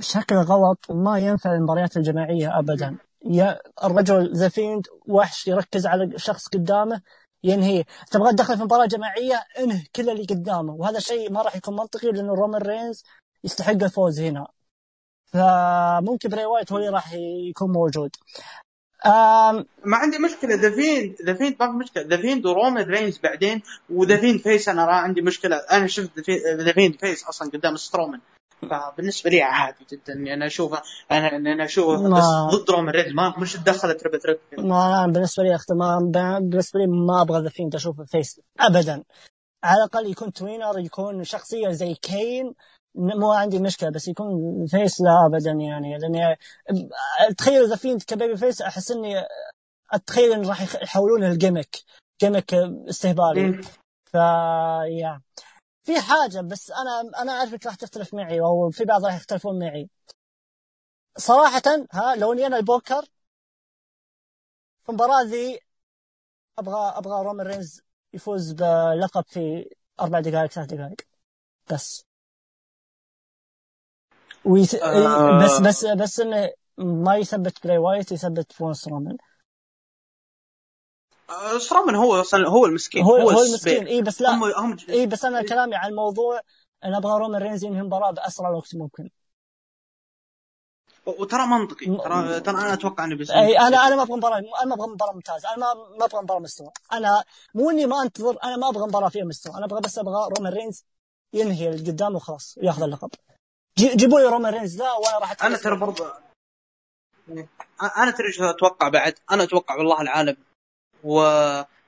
S1: شكل غلط ما ينفع المباريات الجماعية ابدا. يا الرجل ذا فيند وحش يركز على شخص قدامه ينهي. تبغى تدخل في مباراة جماعية انه كل اللي قدامه. وهذا شيء ما راح يكون منطقي لأنه رومان رينز يستحق الفوز هنا. فممكن بري وايت هو اللي راح يكون موجود. آم
S2: ما عندي مشكلة. ذا فيند ذا فيند ما في مشكلة. ذا فيند ورومان رينز بعدين وذا فيند face أنا عندي مشكلة. أنا شفت ذا فيند face أصلا قدام سترومان فبالنسبة لي عادي جدا. إني أنا أشوفه أنا إني أنا أشوفه
S1: ما-
S2: بس ضد رومان رينز ما مش تدخل triple triple
S1: ما أنا بالنسبة لي أخت... ما بالنسبة لي ما أبغى ذا فيند أشوفه face ابدا. على الأقل يكون tweener يكون شخصية زي كين مو عندي مشكلة بس يكون face لا ابدا يعني. لاني تخيل ذا فيند ك babyface أحس إني أتخيل إن راح يحولونه ال gimmick gimmick استهبالي. ف yeah. في حاجة بس أنا أنا أعرفك راح تختلف معي أو في بعض راح يختلفون معي. صراحة ها لو إني أنا البوكر في المباراة ذي أبغى أبغى رومان رينز يفوز بلقب في أربع دقائق ثلاث دقائق. بس. wait...
S2: آه.
S1: بس بس بس انه ما يثبت براي وايت يثبت براون سترومان
S2: آه، سترومان هو أصلا هو المسكين
S1: هو هو. المسكين. اي بس لا.
S2: هم هم
S1: اي بس أنا كلامي عن الموضوع أنا أبغى رومان رينز ينهي المباراه بأسرع وقت ممكن.
S2: وترى منطقي. ترى ترى أنا أتوقع إنه بس
S1: اي أنا أنا ما أبغى مباراة أنا ما أبغى مباراة ممتازة. أنا ما ما أبغى مباراة مستوى. أنا مو إني ما أنتظر أنا ما أبغى مباراة فيها مستوى. أنا أبغى بس أبغى رومان رينز ينهي اللي قدامه وخلاص وياخذ اللقب. جيبوا لي رومان رينز. لا وأنا راح
S2: أنا ترى برضه أنا ترى إيش أتوقع بعد؟ أنا أتوقع والله العالم و...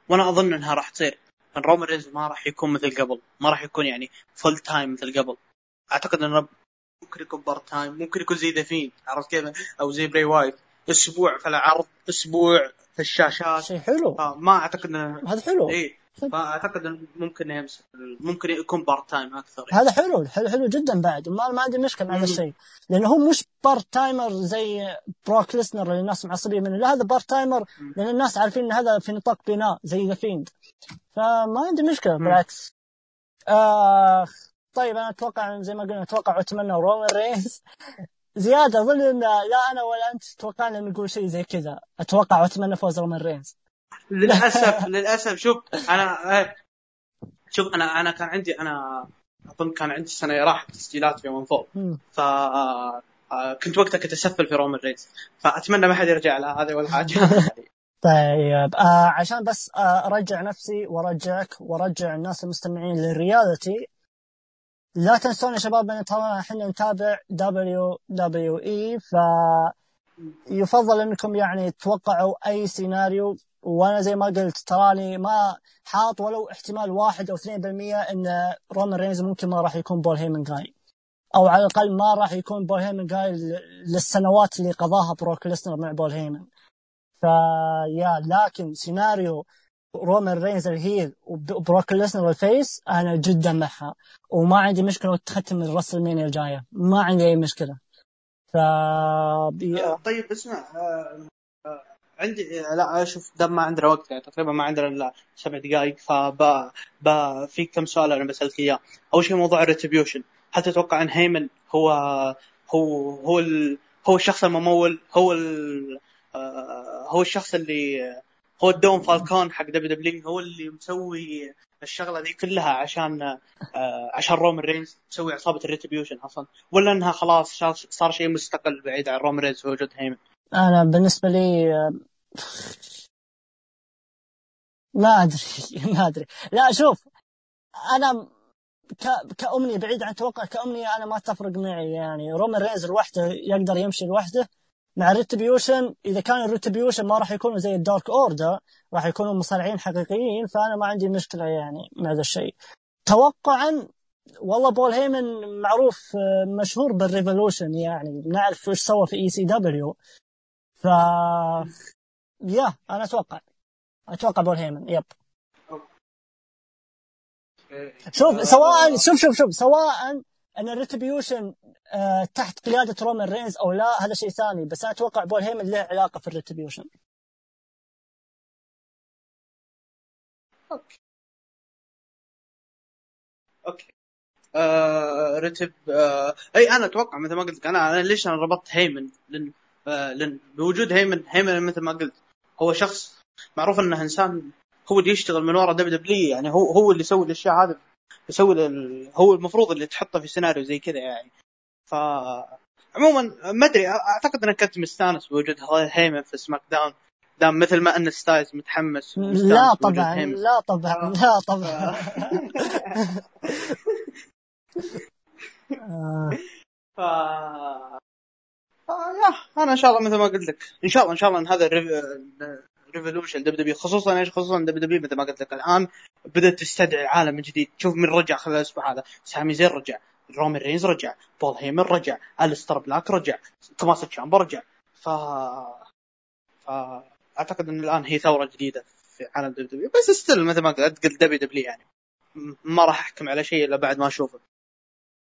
S2: وأنا أظن إنها راح تصير. إن رومان رينز ما راح يكون مثل قبل. ما راح يكون يعني full time مثل قبل. أعتقد انه ممكن يكون part time ممكن يكون زي ذا فيند عرفت كيف؟ أو زي براي وايت أسبوع في العرض أسبوع في الشاشات.
S1: شيء حلو.
S2: فما أعتقد انه
S1: هذا حلو.
S2: اي فأعتقد إنه ممكن يمسك ممكن يكون part time أكثر يعني.
S1: هذا حلو حلو حلو جدا بعد. ما ما عندي مشكلة مع هذا. الشيء. لأنه هو مش part timer زي بروك ليسنر اللي الناس معصبين منه. لا هذا part
S2: timer.
S1: لأن الناس عارفين إن هذا في نطاق بناء زي ذا فيند فما عندي مشكلة
S2: مم.
S1: بالعكس. آه طيب أنا أتوقع زي ما قلنا أتوقع واتمنى رومان رينز زيادة اظن لا أنا ولا أنت توقعنا نقول شيء زي كذا. أتوقع واتمنى فوز رومان رينز
S2: للأسف للأسف. شوف أنا آه، شوف أنا أنا كان عندي أنا أظن كان عندي السنة راحت تسجيلات في من فوق. ف آه، كنت وقتها كنت أسفل في رومان رينز فأتمنى ما حد يرجع لها هذه ولا حاجة.
S1: طيب آه عشان بس آه أرجع نفسي وأرجعك وأرجع الناس المستمعين لل reality. لا تنسون يا شباب إن ترى إحنا نتابع دبليو دبليو إي. ف يفضل إنكم يعني تتوقعوا أي سيناريو وأنا زي ما قلت تراني ما حاط ولو احتمال واحد أو 2% إن رومان رينز ممكن ما راح يكون بول هيمن جاي أو على الأقل ما راح يكون بول هيمن جاي للسنوات اللي قضاها بروك ليسنر مع بول هيمن. ف yeah لكن سيناريو رومان رينز ال heel وبروك ليسنر ال face أنا جدا معها. وما عندي مشكلة تختم من WrestleMania الجاية. ما عندي أي مشكلة. ف
S2: طيب اسمع آه، عندي لا أشوف دام ما عندنا وقت يعني تقريبا ما عندنا إلا سبع دقائق فب في كم سؤال أنا بسألك إياه. أول شيء موضوع ال Retribution. هل تتوقع إن هيمن هو هو هو ال... هو الشخص الممول هو ال... آه، هو الشخص اللي هو الدوم فالكون حق WW هو اللي مسوي الشغلة دي كلها عشان آه، عشان رومان رينز مسوي عصابة ال Retribution أصلا؟ ولا إنها خلاص صار- شيء مستقل بعيد عن رومان رينز ووجود هيمن؟
S1: أنا بالنسبة لي آه، ما أدري ما أدري. لا شوف أنا. كأمنية بعيد عن توقع كأمنية أنا ما تفرق معي يعني. رومان رينز لوحده يقدر يمشي لوحده. مع ال Retribution إذا كان ال Retribution ما راح يكونوا زي ال Dark Order راح يكونوا مصارعين حقيقيين فأنا ما عندي مشكلة يعني مع هذا الشيء. توقعا والله بول هيمن معروف آه، مشهور بال revolution يعني. نعرف إيش سوى في اي سي دبليو ف يا أنا أتوقع. أتوقع بول هيمن. yep. شوف سواء شوف شوف شوف سواء أن ال Retribution آه تحت قيادة رومان رينز أو لا هذا شيء ثاني بس أنا أتوقع بول هيمن له علاقة في ال
S2: Retribution. okay. آه رتب آه أي أنا أتوقع مثل ما قلت لك أنا أنا ليش أنا ربطت هيمن؟ لأن آه لأن بوجود هيمن هيمن مثل ما قلت. هو شخص معروف إنه إنسان هو اللي يشتغل من ورا WW يعني هو هو اللي يسوي الأشياء هذه يسوي هو المفروض اللي تحطه في سيناريو زي كذا يعني. ف عموما ما أدري أعتقد إنك كنت مستانس بوجود هيمن في SmackDown دام مثل ما أن ستايز متحمس
S1: لا طبعا لا طبعا لا طبعا.
S2: ف... yeah أنا إن شاء الله مثل ما قلت لك. إن شاء الله إن شاء الله إن هذا revolution W خصوصا إيش؟ خصوصا W مثل ما قلت لك الآن بدأت تستدعي عالم من جديد. تشوف من رجع خلال الأسبوع هذا. سامي زين رجع رومان رينز رجع بول هيمن رجع الستر بلاك رجع توماسو تشامبا رجع. ف ف أعتقد إن الآن هي ثورة جديدة في عالم W بس still مثل ما قلت WW يعني. ما راح أحكم على شيء إلا بعد ما أشوفه.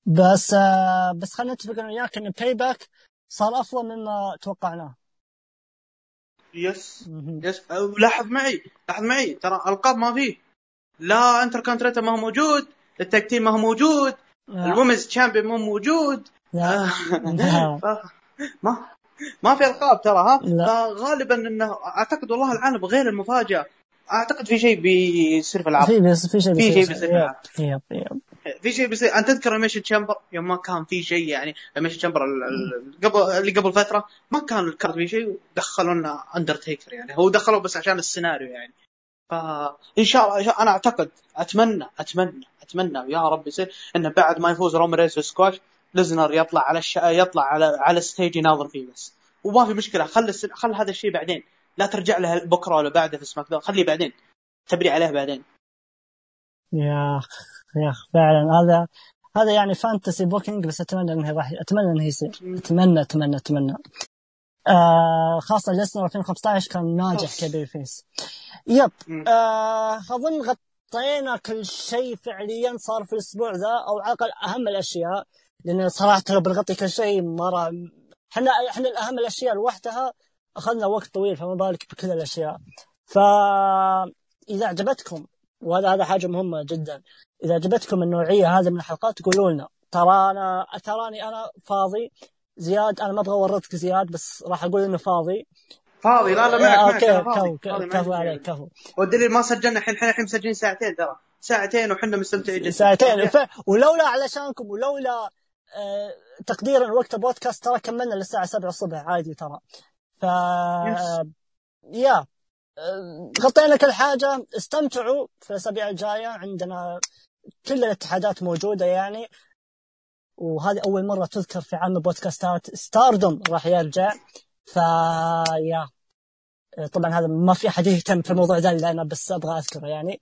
S1: بس آه بس خلينا نتفق أنا وياك ان Payback صار افضل مما توقعناه.
S2: yes yes. لاحظ معي لاحظ معي ترى ألقاب ما فيه لا انتر كونتريتا ما هو موجود ال tag team ما هو موجود ال women's champion مو موجود. ما ما في ألقاب ترى ها؟ فغالبا إنه أعتقد والله العالم غير المفاجأة. أعتقد في شيء بيصير في العرض
S1: في في شيء
S2: في شيء بيصير في العرض في شيء بيصير. انت تذكر Elimination Chamber يوم ما كان في شيء يعني Elimination Chamber قبل اللي قبل فترة ما كان ال card في شيء دخلوا لنا اندرتيكر يعني. هو دخلوا بس عشان السيناريو يعني. فان شاء الله أنا أعتقد اتمنى اتمنى أتمنى يا رب يصير انه بعد ما يفوز روم في سكواش ليزنر يطلع على الش... يطلع على على ال stage يناظر فيه بس. وما في مشكلة خل الس... خل هذا الشيء بعدين. لا ترجع له بكرة ولا بعده في سماك خليه بعدين. تبني عليه بعدين.
S1: yeah yeah فعلا. هذا هذا يعني fantasy booking بس أتمنى إنه راح أتمنى إنه يصير. اتمنى اتمنى أتمنى. آه خاصة ليسنر 2015 كان ناجح كبير face. yep. آه أظن غطينا كل شيء فعليا صار في الأسبوع ذا أو على الأقل أهم الأشياء لأن صراحة لو بنغطي كل شيء مره إحنا إحنا الأهم الأشياء لوحدها أخذنا وقت طويل فما بالك بكل الأشياء. فاذا عجبتكم وهذا هذا حاجة مهمة جدا. إذا عجبتكم النوعية هذه من الحلقات قولوا لنا. ترى أنا تراني أنا فاضي. زياد أنا ما أبغى اورطك زياد بس راح أقول إنه فاضي.
S2: فاضي لا لا معك
S1: okay كفو كفو عليك كفو.
S2: والدليل ما سجلنا الحين إحنا الحين مسجلين ساعتين ترى. ساعتين وحنا مستمتعين جدا.
S1: ساعتين. ف... ولولا علشانكم ولولا آه تقديرا وقت البودكاست ترى كملنا للساعة 7 الصبح عادي ترى. ف يا. آه، غطينا كل حاجة استمتعوا في الأسابيع الجاية. عندنا كل الاتحادات موجودة يعني. وهذه أول مرة تذكر في عالم البودكاستات ستاردوم راح يرجع. فيا طبعا هذا ما في أحد يهتم في الموضوع إلا أنا بس أبغى أذكره يعني.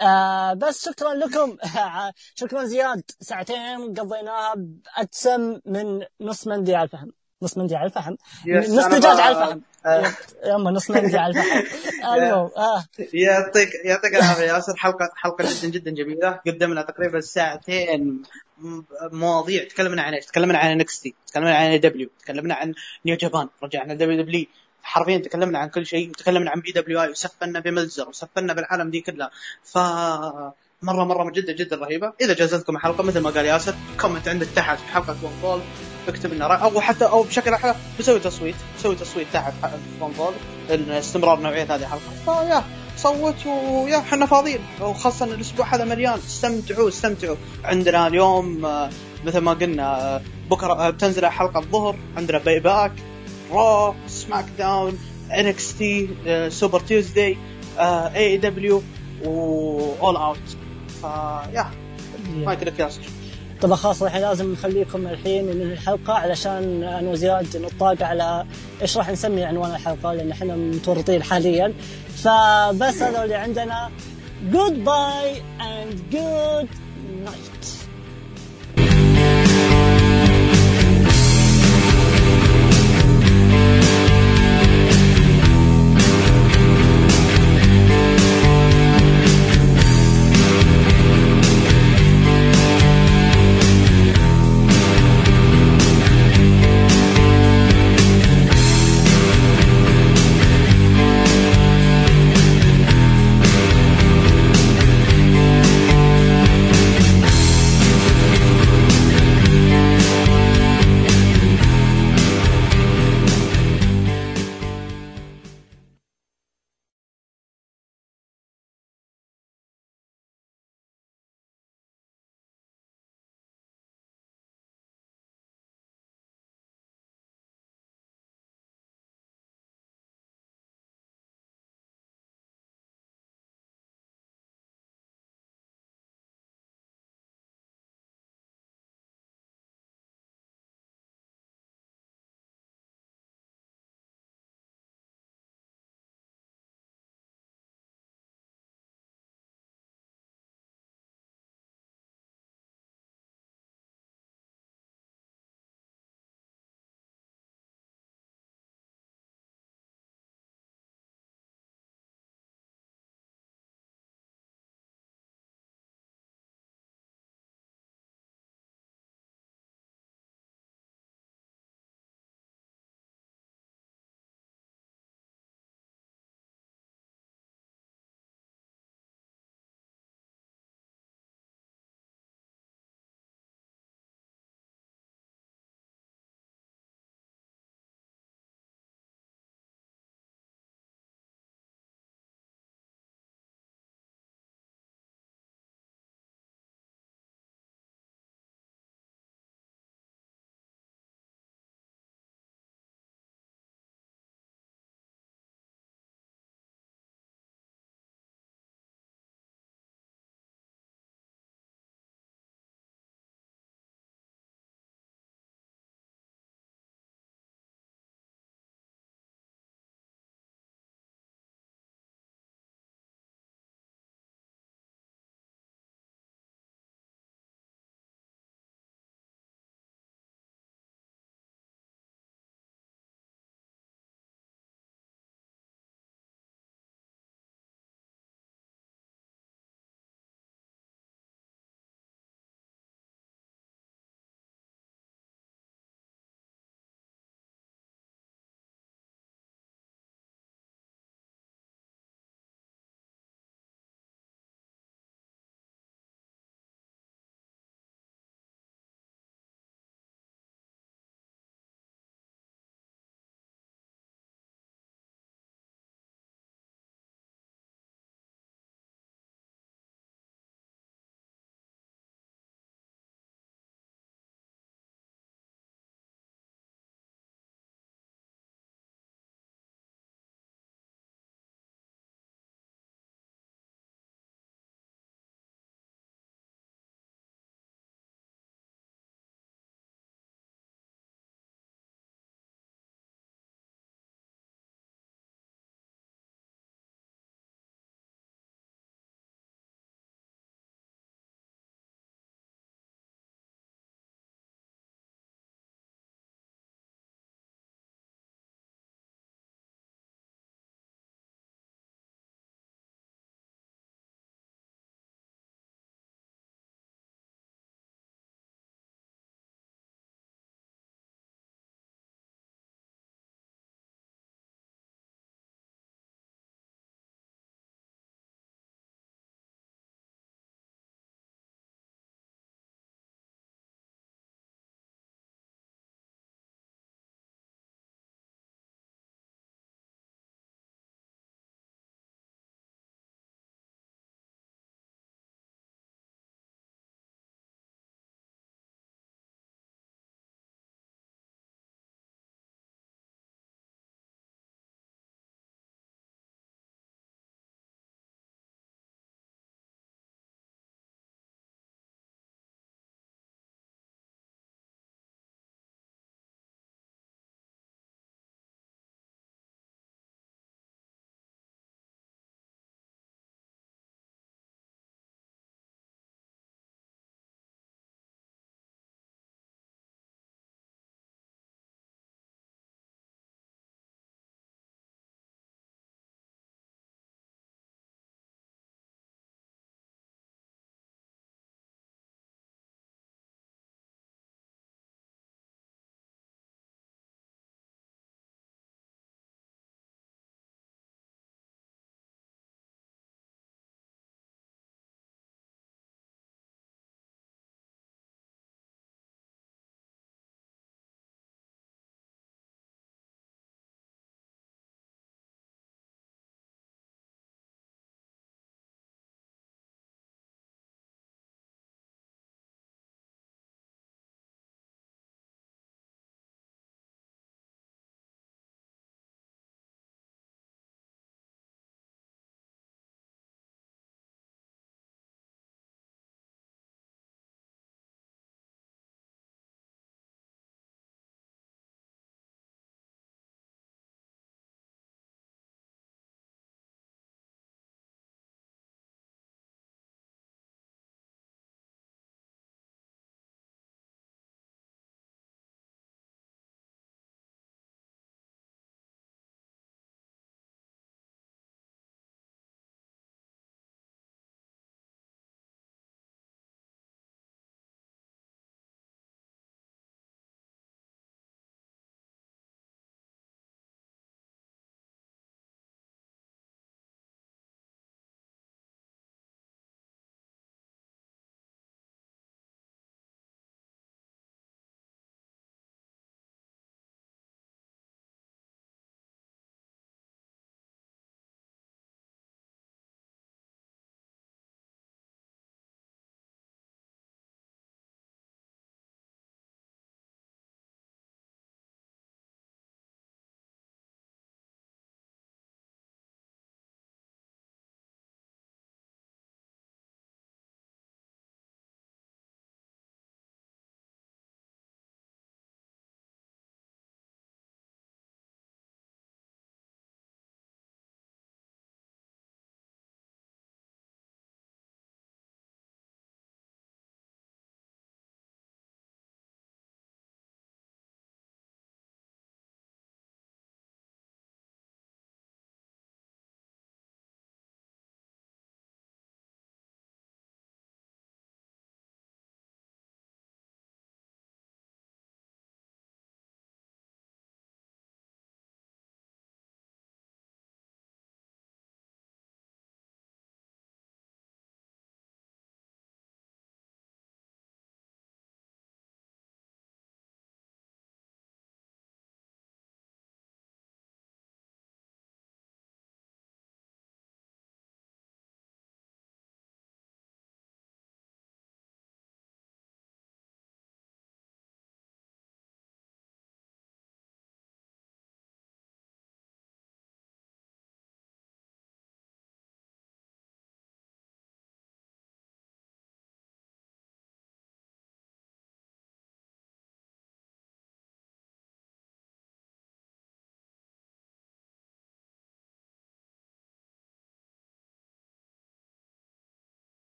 S1: آه بس شكرا لكم. شكرا زياد. ساعتين قضيناها ادسم من نص مندي على الفحم نص مندي على الفحم. نص دجاج على الفحم. آه. يما نص مندي على الفحم. المهم آه.
S2: يعطيك يعطيك العافية ياسر. حلقه حلقة جدا جدا جميلة. قدمنا تقريبا ساعتين مواضيع. تكلمنا عن إيش؟ تكلمنا عن NXT، تكلمنا عن W، تكلمنا عن New Japan، رجعنا WW. حرفيا تكلمنا عن كل شيء. وتكلمنا عن PWI. وسفلنا بملزر. وسفلنا بالعالم دي كلها. ف مره مرة جدا جدا رهيبة. إذا جازتكم الحلقة مثل ما قال ياسر comment عندك تحت. في حلقه One اكتب لنا أو حتى أو بشكل أحلى بسوي تصويت. سوي تصويت تحت في One Fall استمرار نوعية هذه الحلقة. فيا صوت ويا إحنا فاضيين. وخاصة الأسبوع هذا مليان. استمتعوا استمتعوا. عندنا اليوم آه، مثل ما قلنا آه، بكرة آه، بتنزل حلقة الظهر. عندنا باي باك رو سماك داون ان إكس تي Super Tuesday AEW و All Out فيا مايك لك ياسر
S1: طبعا خلاص الحين لازم نخليكم الحين من الحلقة علشان أنا وزياد نطاق على إيش راح نسمي عنوان الحلقة لأن إحنا متورطين حاليا. فبس هذا اللي عندنا. جود باي اند جود نايت